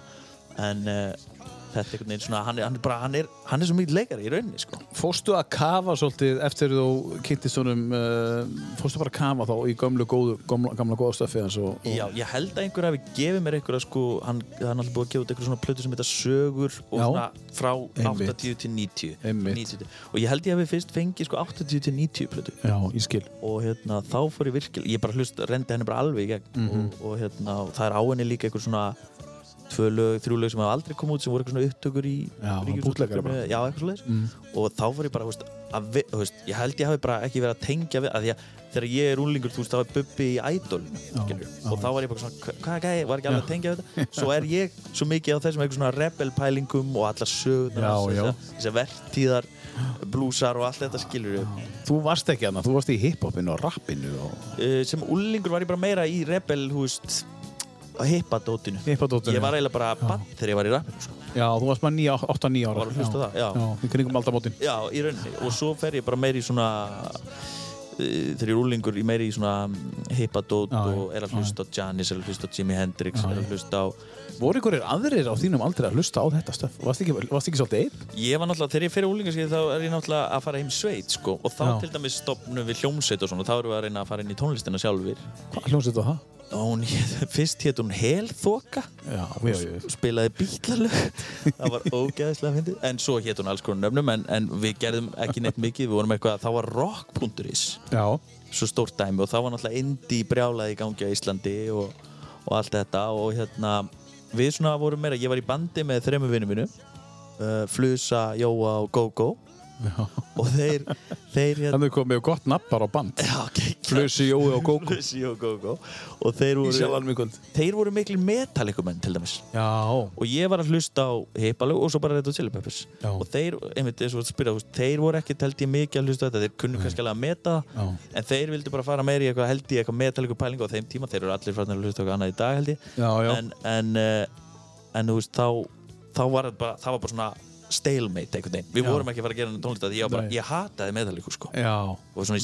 en uh, þetta er einhvern veginn svona, hann er, hann er bara, hann er, hann er svo mikið leikari í rauninni, sko. Fórstu að kafa svolítið eftir þú kynntist honum, uh, fórstu bara að kafa þá í gömlu góðu, gamla, gamla góða stöfi hans og, og Já, ég held að einhver hafi gefið mér einhverja sko, hann, er náttúrulega búið að gefa út einhverja svona plötu sem heita Sögur og Já. svona frá Einmitt. 80 til 90 Einmitt. 90 til- og ég held ég hafi fyrst fengið sko 80 til 90 plötu Já, ég skil. og hérna þá fór ég virkilega, ég bara hlust, rendi henni bara alveg í gegn Mhm. og, og hérna, það er á henni líka einhver svona tvö lög, þrjú lög sem hafa aldrei komið út sem voru eitthvað svona upptökur í bara. Já, eitthvað svoleiðis Mm. og þá fór ég bara, þú veist, að vi, þú veist, ég held ég hafi bara ekki verið að tengja við, að því að þegar ég er úlingur, þú veist, þá er Bubbi í já. og þá var ég bara svona, "Hva- hvað er gæði, var ekki alveg að tengja við þetta, <laughs> svo er ég svo mikið á þessum eitthvað svona rebelpælingum og hans, já. þessar- vertíðar, blúsar og allt þetta skilur Þú varst ekki annað, þú varst í hiphopinu og rappinu og uh, sem úlingur var ég bara meira í rebel, veist, hippadótinu. hippadótinu. Ég var eiginlega bara bann þegar ég var í rappinu, sko. Já, þú varst maður 8-9 ára. Var hlusta það, já. Já, í kringum aldamótin. Já, í rauninni. Og svo fer ég bara meira í svona uh, þegar ég er úlingur, ég meira í svona mm, hippadót og er að hlusta á Janis, er að hlusta á Jimi Hendrix, er að hlusta á Voru einhverjir aðrir á þínum aldrei að hlusta á þetta stöf? Varst ekki, varst ekki svolítið einn? Ég var náttúrulega, þegar ég fer í úlingarskeið þá er ég náttúrulega að fara heim sveit, sko og þá Já. til dæmis stopnum við hljómsveit og svona þá erum við að reyna að fara inn í tónlistina sjálfur Hvað hljómsveit var það? Hún, <laughs> fyrst hétt hún Helþoka. Spilaði bítlalög <laughs> það var ógeðslega fyndið. En svo hétt hún alls konar nöfnum en, en við gerðum ekki neitt mikið. Við vorum eitthvað, þá var rock.is svo stórt dæmi. Og þá var náttúrulega indie brjálaði í gangi á Íslandi og, og allt þetta. Og hérna við svona vorum meira, ég var í bandi með þremu vinnum minu uh, Flusa, Jóa og Go-Go og þeir, þeir hérna þannig komið gott nafn bara á band. Já, okay, Flusi, Jói og Gógó. Flusi og Go-Go og þeir voru, þeir voru miklu metalikumenn til dæmis. Já, og ég var að hlusta á hipalög og svo bara Red Hot Chili Peppers. Og þeir, einmitt eins og að spyrja, þeir voru ekki held ég mikið að hlusta á þetta, þeir kunnu kannski alveg að meta Já. en þeir vildu bara fara meira í eitthvað held ég, eitthvað metalíku pælingu á þeim tíma. Þeir eru allir frá að hlusta á eitthvað annað í dag held ég. Já, já. en, en, uh, en þú veist, þá, þá var bara, það var bara svona stalemate einhvern veginn, við Já. vorum ekki að fara að gera tónlist að ég, var bara, ég hataði metalíku sko.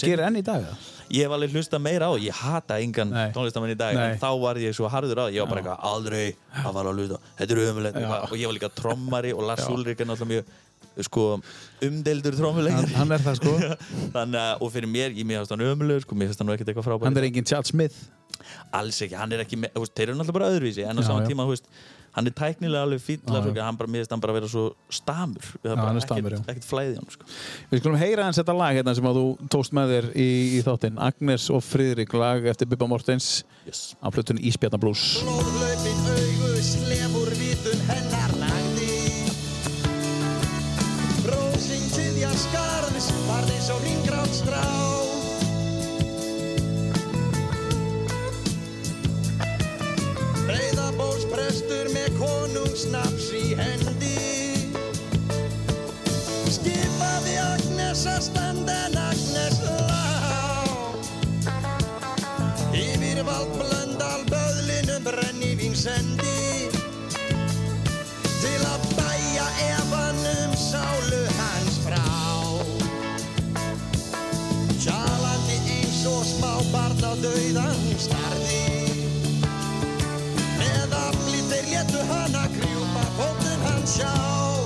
Gerir enn í dag það? ég hef alveg hlusta meira á það, ég hata engan tónlistamenn í dag, Nei. en þá var ég svo harður á það, ég var bara eitthvað aldrei að fara að hlusta þetta er ömulegt, Já. og ég var líka trommari og Lars Ulrik er náttúrulega mjög sko, umdeildur trommuleikari. Hann, hann er það sko. <laughs> þannig að, og fyrir mér, ég finnst hann ömulegur sko, mér finnst hann ekkert eitthvað frábært Hann er engin Chad Smith. alls ekki, hann er ekki, þeir eru náttúrulega bara öðruvísi en á saman tíma, þú veist hann er tæknilega alveg fýll, hann bara, finnst hann bara vera svo stamur það Já, er bara hann er stamur, ekkert, já. ekkert flæði hann sko. Við skulum heyra hans þetta lag hérna sem að þú tókst með þér í, í þáttinn. Agnes og Friðrik lag eftir Bubba Mortens yes. á plötunni Ísbjarnar Agnes að standa en Agnes lá Yfir vald blöndal böðlinum brenni vingsendi Til að bæja efanum sálu hans frá Tjalandi eins og smá barn á dauðan starði Með afli þeir létu hana krjúpa fótinn hans sjá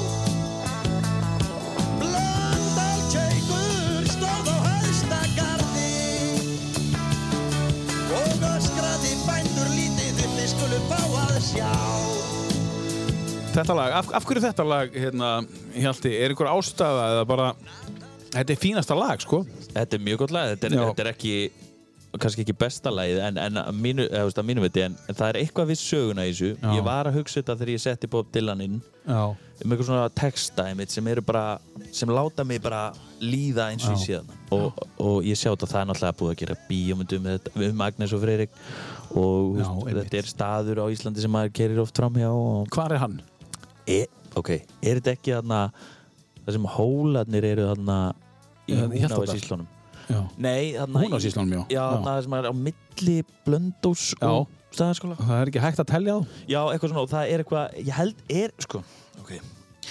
fá að sjá. Þetta lag, af, af hverju þetta lag, hérna, Hjalti, er einhver ástæða eða bara, þetta er fínasta lag, sko? Þetta er mjög gott lag, þetta er, þetta er ekki kannski ekki besta lagið en, en að mínu, eða, þú veist, að mínu viti en, en það er eitthvað við söguna í þessu. Já. ég var að hugsa þetta þegar ég setti Bob Dylan inn. Já. um eitthvað svona texta einmitt, sem eru bara sem láta mig bara líða eins og sé það og, og ég sjá þetta það er náttúrulega búið að gera með þetta um Agnes og Freyrik og Já, einmitt. þetta er staður á Íslandi sem maður kerir oft framhjá og Hvar er hann? e, ok, er þetta ekki þarna það sem hólarnir eru þarna í Ég- ég hélt Húnavæs þetta. Íslunum Já. Nei, þarna Hún á síslunum, já. Já, þarna sem er á milli blöndós og staðarskóla Það er ekki hægt að telja á? Já, eitthvað svona og það er eitthvað, ég held er, sko ok,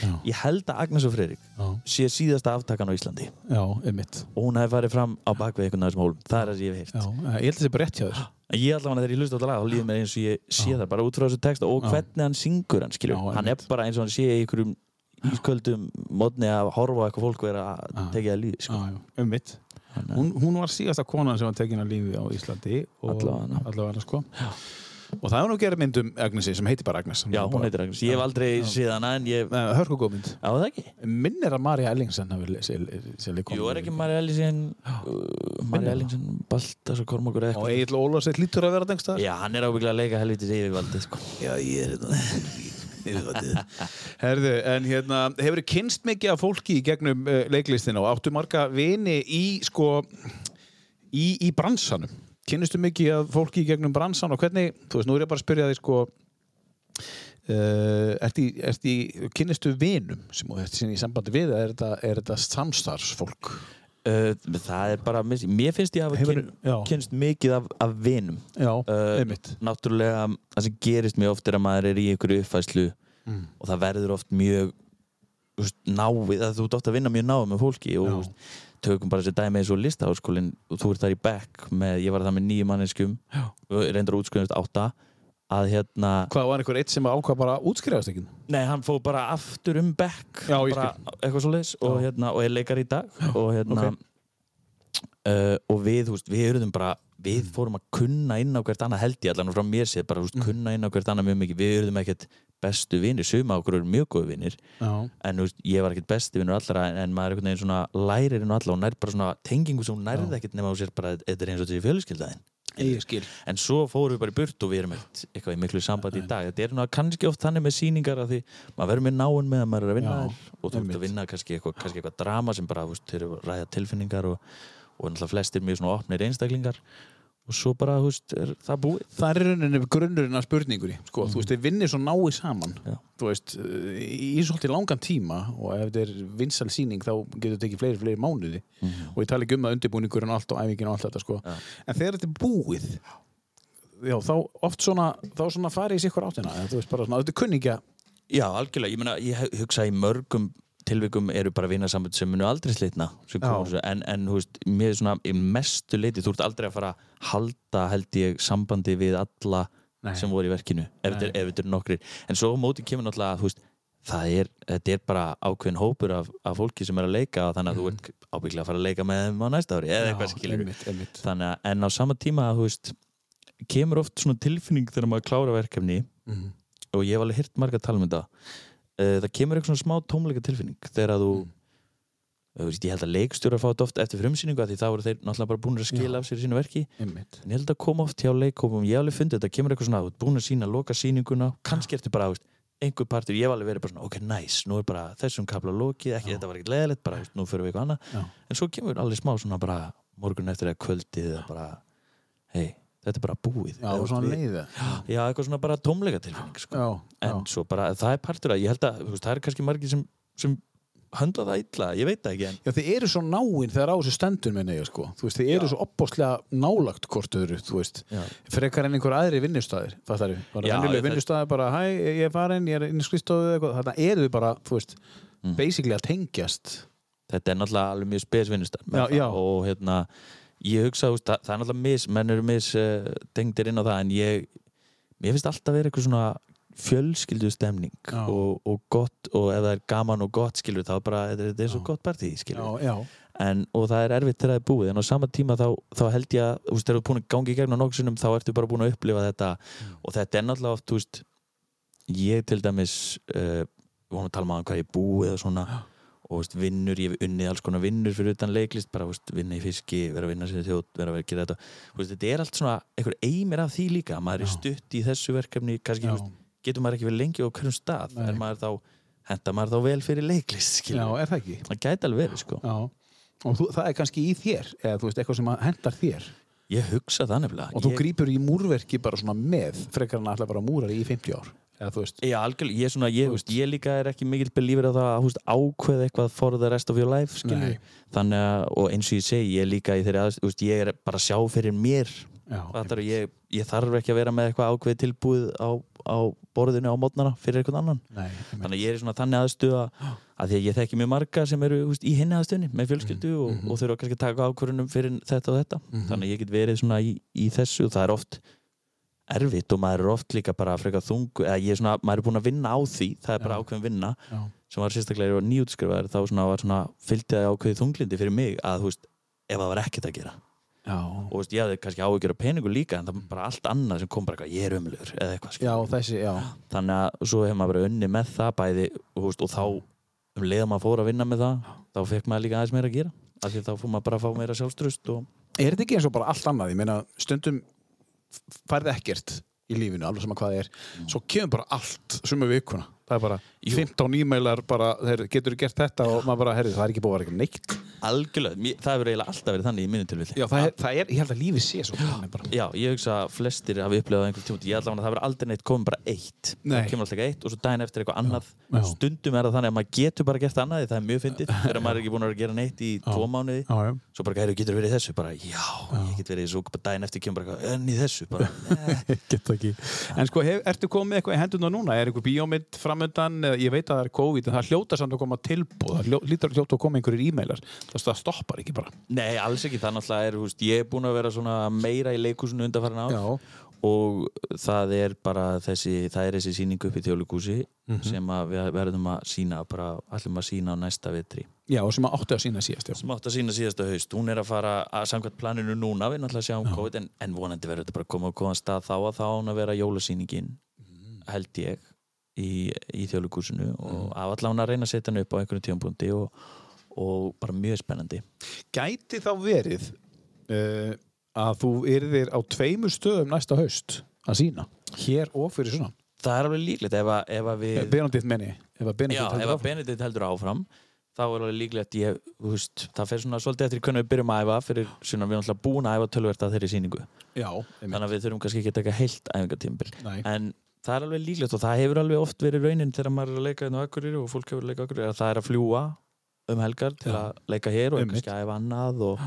Já. ég held að Agnes og Freyrik Já. sé síðasta aftakan á Íslandi Já, einmitt. og hún hefði farið fram á bakvið einhvern af þessum hólum það er það sem ég hef heyrt Það. En ég allavega þegar ég hlusta á þetta lag þá líður mér eins og ég sé það bara út frá þessu texta og hvernig hann syngur hann skilur Já, hann er bara eins og hann sé í einhverjum ísköldum mótni að horfa eitthvað fólk vera að tekið að lífi sko. Já, einmitt. Hún, hún var síðasta konan sem var tekin að lífi á Íslandi. Allavega. Allavega, sko. Og það er nú gerð mynd um Agnesi sem heitir bara Agnes. Já, hún heitir Agnes, ég hef aldrei séð hana en ég, hörku góð mynd. á það ekki Minnir að Marja Ellingsen. Jú, er ekki Marja Ellingsen uh, Marja Ellingsen, Baltas og Kormokur eða Og Egil Ólafsveit lítur að vera dengst það. Já, hann er ábygglega að leika helvitis yfirvaldið sko. Já, ég er <laughs> þetta. <laughs> Herðu, en hérna, hefur kynst mikið af fólki í gegnum uh, leiklistina og áttu marga vini í, sko, í, í bransanum? Kynnistu mikið af fólki í gegnum bransan og hvernig, þú veist, nú er ég bara að spyrja þig, sko, uh, ertu, í- ertu, í- kynnistu vinum sem þú ert sinni í sambandi við, eða er þetta, er þetta samstarfsfólk? uh, Það er bara, mér finnst ég að hafa Hefur- kyn, já. kynst mikið af, af vinum Já, Uh, einmitt. náttúrulega það sem gerist mjög oft er að maður er í einhverju uppfæslu Mm. og það verður oft mjög náið, að þú ert oft að vinna mjög náið með fólki og tökum bara þessi dæmi eins og listaháskólin og þú ert þar í back með, ég var það með nýju manneskum og reyndar útskriðast átta að hérna, Hvað var einhver eitt sem ákvað bara að útskrifast ekki? nei hann fóð bara aftur um back Já, bara eitthvað svo leis og, hérna, og er leikar í dag og hérna ok. uh, og við, veist, við eruðum bara við fórum að kunna inn á hvert annað held ég allan frá mér séð bara, þú veist, kunna inn á hvert annað mjög mikið. Við eruðum ekkert bestu vinir, suma okkur eru mjög góðu vinir Já. en veist, ég var ekkert besti vinur allra en, maður er einhvern veginn svona lærir inn á alla og nær bara svona tengingu sem hún nærði ekkert nema á sér bara, þetta er eins og þessi skil. en svo fórum við bara í burt og við erum eitthvað í miklu sambandi í dag. Þetta er nú kannski oft þannig með sýningar að því maður verður með náinn með að maður er að vinna Já, og þú ert að vinna kannski eitthvað, kannski eitthvað drama sem bara, þú veist, þeir eru að ræða tilfinningar og, og náttúrulega flestir mjög svona opnir einstaklingar og svo bara, þú veist, er það búið? Það er rauninni grunnurinn af spurningunni sko. þú veist, þið vinnir svo náið saman. Já. þú veist, í svolítið langan tíma og ef þetta er vinsal sýning þá getur þetta ekki fleiri, fleiri mánuði. Og ég tala ekki um það undirbúningurinn allt og æfingin og allt þetta sko. en þegar þetta er búið já, þá oft svona þá svona farið í sikkur áttina. Þú veist, bara svona, þetta er kunningja. Já, algjörlega, ég meina, ég hugsa í mörgum tilvikum eru bara vinasambund sem munu aldrei slitna en, en veist, mér er svona í mestu leiti, þú ert aldrei að fara að halda held ég sambandi við alla Nei. sem voru í verkinu ef þetta er- nokkrir, en svo á móti kemur náttúrulega, þú veist, það er þetta er bara ákveðin hópur af, af fólki sem er að leika og þannig að þú ert ábygglega að fara að leika með þeim á næsta ári, eða eitthvað skilur að, en á sama tíma veist, kemur oft svona tilfinning þegar maður klára verkefni Mhm. og ég hef alveg hirt marga að tala um það kemur eitthvað svona smá tómleika tilfinning þegar að þú Mm. uh, veist, ég held að leikstjórar fá þetta oft eftir frumsýningu því þá eru þeir náttúrulega bara búin að skila af sér í sínu verki. Einmitt. en ég held að koma oft hjá leikhópum. Ég hef alveg fundið þetta, kemur eitthvað svona, þú ert búin að sína loka sýninguna, kannski ertu bara, veist, einhver partur, ég hef alveg verið bara svona, ok, nice nú er bara þessum kapla lokið, ekki, þetta var ekki leðilegt bara, veist, nú fyrir við eitthvað annað. Já. en svo kemur alveg smá svona bara morgun eftir eða kvöldið eða bara, hei, þetta er bara búið já, við- leiða já, eitthvað svona bara tómleika tilfinning sko. já, en já. svo bara, það er partur að ég held að veist, það er kannski margir sem, sem höndla það illa, ég veit það ekki en Já, þið eru svo náinn þegar á þessu stendur minni ég, sko. Þú veist, þið eru svo opbóðslega nálagt hvort öðru, þú veist, Já. frekar en einhver aðri vinnustæðir, fattar þið? Bara Já, venjuleg ég- vinnustæðir, bara, hæ, ég er farin, ég er inn í skristofu eitthvað, þarna eru þið bara, þú veist, Mm. basically að tengjast. þetta er náttúrulega alveg mjög spesvinnustar Já, já. og hérna ég hugsa, það, það er náttúrulega mis menn eru mis uh, tengdir inn á það en ég, mér finnst alltaf vera eitthvað svona fjölskyldu stemning Já. og, og gott og ef það er gaman og gott skilur þá bara, þetta er, svo gott partí skilur já. en, og það er erfitt þegar það er búið en á sama tíma þá, þá held ég að þú veist, þegar þú er búin að gangi í gegn á nokkuð sinnum þá ertu bara búin að upplifa þetta. Og þetta er náttúrulega oft, þú veist ég til dæmis uh, við vonum að tala um að hvað ég búið og svona og veist, vinnur, ég hef unnið alls konar vinnur fyrir utan leiklist, bara veist, vinna í fiski vera að vinna sér þjóð, vera að gera þetta veist, þetta er allt svona, einhver eimir af því líka maður er stutt í þessu verkefni kannski, Já. getur maður ekki verið lengi á hverjum stað Nei. er maður þá, henda maður þá vel fyrir leiklist Já, er það það gæti alveg verið sko Já. Og þú, það er kannski í þér, eða þú veist, eitthvað sem hendar þér. ég hugsa það nefnilega Og þú ég, grípur í múrverki bara svona með, frekar en að ætla bara að múra í 50 ár. Eða þú veist, Já, algjörlega, ég, svona, ég, veist, ég líka er ekki mikill belífur það að þú veist, ákveða eitthvað for the rest of your life þannig að, og eins og ég segi ég líka í þeirri veist, ég er bara að sjá fyrir mér. Já, Fattar, ég, ég þarf ekki að vera með eitthvað ákveðið tilbúið á, á borðinu á mótnara fyrir eitthvað annan. Nei, þannig að ég er svona þannig aðstuða að því að ég þekki mjög marga sem eru húst, í hinni aðstöðinni með fjölskyldu og, Mhm. og þurfa kannski að taka ákvörunum fyrir þetta og þetta. Þannig að ég get verið svona í, í þessu og það er oft erfitt og maður er oft líka bara frekar þung eða ég er svona, maður er búin að vinna á því það er bara Já. ákveðin vinna Já. sem var sérstaklega nýjútskrifaður þá svona var svona fylgdi það ákveðið þunglindi fyrir mig að þú veist, ef það var ekkert að gera Já, og þú veist, ég hafði kannski áhyggjur af peningu líka en það var bara allt annað sem kom bara eitthvað, ég er umlur eða eitthvað, þessi, þannig að svo hefur maður bara unni með það bæði veist, og þá um leið að maður fór að vinna með það þá fekk maður líka aðeins meira að gera af því að þá fór maður bara að fá meira sjálfstrust og Er þetta ekki eins og bara allt annað? Ég meina, stundum færði ekkert í lífinu, alveg sama hvað það er. Svo kemur bara allt sumu vikuna. Það er bara Jú. 15 e-mailar bara, getur gert þetta og maður bara, herri, það er ekki búið að vera eitthvað neitt algjörlega, það hefur eiginlega alltaf verið þannig í mínu tilvilli Já, það það er, ég held að lífið sé svo. Já, ég hugsa að flestir hafi upplifað á einhvern tíma ég ætla að það verður aldrei neitt komið bara eitt Nei. það kemur alltaf ekki eitt og svo daginn eftir eitthvað annað Já. stundum er það þannig að maður getur bara gert annað það er mjög fyndið <laughs> þegar maður er ekki búin að gera neitt í tvo mánuði Já, já. svo bara gæru getur verið þessu bara já, ég get verið þessu daginn eftir kemur bara eitthvað en í þessu bara. <laughs> En sko, hef, ertu komið eitthvað í hendurna núna? Er einhver bíómynd framöndan? Ég veit að það er COVID, en það hljóta samt að koma tilbúð. Það hljóta að koma einhverjir e-mailar. Það stoppar ekki bara. Nei, alls ekki, það náttúrulega er, húst, ég er búin að vera meira í leikúsinu undanfærin Já. og það er bara þessi, það er þessi sýning upp í þjóðleikúsi sem að við verðum að sína bara, ætlum að sína á næsta vetri Já, og sem að áttu að sína síðast. Já. sem átt að sína síðasta haust, hún er að fara að samkvæmt planinu núna, við náttúrulega sjáum COVID en, en vonandi verður þetta bara að koma á góðan stað þá að þá á hún að vera jólasýningin held ég í, í þjóðleikúsinu og af allan að reyna að setja hann upp á einhverjum tímapunkti og, bara mjög spennandi Gæti þá verið uh, að þú yrðir á tveimur stöðum næsta haust að sína? Hér og fyrir svona. Það er alveg líklegt ef að, ef að við Benedikt menni. Ef að Benedikt Já, heldur ef að áfram. Benedikt heldur áfram þá er alveg líklegt ég, veist, það fer svona svolítið eftir hvernig við byrjum að æfa fyrir svona við erum alltaf búin að æfa tölvert að þeirri sýningu Já, þannig að við þurfum kannski ekki að taka heilt æfingatímbil en það er alveg líklegt og það hefur alveg oft verið raunin þegar maður er að leika hérna á Akureyri og fólk hefur að leika Akureyri að það er að fljúa um helgar til Já. að leika hér og Einmitt. kannski að æfa annað og,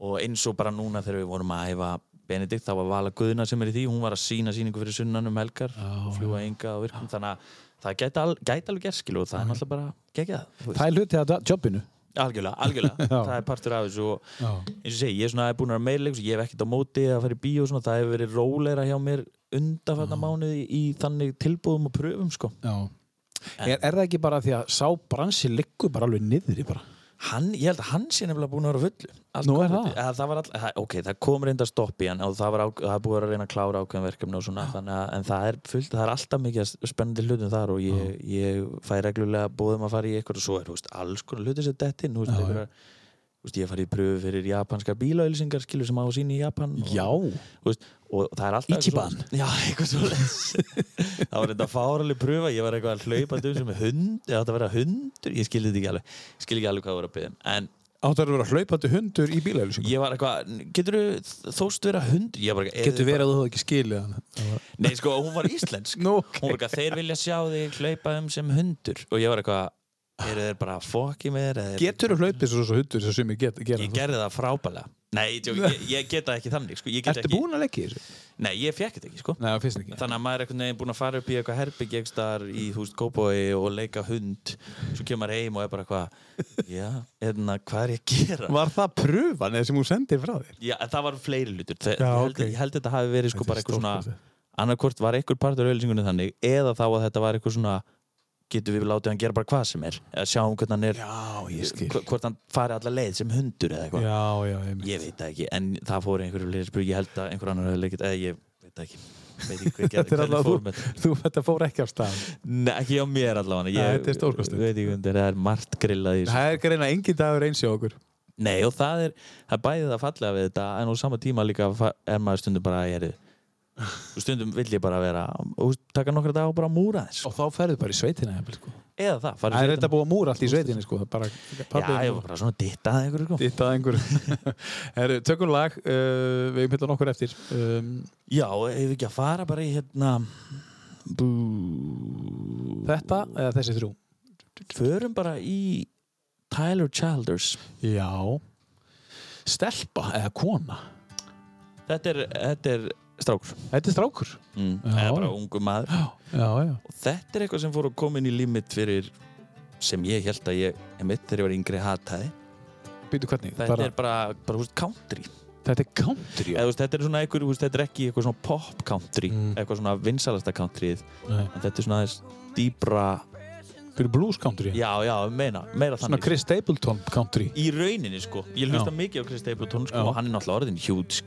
og eins og bara núna þegar við vorum að æfa Benedikt, þá var Vala Guðna sem er í því hún var að sína síningu fyrir sunnan um helgar og fljúa enga og virkum þannig að það gæti, al, gæti alveg gerskilu og það er náttúrulega bara þú veist. Það er hluti að jobbinu. algjörlega, algjörlega <laughs> Já. það er partur af þessu og Já. eins og ég segi, ég er svona búin að vera meira leikus ég hef ekkert á móti að fara í bíó svona, það hefur verið róleira hjá mér undanfarnar mánuði í þannig tilbúðum og pröfum sko. Já. Er, er það ekki bara því að sá bransi liggur bara alveg niðri bara? hann, ég held að hann sé nefnilega búin að vera fullu. Nú er það? Eða, það all, það, ok, það kom reynda stopp í hann og það, var á, það er búið að reyna að klára ákveðin verkefni og svona, að, en það er fullt það er alltaf mikið spennandi hlutum þar og ég, ég fæ reglulega búðum að fara í eitthvað og svo er, veist, alls konar hluti sem dett inn, þú veist, ég farið í pröfu fyrir japanskar bílaauðlýsingar skilur sem á að sína í Japan og, veist, og það er alltaf Ichiban. já, <laughs> það var þetta fáraleg pröfa ég var eitthvað að hlaupa um sem hund eða átti að vera hundur, ég skildi þetta ekki alveg skildi ekki alveg hvað það voru að byggja en Áttu að vera hlaupandi hundur í bílæðlýsingu? ég var eitthvað, getur þú þóst vera hundur? Ég var eitthvað, Getur "Eruð verið að þú ekki skilið hann. bara- Nei, sko, hún var íslensk <laughs> Nú, Hún var eitthvað, þeir vilja sjá þig hlaupa um sem hundur Og ég var eitthvað, eru þeir bara að fokki mér? eða er- Getur þú hlaupið svo, hundur sem sumir get, gera? Ég gerði það frábælega Nei, ég, ég, ég get það ekki þannig sko. Ertu ekki, búin að leggja þessu? Nei, ég fekk þetta ekki sko. Það ekki. Þannig að maður er einhvern veginn búinn að fara upp í eitthvað herbygg ekstar í húst kópói og leika hund Svo kemur heim og er bara eitthvað Já, hérna, hvað er ég að gera? Var það pröfan eða sem hún sendið frá þér? Já, það var fleiri hlutur Þe, Já, ég, held, ok. ég held þetta hafi verið sko bara eitthvað svona annarkvort var einhver partur af auðlýsingunni þannig eða þá að þetta var eitthvað svona getur við látið hann gera bara hvað sem er. Eða sjáum hvernig hann er Já, hvort hann fari alla leið sem hundur eða eitthvað. Já, já, ég ég veit það ekki, en það fór einhverju leið spurning, ég held að einhver annar hefði leikit eða ég veit ekki. Veit ekki hver <laughs> Þetta er allavega þú, þú, þetta fór ekki af stað. Nei, ekki á mér allavega. Þetta er undir, það er margt grillað í Það er greina engin dagur eins hjá okkur. Nei, og það er, það er bæðið að fallega við þetta en á sama tíma líka er maður stundum bara að ég er stundum vill ég bara vera og taka nokkra dag og bara múra þess Og þá ferðu bara í sveitina, sko. eða það, Það er þetta búið að múra allt í sveitinni, sko. Bara, Já, ég var bara svona dittað einhverju sko. Dittað einhver. <laughs> Herru, tökum lag. Uh, við hefum hittan okkur eftir. Um, Já, ef ekki að fara bara í hérna bú, þetta eða þessi þrjú? förum bara í Tyler Childers Já. Stelpa eða kona? Þetta er, þetta er strákur. Þetta er strákur. Mm. Já. Eða bara ungu maður. Já, já. Og þetta er eitthvað sem fór að koma inn í límit fyrir sem ég held að ég, emitt, þegar ég var yngri hataði. Býtu hvernig? Þetta Bara- er bara, bara, hú veist, country. Þetta er country, Eða, þú veist, þetta er svona einhver, þú veist, þetta er ekki eitthvað svona pop country, eitthvað svona vinsalasta countryið. Mm. Nei. En þetta er svona aðeins dýbra... Fyrir blues country? Já, já, meina, meira Svona þannig. Chris Stapleton country. Í rauninni, sko. Ég hlusta Já. mikið á Chris Stapleton, sko, Já. og hann er náttúrulega orðin hjút.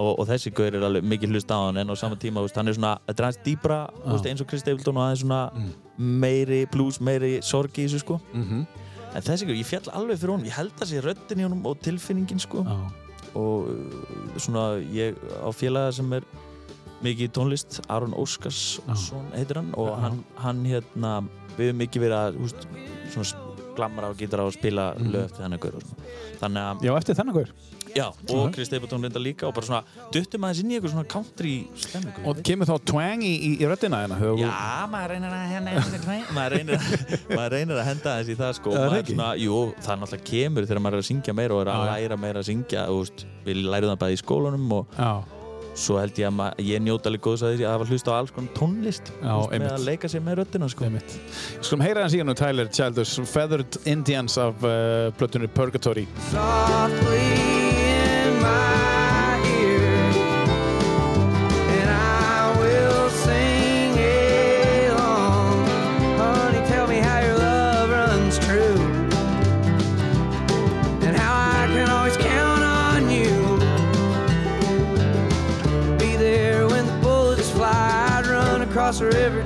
Og, og þessi gaur er alveg mikið hlusta á hann, en á sama tíma, veist, hann er svona, er aðeins dýbra, veist, eins og Chris Stapleton og aðeins svona meiri blues, meiri sorg í þessu, sko. Mhm. En þessi gaur, ég fjall alveg fyrir honum, ég held að sé röddin í honum og tilfinningin, sko. Og svona, ég á félaga sem er mikið tónlist, Aron Óskarsson heitir hann, og hann, hann hérna, við höfum mikið verið að, veist, svona glamra og gítara og spila Mhm. lög eftir þennan gaur og. Þannig að Já, eftir þennan gaur. Já, og Chris Stapleton reynda líka og bara svona duttum aðeins inn í eitthvað svona country stemmingu. Og kemur þá twang í, í, í röddina hérna? Já, maður reynir að henda maður reynir, að- <laughs> maður reynir að henda aðeins í það sko. Það ekki? svona, jú, það náttúrulega kemur þegar maður er að syngja meira og er að læra meira að syngja og veist, við lærum það bæði í skólanum og Já. Svo held ég að ég njóta alveg góðs að því að hafa hlusta á alls konar tónlist Já, með að leika sér með röddina sko. Skulum heyra hans í hann og Tyler Childers Feathered Indians af uh, plötunni Purgatory. softly in my across the river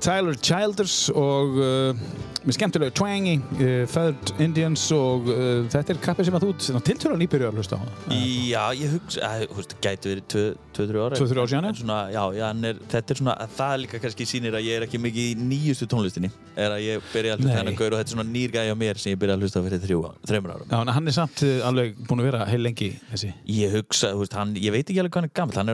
Tyler Childers og uh, með skemmtilegu twangy, uh, Feathered Indians og uh, þetta er kappið sem að þú tiltölu nýbyrju að hlusta á. Já, ég hugsa, þú veist, gæti verið 2-3 ára. 2-3 ár síðan, svona, já, já, er, þetta er svona, að það líka kannski sýnir að ég er ekki mikið í nýjustu tónlistinni. Er að ég byrja Nei. hennar gaur og þetta er svona nýr gæði á mér sem ég byrja að hlusta fyrir þrjú, þreymur árum. Já, en hann er samt alveg búinn að vera heil lengi þessi. Ég hugsa, veist, hann, ég veit ekki alveg hvað hann er gammal, hann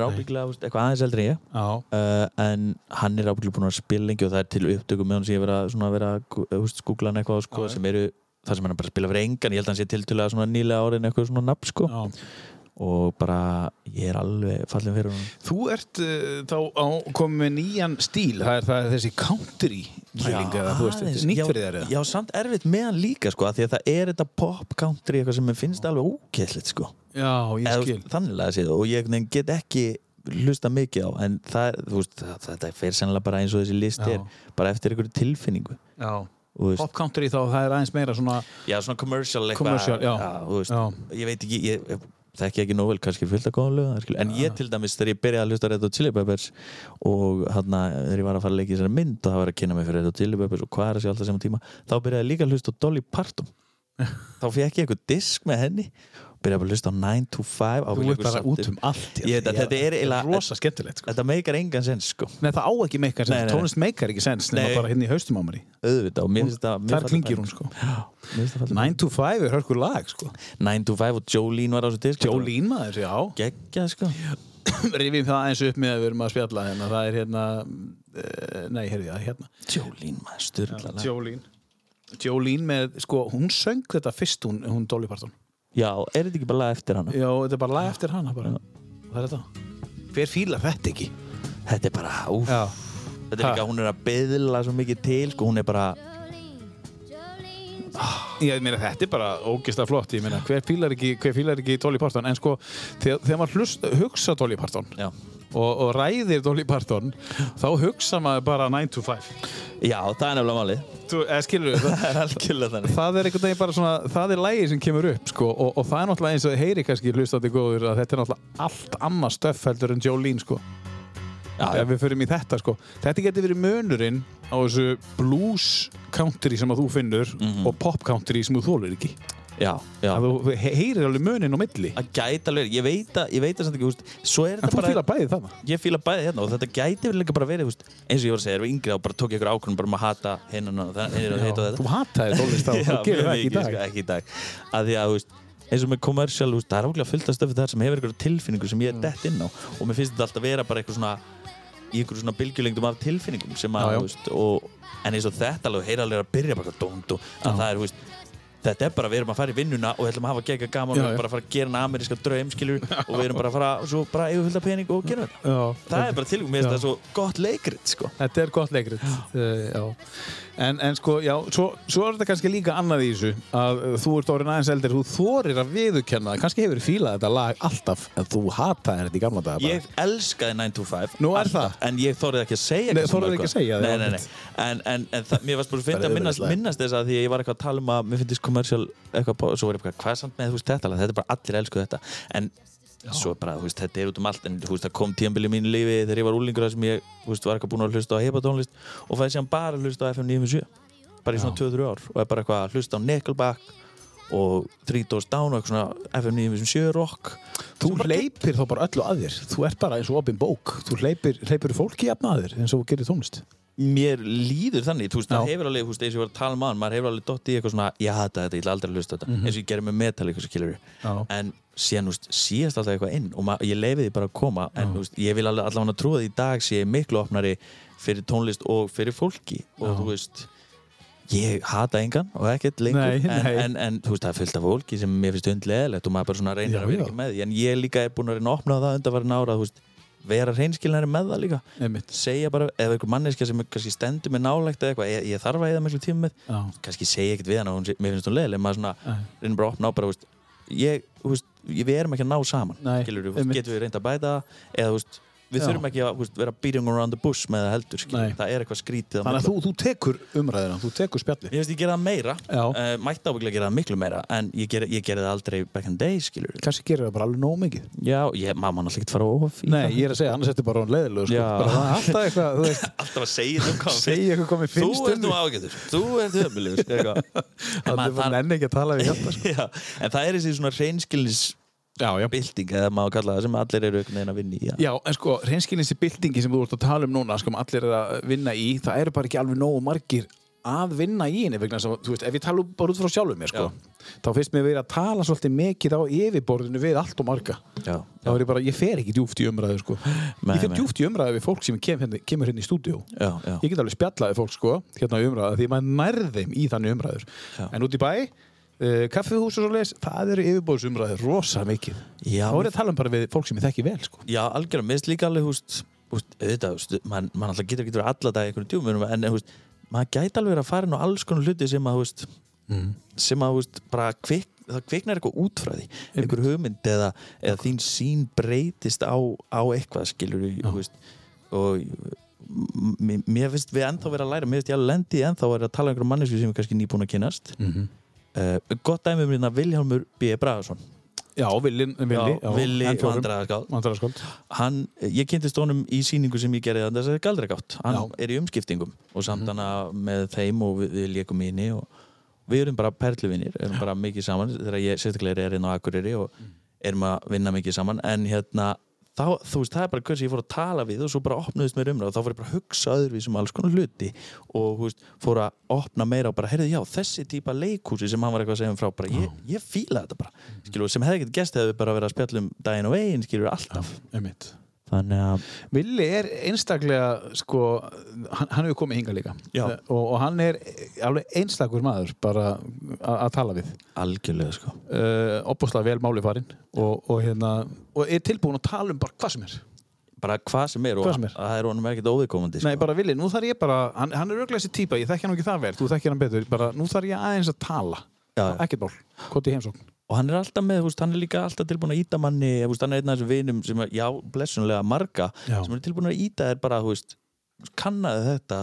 er veist, það hann eitthvað sko, sem eru það sem hann bara spila fyrir engan, ég held að hann sé tiltölulega svona nýlega árin eitthvað svona nafn sko Já. og bara ég er alveg fallin fyrir hann Þú ert uh, þá á, komið með nýjan stíl, það er, það er þessi country feeling eða þú veist, nýtt fyrir þér? Já, samt erfitt með hann líka sko því að það er þetta pop country eitthvað sem mér finnst alveg ógeðslit sko Já, ég skil. Þannig að séð og ég get ekki hlusta mikið á en það, veist, það, þetta fer sennilega bara eins og þessi list Já. er bara eftir einhverju tilfinningu Já. Pop country þá, það er aðeins meira svona Já, svona commercial eitthvað. Ég veit ekki, ég, þekki ekki nóg vel kannski fullt að góða lög en ég til dæmis þegar ég byrjaði að hlusta Red Hot Chili Peppers og hann þegar ég var að fara að leika í þessari mynd og það var að kynna mig fyrir Red Hot Chili Peppers og hvað er þessi alltaf sem tíma þá byrjaði ég líka að hlusta Dolly Parton. <laughs> Þá fekk ég eitthvað disk með henni byrjaði bara að hlusta á 9 to 5 Þú ert bara út um allt ég, þetta, þetta er eiginlega rosa skemmtilegt sko. þetta meikar engan sens sko. Nei, það á ekki meikar sens, nei. tónlist meikar ekki sens nema bara hérna í haustum á mér það Þar klingir hún sko. Mér finnst það fallið 9 to 5 er hörkur lag sko. 9 to 5 og Jolene var á þessu disk Jolene maður, já. Geggjað sko. <coughs> Rifjum það eins upp með að við erum að spjalla hérna. Það er hérna uh, nei, heyrðu ég, hérna. Jolene, maður, styrla Jolene. Jolene með, sko, hún söng þetta fyrst hún, hún Dolly Parton Já, er þetta ekki bara lag eftir hana? Já, þetta er bara lag eftir hana bara. Það er þetta Hver fílar þetta ekki? Þetta er bara, úf Þetta er líka, hún er að beðla svo mikið til sko, hún er bara, ég meina þetta er bara ógislega flott, ég meina hver fílar ekki, ekki Dolly Parton? En sko, þegar, þegar maður hlust, hugsa Dolly Parton já. og, og ræðir Dolly Parton þá hugsa maður bara 9 to 5 Já, það er nefnilega Þú, eða skilur við, <laughs> það, er algjörlega þannig. það er einhvern veginn bara svona, það er lægi sem kemur upp sko, og, og það er náttúrulega eins og heyri kannski hlustandi góður að þetta er náttúrulega allt annað stöff heldur en Jolene sko Já, ef við förum í þetta sko. Þetta getur verið munurinn á þessu blues country sem að þú finnur og pop country sem þú þólir ekki. Já, já. Að þú he- heyrir alveg munin á milli. Það gæti alveg, ég veit að, ég veit að ekki, úst, svo er en þetta þú bara fýlar bæði þarna. Ég fíla bæði hérna og þetta gæti vel líka bara verið úst, eins og ég var að segja, erum við yngri og bara tók ég ykkur ákvörðum bara um að hata hennan og það þú hataði tónlist þá, <laughs> þú gerir það ekki dag. sko, ekki í dag. Að því að, þú veist, eins og með kommersial þú það er ákveðlega fullt af stöfi þar sem hefur eitthvað tilfinningu sem ég er dett inn á. Og mér finnst þetta alltaf vera bara eitthvað svona í einhverjum svona bylgjulengdum af tilfinningum sem að, þú veist, og en eins og þetta alveg, heyra alveg að byrja bara dónd og að það er, þú veist Þetta er bara, við erum að fara í vinnuna og við ætlum að hafa gegga gaman og við erum bara að fara að gera en ameríska draum, skilur og við erum bara að fara, svo bara eigum fylgta pening og gera þetta. Já, Það er bara til, mér finnst það svo gott leikrit, sko. Þetta er gott leikrit já. En, en sko, já, svo, svo er þetta kannski líka annað í þessu að þú ert orðin aðeins eldir, þú þorir að viðurkenna það, kannski hefur fílað þetta lag alltaf en þú hataði þetta í gamla daga bara. Ég elskaði 9 to 5 Nú er alltaf, það? En ég þorði ekki að segja Nei, eitthvað svona þorðir ekki að segja það, Nei, nei, nei. En, en, en það, mér varst bara að finna að minnast, minnast þess að því að ég var eitthvað að tala um að mér finnst kommersial eitthvað, svo var ég eitthvað, hvað er samt með þú veist þetta lag? Þetta er bara allir elsku þetta En svo bara, þú veist, þetta er út um allt En þú veist, það kom tíambili í mínu lífi þegar ég var úlingur sem ég, þú veist, var eitthvað búinn að hlusta á heipatónlist og fæði síðan bara að hlusta á FM 97 bara í svona 2-3 ár og er bara eitthvað að hlusta á Nickelback og Three Doors Down og eitthvað svona FM 97 rock. Þú hleypir þá bara öllu að þér. Þú ert bara eins og opin bók. Þú hleypir, hleypir fólki jafn að þér eins og gerir tónlist mér líður þannig, þú veist, Já. það hefur alveg, þú veist, eins og ég var að tala um aðan, maður hefur alveg dott í eitthvað svona, ég hata þetta, ég ætla aldrei hlusta þetta, eins og ég gerir með svo skilur Mhm. Já. en síðan, þú veist, síðast alltaf eitthvað inn og ég leifi því bara að koma, en þú veist, ég vil alveg allavega trúa því í dag sé ég miklu opnari fyrir tónlist og fyrir fólki og þú veist, ég hata engan og ekkert lengur, Nei, en, nei. En, en þú veist, það er fullt af fólki sem mér finnst undleðilegt og maður bara svona reynir Já, að vera já. ekki með því, en ég líka er búin að reyna að opna það undanvarin ára, þú veist, vera reynskilnari með það líka Einmitt. segja bara, ef einhver manneska sem kannski stendur með nálægt eða eitthvað, ég, ég þarf að eða miklu tíma með Já. kannski segja ekkert við hana, hún, sé- mér finnst hún leiðileg maður svona, reynir bara að opna á bara, veist, ég, veist, við erum ekki að ná saman Nei, skilur, einmitt. getum við reynd að bæta það, eða veist, við þurfum ekki að þú veist, vera beating around the bush með það heldur það er eitthvað skrítið Þannig að þú, þú tekur umræðina, þú tekur spjalli Ég ég gera það meira, uh, mætti ábygglega gera það miklu meira en ég gerði ég gerði það aldrei back in the day, Kannski gerir það bara alveg nóg mikið. Já, ég, maður mann alltaf ekki fara of Nei, ég er að segja, annars ertu bara hún leiðilegu sko. Alltaf eitthvað, þú <laughs> Alltaf að segja þú hvað segja eitthvað komið Þú finnst ert ágætur, þú ert höfulegur eitthvað. <laughs> <laughs> En Það að við bylting eða maður kalla það sem allir eru einhvern veginn að vinna í já. Já, en sko, reynskilinsi byltingi sem þú ert að tala um núna sko, allir er að vinna í, það eru bara ekki alveg nógu margir að vinna í henni vegna að, þú veist, ef ég tala bara út frá sjálfum mér sko, þá finnst mér verið að tala svolítið mikið á yfirborðinu við allt og marga. Já, þá er ég bara, ég fer ekki djúft í umræðu sko. Nei, ég fer djúft í umræðu við fólk sem kem, hérna, kemur hérna í já. ég get alveg spjallaði fólk sko, hérna í umræðu því maður nærð þeim í þannig umræður. En út í bæ, uh, kaffihús og svo leis það eru yfirbóðsumræður rosa mikið. Já, þá er ég að tala um bara við fólk sem ég þekki vel sko. Já, algjörlega, mér finnst líka alveg, húst, húst, auðvitað, húst, mann man alltaf getur ekki verið alla dag í einhvern djúmum, en, húst, maður gæti alveg verið að fara inn á alls konar hluti sem að, húst, sem að, húst, bara kvik, það kviknar eitthvað út frá því, einhver hugmynd eða, eða þín sín breytist á, á eitthvað, skilur húst, og mér finnst við ennþá vera að læra, mér finnst ég að lendi ennþá að vera að tala um einhverjum mannesku sem er kannski nýbúin að kynast Mhm. Uh, gott dæmi um hérna Vilhjálmur B. Bragason. Já, Vandræðaskáld. Vandræðaskáld. Hann, ég kynntist honum í síningu sem ég gerði þess að galdragátt. Hann Já. er í umskiptingum og samt hana með þeim og við, við lékum í inni og við erum bara perluvinir erum bara mikið saman þegar ég sérstaklega er inn á Akureyri og erum að vinna mikið saman. En hérna þá, þú veist, það er bara hversu ég fór að tala við og svo bara opnuðist mér umræð og þá fór ég bara að hugsa öðruvís um alls konar hluti og þú veist, fór að opna meira og bara, heyrðu, já, þessi típa leikhúsi sem hann var eitthvað að segja um frá, bara, ég, ég fíla þetta bara, skilur, sem hefði ekkert gest hefði bara verið að spjalla um daginn og veginn, skilur, alltaf. Einmitt. Þannig að Villi er einstaklega sko, hann, hann hefur komið hinga líka. Og, og hann er alveg einstakur maður bara að tala við. Algjörlega sko. Uh, opbúslega vel máli farinn og, og, hérna, og er tilbúin að tala um bara hvað sem er. Bara hvað sem er og Hvað sem er. það er honum ekkert óviðkomandi sko. Nei, bara Villi, nú þarf ég bara, hann, hann er auðvitað þessi típa, ég þekki hann ekki það vel, þú þekkir hann betur, bara nú þarf ég aðeins að tala, ekkert mál, hvort í heimsókn. Og hann er alltaf með, veist, hann er líka alltaf tilbúin að íta manni, veist, hann er einn af þessum vinum sem er, já, blessunlega marga Já. sem er tilbúin að íta þér bara, veist kannaði þetta,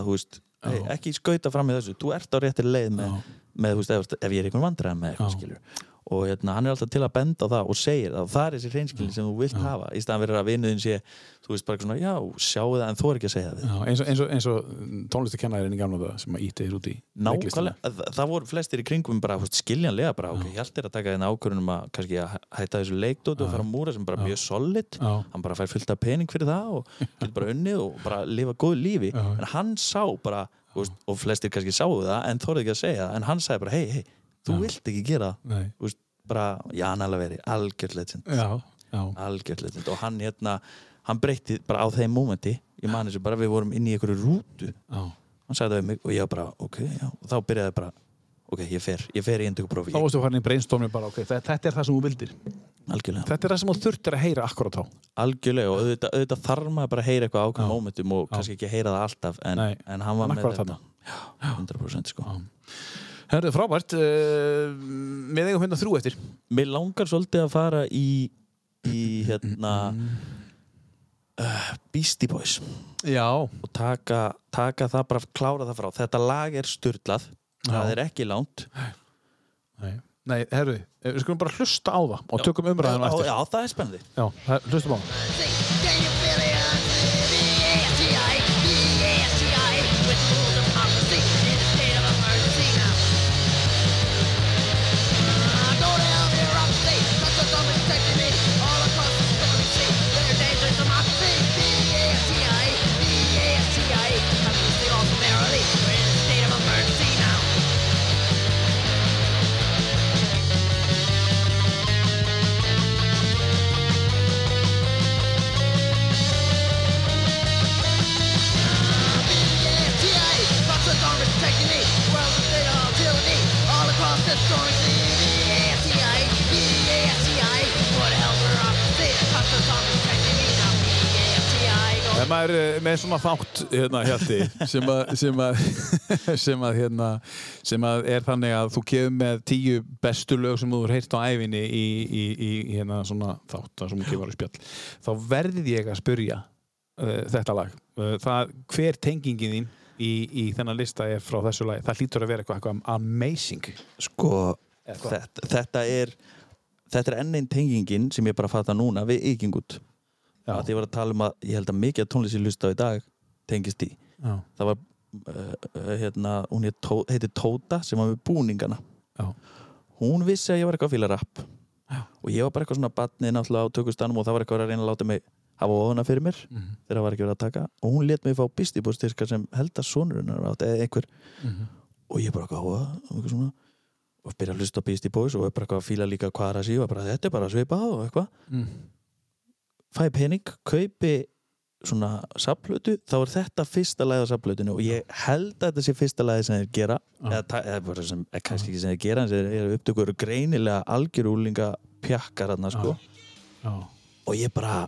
hey, ekki skauta fram í þessu, þú ert á réttir leið með, með ef, ég er einhvern vandræð með eitthvað, Já. Og hérna, hann er alltaf til að benda á það og segir og það er þessi hreinskilin sem þú vilt hafa í staðan verið að vinuðin sé, þú veist, bara svona já, sjáu það en þú er ekki að segja það Já, eins og, eins og, eins og tónlistakennarinn í gamla sem að íti þér út í. Nákvæmlega, það, voru flestir í kringum bara veist, skiljanlega bara, ok, er að taka þennan ákvörðunum að kannski að hætta þessu leikdóti og fara að múra sem bara mjög solid. Já. hann bara fær fullt af pening fyrir það og getur bara unnið og bara lifa góðu lífi. Já. en hann sá bara, veist, og flestir kannski sáu það en þorði ekki að segja það, en hann sagði bara hei, hei, þú vilt ekki gera veist, bara, já, hann Já, já, algjörð legend. Og hann hérna, hann breytti bara á þeim mómenti, ég man þessu bara við vorum inn í einhverju rútu. Já. hann sagði það við mig og ég bara, ok, já. Og þá byrjaði bara, ok, ég fer, ég fer í endurkuprófi, Þá varstu farin í brainstormi bara, ok, þetta, er það sem þú vildir. algjörlega. Þetta er það sem þú þurftir að heyra akkurat á. algjörlega og auðvitað, auðvitað þarf maður bara að heyra eitthvað ákveðum Já. mómentum og kannski ekki að heyra það alltaf en, en hann var en með þetta. já, 100% sko Hörðu, frábært, uh, við eigum hérna þrjú eftir. mér langar svolítið að fara í í hérna uh, Beastie Boys. Já. og taka, taka það bara, klára það frá. Þetta lag er styrlað það er ekki langt. Nei, Nei herru, við skulum bara hlusta á það og tökum umræðinu eftir. já, það er spennandi. Já, það- hlustum á það. Með svona þátt hérna hjalti sem að, sem að, <laughs> sem að, hérna, sem að er þannig að þú kefur með tíu bestu lög sem þú hefur heyrt á æfinni í, í, í hérna svona þátt sem þú kemur á spjall. Þá verðið ég að spyrja uh, þetta lag. Uh, það, hver tengingin þín í, í þennan lista er frá þessu lagi? Það hlýtur að vera eitthvað, eitthvað amazing. Sko, þetta, þetta er þetta er enn einn tengingin sem ég bara fatta núna við Ykingut Já. að ég var að tala um að ég held að mikið að tónlist ég lusta á í dag tengist í Já. það var uh, hérna, hún Tó- heitir Tóta sem var með búningana Já. hún vissi að ég var eitthvað að fíla rapp Já. og ég var bara eitthvað svona batnið náttúrulega á tökustanum og það var eitthvað að reyna að láta mig hafa ofana fyrir mér Mhm. þegar það var ekki verið að taka og hún let mig fá bistibústyrka sem held að sonurinn eða einhver Mhm. og ég bara "What?" og eitthvað svona og byrja að Beastie Boys og bara eitthvað að fíla líka hvað að sífa bara þetta er bara að svipa á og eitthvað Mm. Fæ pening, kaupi svona sapplötu, þá er þetta fyrsta lagið á sapplötunu og ég held að þetta sé fyrsta lagið sem þeir gera. Eða, ta- eða bara sem, eða kannski ekki sem þeir gera en þeir eru upptökur greinilega algjörúlinga pjakkar þarna sko. Já. og ég bara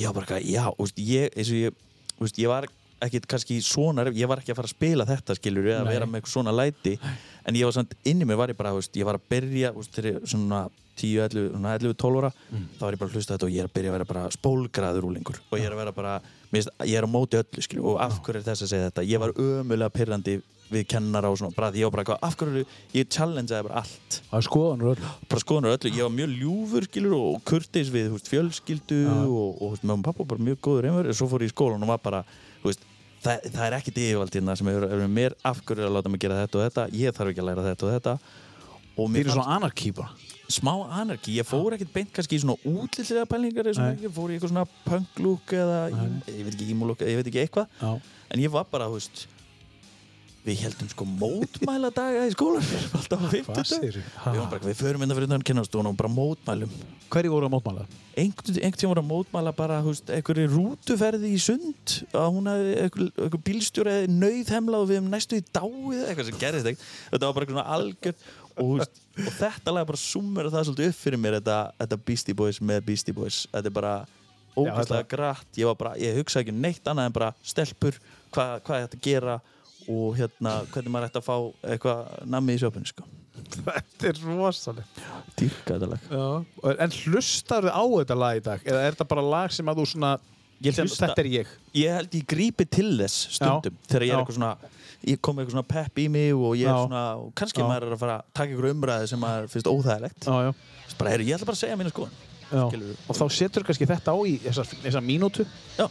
var bara já, úst, ég, eins og ég úst, ég var ekkit kannski svona ég var ekki að fara að spila þetta skilur eða Nei. vera með svona læti. En ég var samt inni mér var ég bara, úst, ég var að byrja úst, þegar ég svona 10, 11, svona 11, 12 ára þá var ég bara að hlusta þetta og ég er að byrja að vera bara spólgraður úlingur. Og ég er að vera bara mér finnst- ég er á móti öllu skilur og af hverju er þess að segja þetta? Ég var ömulega pyrrandi við kennara og svona, bara því ég var bara eitthvað, af hverju ég challengeaði bara allt. Er skoðanur öll bara skoðunar öllu, ég var mjög ljúfur skilur og kurteis við húst, fjölskyldu og, og húst, og pappa bara mjög góður einhver, svo fór ég í skólan og var bara húst, það, það er ekkit yfirvald hérna sem er, er mér af hverju að láta mig gera þetta og þetta ég þarf ekki að læra þetta og þetta. Og Þið eru svona anarkí bara smá anarki, ég fór ekkert beint kannski í svona útlýslega pælingar ég fór í eitthvað svona punk-look eða ég, veit ekki ímúlook, ég veit ekki eitthvað. Já. en ég var bara, húst við heldum sko mótmæla daga í skólan alltaf á 50 segirðu? Ha? við, vorum bara, við förum inn að fyrir utan kennastofun og bara mótmælum. Hverju voru að mótmála? einhvern tíma voru að mótmæla bara þú veist, einhverju rútuferði í sund að hún hefði einhver, einhver bílstjóri nauðhemlað og við hefum næstu í dáið eitthvað sem gerðist þetta var bara einhvern veginn algjör og, og þetta lag bara sumur það svolítið upp fyrir mér þetta, þetta Beastie Boys með Beastie Boys þetta er bara þetta- grætt ég ég hugsa ekki um neitt annað en bara stelpur, hvað, hvað er þetta að gera og hérna, hvernig maður ætti að fá eitthvað nammi í sjöpunni sko Þetta er rosalega. dýrka þetta lag Já. En hlustar á þetta lag í dag? Eða er þetta bara lag sem að þú svona, Ég þetta er ég? ég held ég grípi til þess stundum þegar ég er Já. eitthvað svona ég kom eitthvað svona pepp í mig og ég er Já. svona og kannski Já. maður er að fara að taka ykkur umræði sem maður finnst óþægilegt Já, já. bara, heyrðu, ég ætla bara að segja mínu skoðun já. Skilurðu? Og þá setur kannski þetta á í þessa, þessa mínútu Já.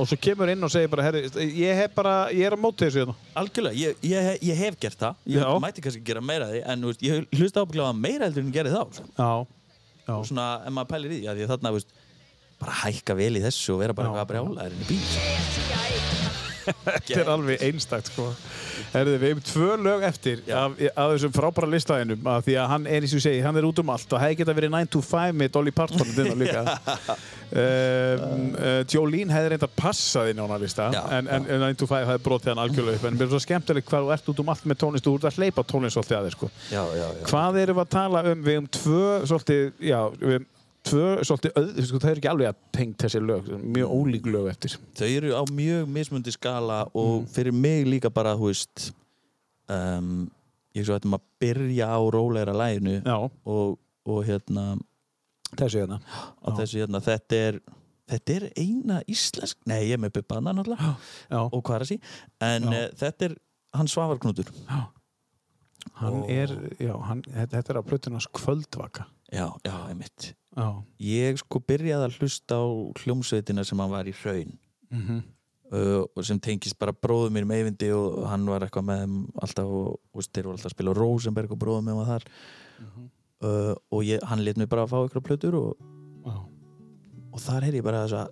og svo kemur inn og segir bara, herri, ég bara, ég er að móti þessu hérna. algjörlega, ég, ég, ég hef gert það ég Já. mæti kannski gera meira því en þú veist, ég hlusta ábygglega meira heldur en ég gerði þá sko. Já. Já. og svona, ef maður pælir í því, að þarna veist, bara hækka vel í þessu og vera bara að brjála þér inn í bíl sko. Þetta er alveg einstakt sko. Herði, við hefum tvö lög eftir af, af þessum frábæra listaðinum af því að hann er eins og segi, hann er út um allt og hefði geta verið 9 to 5 með Dolly Parton <laughs> líka um, uh, Jolene hefði reynd að passa þinn á hann lista Já, en, en, en 9 to 5 hefði brotið hann algjörlega upp en mér er svo skemmtilegt hvað þú ert út um allt með tónlist og þú ert að hleypa tónlist svolítið að þér sko. já, já, já. Hvað erum við að tala um? Við um tvö svolítið, já, við tvö svolítið, öð, sko, það er ekki alveg að tengt þessi lög, mjög ólík lög eftir. Þau eru á mjög mismundi skala og fyrir mig líka bara, þú veist um, ég svo ættum að byrja á rólegra læginu Já, og, og hérna þessi hérna. á þessu hérna, þetta er þetta er eina íslensk nei, ég er með Bubbaðna náttúrulega Já, og Kvarasi, en Já. uh, þetta er hann Svavarknútur hann er, já, hann, þetta þetta er á plötunars kvöldvaka. Já, já, einmitt Já, ég sko byrjaði að hlusta á hljómsveitina sem hann var í hraun. Mhm. Uh, og sem tengist bara bróðum mér með Eyvindi og hann var eitthvað með þeim alltaf og, og þeir voru alltaf að spila Rosenberg og bróðum mér var þar. Uh, og ég, hann let mér bara að fá ykkur plötur og, Já, og þar heyri ég bara þessa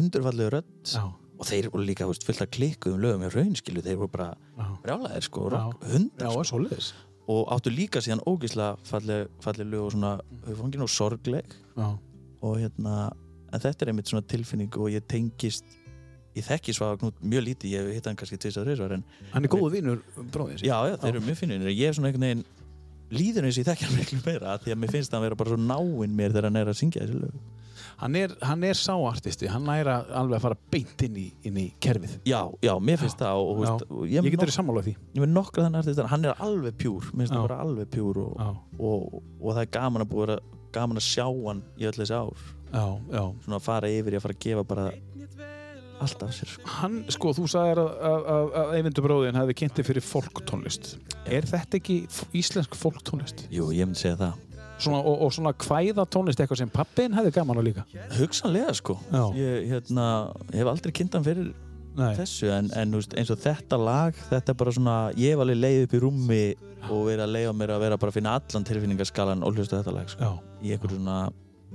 undurfallegu rödd já, og þeir voru líka veist, fullt að klikku um lögum í raun skilu, þeir voru bara já. brjálæðir sko, hundar sko. Og áttu líka síðan ógislega falleg, falleg lög og svona höfungin og sorgleg. Já, og hérna, en þetta er einmitt svona tilfinning og ég tengist ég þekki Svavar Knút mjög lítið, ég hef hitt hann kannski tvis að þrisvar en hann er góðu vinnur bróðins já, já, þeir eru mjög finnir ég er svona einhvern veginn líður eins og ég þekki hann <laughs> miklu meira því að mér finnst hann vera bara svo náinn mér þegar hann er að syngja þessi lög Hann er, hann er sáartisti, hann næra alveg að fara beint inn í, inn í kerfið. Já, já, mér finnst það og, Já, veist, og Ég, ég, getur ég, þér sammála því. ég með nokkra þannig artistar hann er alveg pjúr, mér finnst Já. það bara alveg pjúr og, Já, og, og það er gaman að búið að gaman að sjá hann í öll þessi ár. Já, já. Svona að fara yfir í að fara að gefa bara allt af sér sko. Hann, sko, þú sagðir að, að, að, að Eyvindur bróðin hefði kynntið fyrir folktónlist Er þetta ekki íslensk folktónlist? jú, ég myndi segja það Svona, og, og svona kvæða tónlist eitthvað sem pappin hefði gaman á líka. Hugsanlega sko. Ég hérna, hef aldrei kynnt hann fyrir Nei, þessu en, en veist, eins og þetta lag þetta er bara svona, ég hef alveg leið upp í rúmi og verið að leiða mér að vera bara að finna allan tilfinningaskalan og hlusta þetta lag sko. í einhverju svona,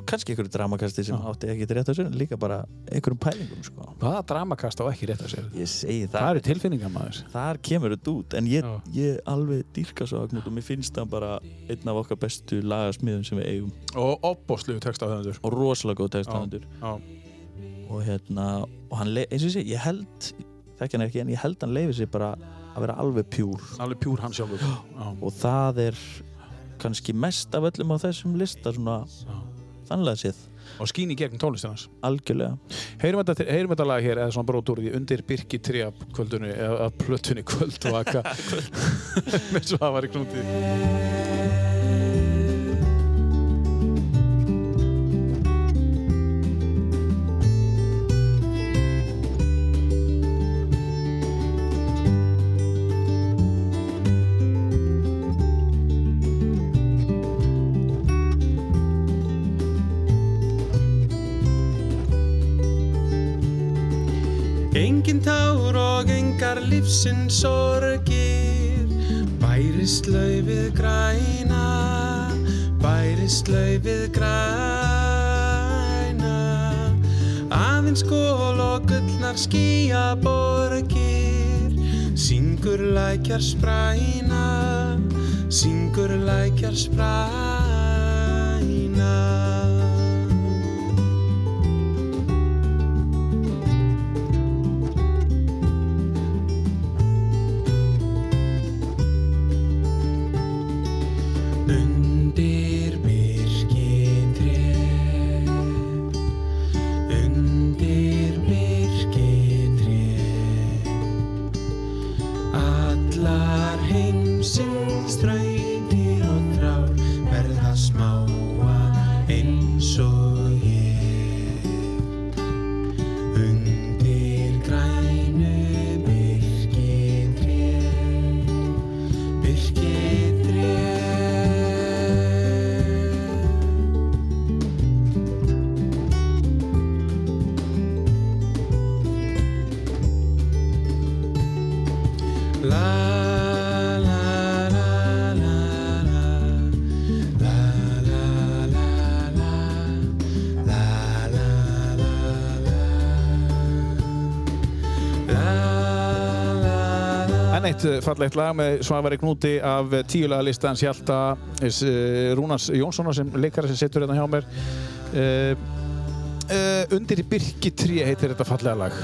kannski einhverju dramakasti sem Já. átti ekki rétt á sér líka bara einhverjum pælingum sko. hvaða dramakast á ekki rétt að sér? Ég segi Það. Það, eru tilfinningamæður þar kemur þetta út en ég, ég alveg dýrka svo Agnút og mér finnst það bara einn af okkar bestu lagasmiðum sem við eigum. Og opbóslu textahöfundur og rosalega góð textaðandur og hérna og hann, eins og segi, ég held þekki hann ekki en ég held hann leiði sér bara að vera alveg pjúr. Alveg pjúr hann sjálfur. Já, <gasps> og það er kannski mest af öllum á þessum lista svona já þannlega séð, Og skín í gegnum tónlistinans algjörlega. Heyrum þetta, heyrum þetta lag hér eða svona því undir Birki 3 kvöldunni eða plötunni kvöldvaka <laughs> <laughs> með svo að var í knúti og engar lífsins sorgir. Bærist laufið græna Bærist laufið græna. Aðeins skól og gullnar skýja borgir Syngur lækjar spræna Syngur lækjar spræna Undir uh, fallegt lag með Svavari Knúti af tíulaga listans. Hjalta uh, Rúnars Jónssonar sem leikara sem situr hérna hjá mér uh, uh, Undir í Birki 3 heitir þetta fallega lag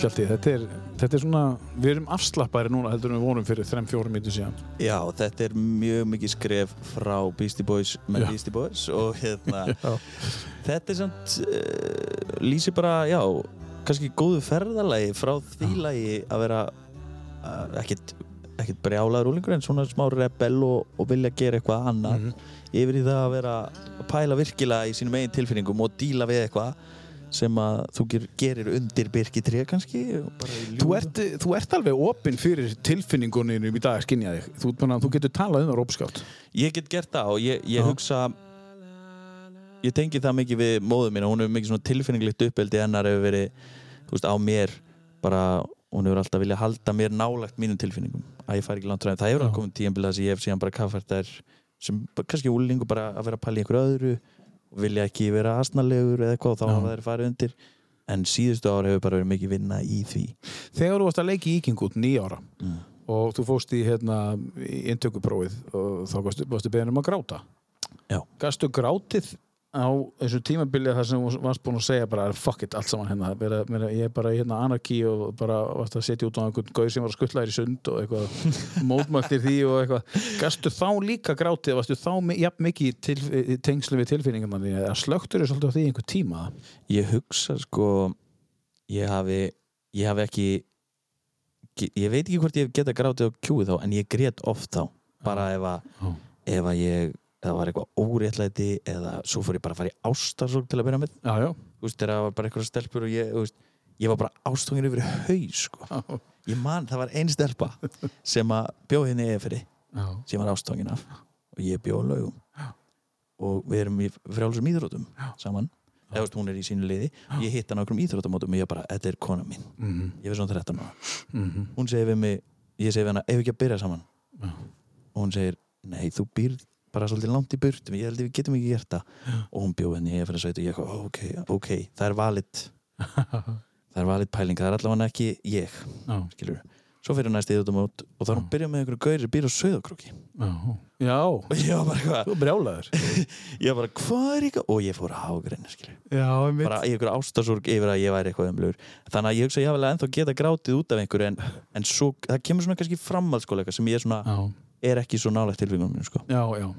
Hjalti, þetta er, þetta er svona við erum afslappari núna heldur við vorum fyrir 3-4 mítur síðan. Já, þetta er mjög mikið skref frá Beastie Boys með Já. Beastie Boys og hérna, <laughs> þetta er samt, uh, lýsir bara, já, kannski góðu ferðalagi frá því lagi að vera uh, ekkit, ekkit brjálaður úlingur en svona smá rebel og, og vilja gera eitthvað annað. Yfir í það að vera að pæla virkilega í sínum eigin tilfinningum og díla við eitthvað sem að þú ger, gerir undir Birki 3 kannski og Þú ert, þú ert alveg opinn fyrir tilfinningunum í dag að skinja þig þú, bara, þú getur talað um það rópskátt Ég get gert það og ég, ég hugsa ég tengi það mikið við móðu mína, hún hefur mikið svona tilfinninglegt uppeldi. Hennar hefur verið, veist, á mér bara, hún hefur alltaf viljað halda mér nálagt mínum tilfinningum. Að ég fari ekki langt ræðin, það hefur alveg komið tíðanbila þess að ég hef síðan bara kaffært þær sem kannski úlingu bara að vera að pæla í einhverju öðru og vilja ekki vera asnalegur eða eitthvað og þá hafa þær farið undir. En síðustu ára hefur bara verið mikið vinna í því. Þegar þú varst að leika í Íking út nýja ára Mm. og þú fóst í, hérna, í inntökuprófið og þá varstu, varstu beðin um að gráta. Já. Gastu grátið á þessu tímabilið þar sem þú varst búin að segja bara fuck it, allt saman hérna. Vera, vera, ég er bara hérna anarki og bara varst að setja út á einhvern gauð sem var að skuttla þér í sund og eitthvað <laughs> mótmæltir því og eitthvað. Gastu þá líka grátið, varstu þá jafn mikið til, tengslu við tilfinningarna þín eða slögtur þér svolítið á því einhver tíma? Ég hugsa sko ég hafi, ég hafi ekki ég veit ekki hvort ég hef getað grátið á kjúið þá en ég grét oft þá. Bara ef að, ef að ég eða var eitthvað óréttlæti eða svo fór ég bara að fara í ástarsók til að byrja með. Já, já, Þú veist, það var bara eitthvað stelpur og ég, veist, ég var bara ástóngin yfir haus sko. ég man, það var ein stelpa sem að bjóð henni eða fyrir já, sem var ástóngin af og ég bjóð laugum. Og við erum í frjálsum íþrótum saman. Eða hún er í sínu liði. Ég hitt hann á einhverjum íþróttamótum og ég bara, þetta er kona mín. Mhm. ég var svona 13 ára. Mhm. hún segir við mig, ég segi við ef ekki að byrja Já. bara svolítið langt í burtum, ég held að við getum ekki gert það. Og hún bjóð henni, ég fyrir að sveit og ég ok, ok, það er valid. <laughs> Það er valid pæling, það er allavega ekki ég, já, skilur svo fyrir næst íþróttamót og þá er hún að byrja með einhverju gauri býr já, já. og ég var bara eitthvað, Þú brjálaður. <laughs> ég var bara, hvað er eitthvað? Og ég fór að hágreina, skilur Já, bara í einhverju ástasorg yfir að ég væri eitthvað umlugur þannig að ég hugsa að ég hafa ennþá geta grátið út af einhverju en, en svo, er ekki svo nálægt tilfengunum mínu sko. já, já.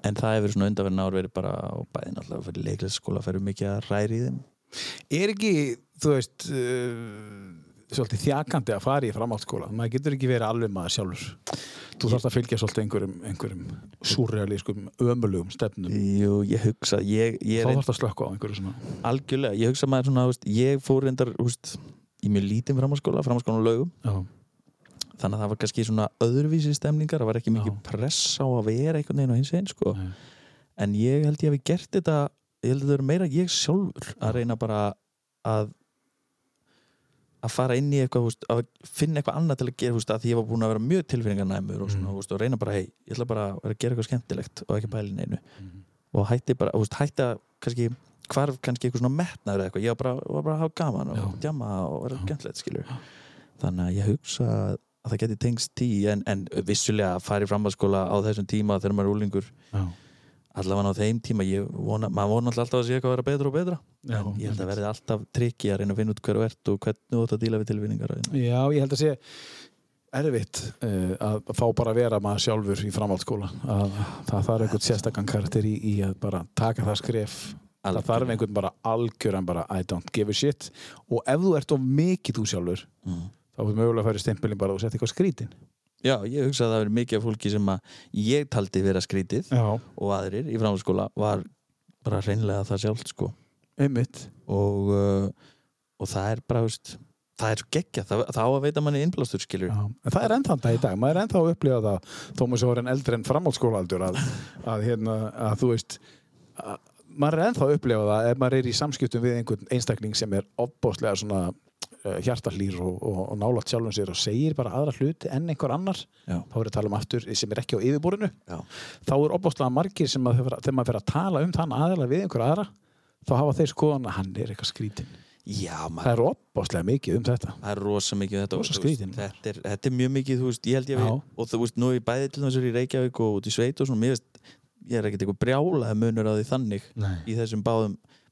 En það hefur svona undanverðin ár verið bara á bæðin alltaf fyrir leiklæsskóla fyrir mikið að ræri í þeim. Er ekki, þú veist uh, svolítið þjakandi að fara í framhaldsskóla? Maður getur ekki verið alveg maður sjálfur. Þú þarfst að fylgja svolítið einhverjum, einhverjum súrrealískum, ömulugum stefnum. Jú, ég hugsa, ég, ég þá þarfst að slökka á einhverju svona. Algjörlega, ég hugsa maður svona, veist, ég fór reyndar veist, í mjög lítinn framhaldsskóla framhaldsskóla lögum, Já, þannig að það var kannski svona öðruvísi stemningar, það var ekki mikið press á að vera einhvern veginn og hins einn sko. En ég held ég hafi gert þetta ég held að það eru meira ég sjálfur að reyna bara að að fara inn í eitthvað, veist, að finna eitthvað annað til að gera, veist, að því ég var búin að vera mjög tilfinningarnæmur og svona, þú veist, og reyna bara, hei, ég ætla bara að að gera eitthvað skemmtilegt og ekki pæla í neinu. Mhm. og hætti bara, hætti að kannski hvarf kannski eitthvað svona metnaður eitthvað, ég var bara, var bara að hafa gaman og djama og vera skemmtilegt, skilur þannig að ég hugsa að að það geti tengst tí en, en vissulega að fara í framhaldsskóla á þessum tíma þegar maður er úlingur Já. allavega á þeim tíma vona, maður vona alltaf að sé eitthvað að vera betra og betra. Já, en ég held að verði alltaf trikki að reyna að finna út hver þú ert og hvernig þú ætti að díla við tilvinningar Já, ég held að sé erfitt uh, að fá bara að vera maður sjálfur í framhaldsskóla. Að það þarf einhvern sérstakann karakter í, í að bara taka það skref. Það þarf einhvern bara algjöran bara I don't give a shit. Og ef þú ert of mikið þú sjálfur Mm. Þá er mögulega að færi stempilin bara og setja eitthvað skrítin. Já, ég hugsa að það verið mikið af fólki sem að ég taldi vera skrítið Já. og aðrir í framhaldsskóla var bara reynlega það sjálft sko. Einmitt. Og, uh, og það er bara veist, það er svo geggja, það, það á að veita manni innblástur skilur Já. En það er ennþann dag í dag, maður er ennþá að upplifa það svo er en eldri en framhaldsskólaldur að, að, hérna, að þú veist að, maður er ennþá að upplifa það ef maður er í samskiptum við einhvern einstakling sem er opbóðslega svona uh, hjartalýr og, og, og nálat sjálfum sér og segir bara aðra hluti en einhver annar Já. þá er að tala um aftur sem er ekki á yfirborinu Já. þá er opbóðslega margir sem að, þegar maður fer að tala um þann aðra við einhver aðra þá hafa þeir skoðan að hann er eitthvað skrítin Já, maður það er opbóðslega mikið um þetta. Það er rosa mikið um þetta. Rosa veist, þetta, er, þetta er mjög mikið, veist, ég ég við og þú veist, nú er ég bæði til þess að í Reykjavík og út í sveit og svona, mér veist, ég er ekkert eitthvað brjálaði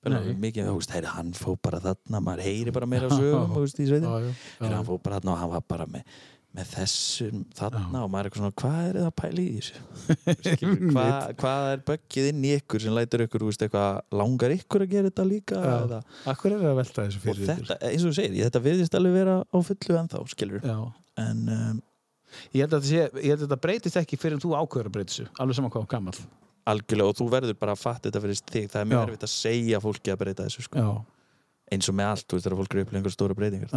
á mikið, þú veist, heyri, hann fór bara þarna maður heyri bara meira sögum, veist. Heyri, hann fór bara þarna og hann var bara með, með þessum þarna og maður er eitthvað svona, hvað er það að pæla í þessu? Skilur, <laughs> hvað, er böggið inn í ykkur sem lætur ykkur, veist, eitthvað langar ykkur að gera þetta líka eða, Akkur er það að velta þessu fyrir þetta, eins og þú segir, þetta virðist alveg vera á fullu ennþá, skilur Já. en um, Ég held að þetta, breytist ekki fyrir en þú ákveður að breyta þessu, alveg saman hvað þú gammal. Algjörlega, og þú verður bara að fatta þetta fyrir þig, það er mjög erfitt að segja fólki að breyta þessu, sko. Eins og með allt, þú veist, þegar fólk eru upplifið einhver stóra breytingar.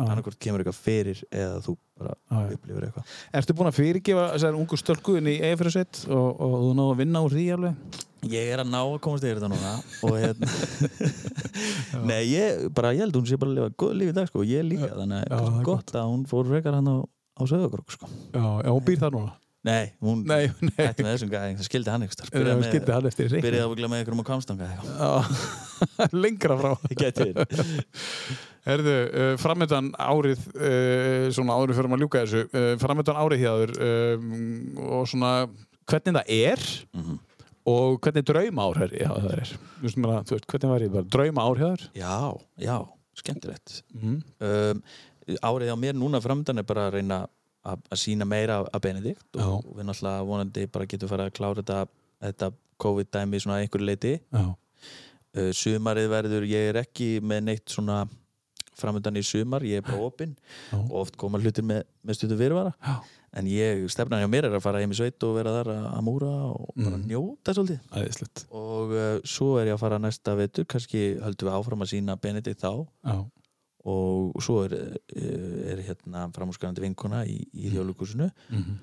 Annarkvort kemur eitthvað fyrir eða þú bara Já, já. upplifir eitthvað. Ertu búin að fyrirgefa þessar ungu stölkuðin í Eifrasveit og, og þú náðu að vinna úr því alveg? Ég er að ná að komast yfir þetta núna og hérna <laughs> Nei, ég bara, ég held hún sé bara að lifa góð líf í dag, sko, ég líka þannig Já, er gott að hún fór frekar hann á, á Söðagrokk, sko. Já, já, hún býr það núna. Nei, hún Nei, nei. hætti með þessum gæði, það skildi hann ykkur Já, það skildi hann eftir. Byrjaði að með ykkur um að kamstanga Já, <laughs> lengra frá. <laughs> <laughs> Herðu, uh, framöndan árið, uh, svona árið fyrir að ljúka þessu, uh, framöndan árið þér um, og svona hvernig það er Mhm. og hvernig drauma ár hjá þér er. Þú veist, hvernig var ég bara drauma ár hjá þér? Já, já, skemmtilegt Mhm. um, Árið á mér núna framöndan er bara að reyna að, sína meira af, Benedikt Já. og við náttúrulega vonandi bara getum farið að klára þetta, þetta COVID-dæmi svona einhverju leiti uh, Sumarið verður, ég er ekki með neitt svona framöndan í sumar, ég er bara opinn og oft koma hlutir með, með stuttu fyrirvara Já. en ég, stefnan hjá mér er að fara heim í sveit og vera þar að, múra og bara Mhm. njóta svolítið Æðislegt. og uh, svo er ég að fara næsta vetur kannski höldum við áfram að sína Benedikt þá Já. Og svo er, eh, er hérna framhúsgarandi vinkona í, í Mhm.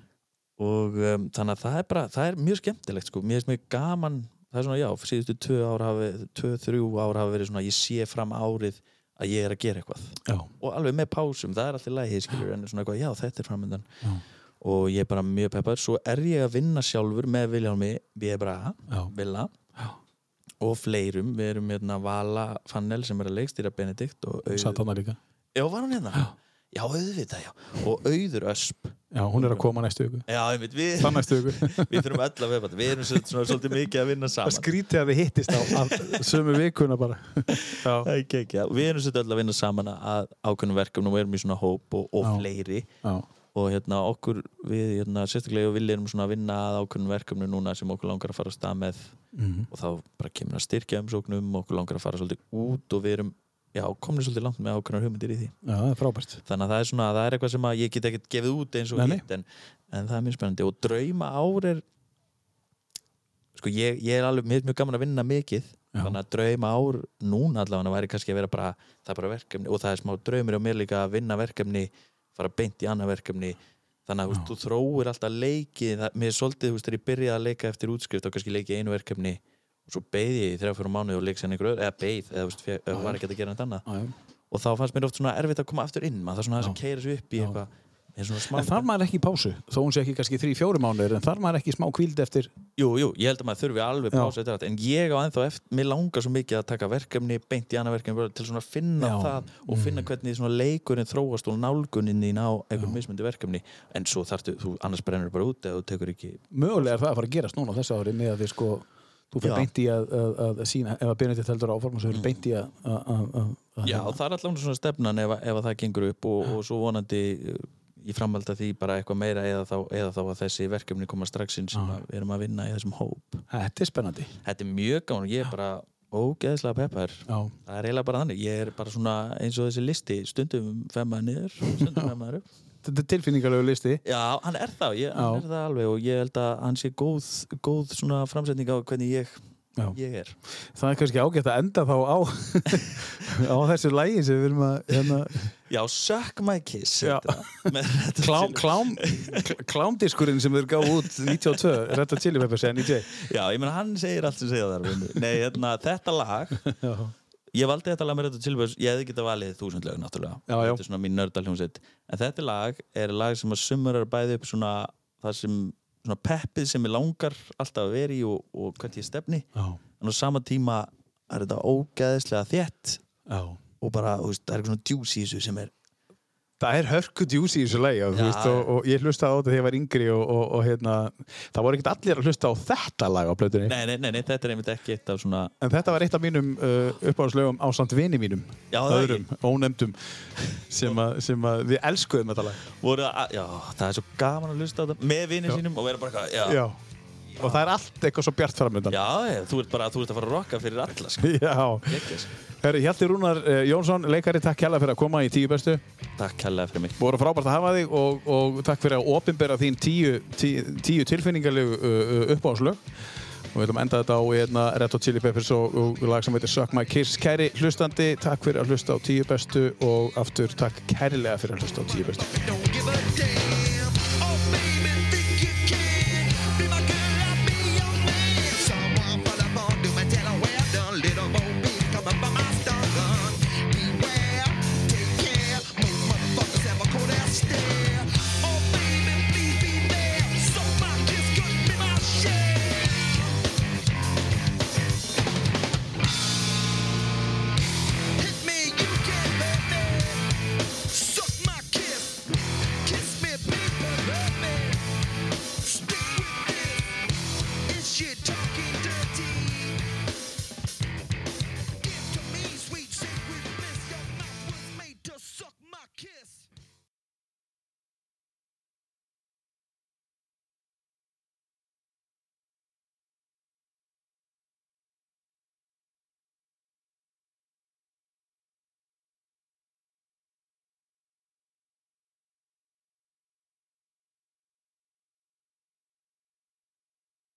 og um, þannig að það er bara það er mjög skemmtilegt sko, mér finnst mjög gaman það er svona já, síðustu tvö ár hafi tvö, þrjú ár hafi verið svona ég sé fram árið að ég er að gera eitthvað Já. og alveg með pásum, það er alltaf lægi skilur, en svona eitthvað, já þetta er framöndan Já. og ég er bara mjög peppar svo er ég að vinna sjálfur með Viljálmi við Já. Villa Já. Og fleirum, við erum hérna Vala Fannel sem er að leikstýra Benedikt Satt hana líka. Já, var hún hérna? Já, auðvitað, já. Og auður ösp. Já, hún er að koma næstu viku. Já, einmitt, við, Það næstu viku. <laughs> við þurfum öll að vefa Við erum svolítið mikið að vinna Það saman. skrítið að þið hittist á, sömu vikuna bara. <laughs> Já. Það ekki, já. Við erum svolítið öll að vinna saman að ákveðnum verkefnum og erum í svona hóp og, og Já. fleiri. Já. Og hérna okkur, við hérna, sérstaklega og við erum svona að vinna að ákveðnum verkefnum núna sem okkur langar að fara að stað með Mhm. og þá bara kemur að styrkja umsóknum okkur langar að fara svolítið út og við erum já, komin svolítið langt með ákveðnar hugmyndir í því Já, það er frábært. þannig að það er svona, það er eitthvað sem ég get ekkert gefið út eins og hitt en, en það er mjög spennandi og drauma ár er sko ég, ég er alveg mér er mjög gaman að vinna mikið Já. þannig að drauma ár núna allavega væri kannski að vera bara, það er bara verkefni og það er smá draumur á mér líka að vinna verkefni fara beint í annað verkefni. Þannig að þú, veist, þú þróir alltaf leiki það, mér er svolítið, þú veist, þegar ég byrjaði að leika eftir útskrift þá kannski leiki einu verkefni og svo beið ég í þrjá fyrir mánuði og leik sem einhver öðru eða beið, eða veist, fe- var ekki að gera neitt annað. Og þá fannst mér oft svona erfitt að koma aftur inn maður það er svona að Já. keira sig upp í eitthvað En þarf maður ekki pásu? Þó hún sé ekki kannski þrý, fjóri mánuðir, en þarf maður ekki smá kvíld eftir... Jú, jú, ég held að maður þurfi alveg Já. pása eftir þetta en ég á ennþá eftir, mér langar svo mikið að taka verkefni beint í annað verkefni til svona að finna Já. Mm. það og finna hvernig leikurinn þróast og nálgunin þín á einhver mismundi verkefni en svo þarftu, þú annars brennur bara út eða þú tekur ekki Mögulega er það að fara að gerast núna þessu ári með að þið sko... Þú fyrir beint í að, að, að, sína, ef að Benedikt heldur áforma, svo fyrir beint í að... að, Já, það er allavega svona stefnan ef, ef að það gengur upp og, og svo vonandi uh, í framhald að því bara eitthvað meira eða þá, eða þá að þessi verkefni koma strax inn sem við erum að vinna í þessum hóp. Þetta er spennandi. Þetta er mjög gaman og ég er bara ógeðslega peppar. Það er eiginlega bara þannig, ég er bara svona eins og þessi listi, stundum femmaður niður <laughs> stundum femmaður upp. Þetta er tilfinningarlegu listi. Já, hann er það, ég, hann er það alveg og ég held að hann sé góð, góð svona framsetning á hvernig ég, Já. ég er Það er kannski ágætt að enda þá á, <laughs> á þessu lægi sem við erum að... Hérna, Já, Suck My Kiss klám, klám, kl- klámdiskurinn sem þeir gáð út 92, Red Hot Chili Peppers eða 90. Já, ég meina hann segir allt sem segja þar. Nei, hérna, þetta lag <laughs> Já. Ég valdi þetta lag með Hot Chili Peppers Ég hefði getað valið þúsund lög náttúrulega Já. Þetta er svona mín nördal hljómsveit En þetta lag er lag sem að sumurar bæði upp svona það sem svona peppið sem ég langar alltaf að vera í og, og hvert ég stefni Já. en á sama tíma er þetta ógeðislega þétt Já. og bara, þú veist, það er eitthvað svona juice í þessu sem er Það er hörku djúsi í þessu lægi og, og, og ég hlustaði á þetta þegar ég var yngri og, og, og hérna, það voru ekkert allir að hlusta á þetta lag á plötunni. nei, nei, nei, nei, þetta er einmitt ekki eitt af svona En þetta var eitt af mínum uh, uppáðslögum á samt vini mínum, Já, öðrum, ónefndum, sem, að, sem að við elskuðum þetta lag. voru að, já, það er svo gaman að hlusta á þetta með Já. sínum og vera bara eitthvað. Og það er allt eitthvað svo bjart framöndan. já, þú ert bara, þú ert að fara að rocka fyrir alla, sko. <laughs> Hjalti Rúnar uh, Jónsson, leikari, takk hella fyrir að koma í tíu bestu. Takk hella fyrir mig. Búið frábært að hafa þig og, og takk fyrir að opinbera þín tíu, tíu, tíu tilfinningarlegu uh, uh, uppáðslög. Og við ætlum að enda þetta á hérna, Red Hot Chili Peppers og, og lag sem heitir Suck My Kiss. Kæri hlustandi, takk fyrir að hlusta á tíu bestu og aftur takk kærlega fyrir að hlusta á tíu bestu.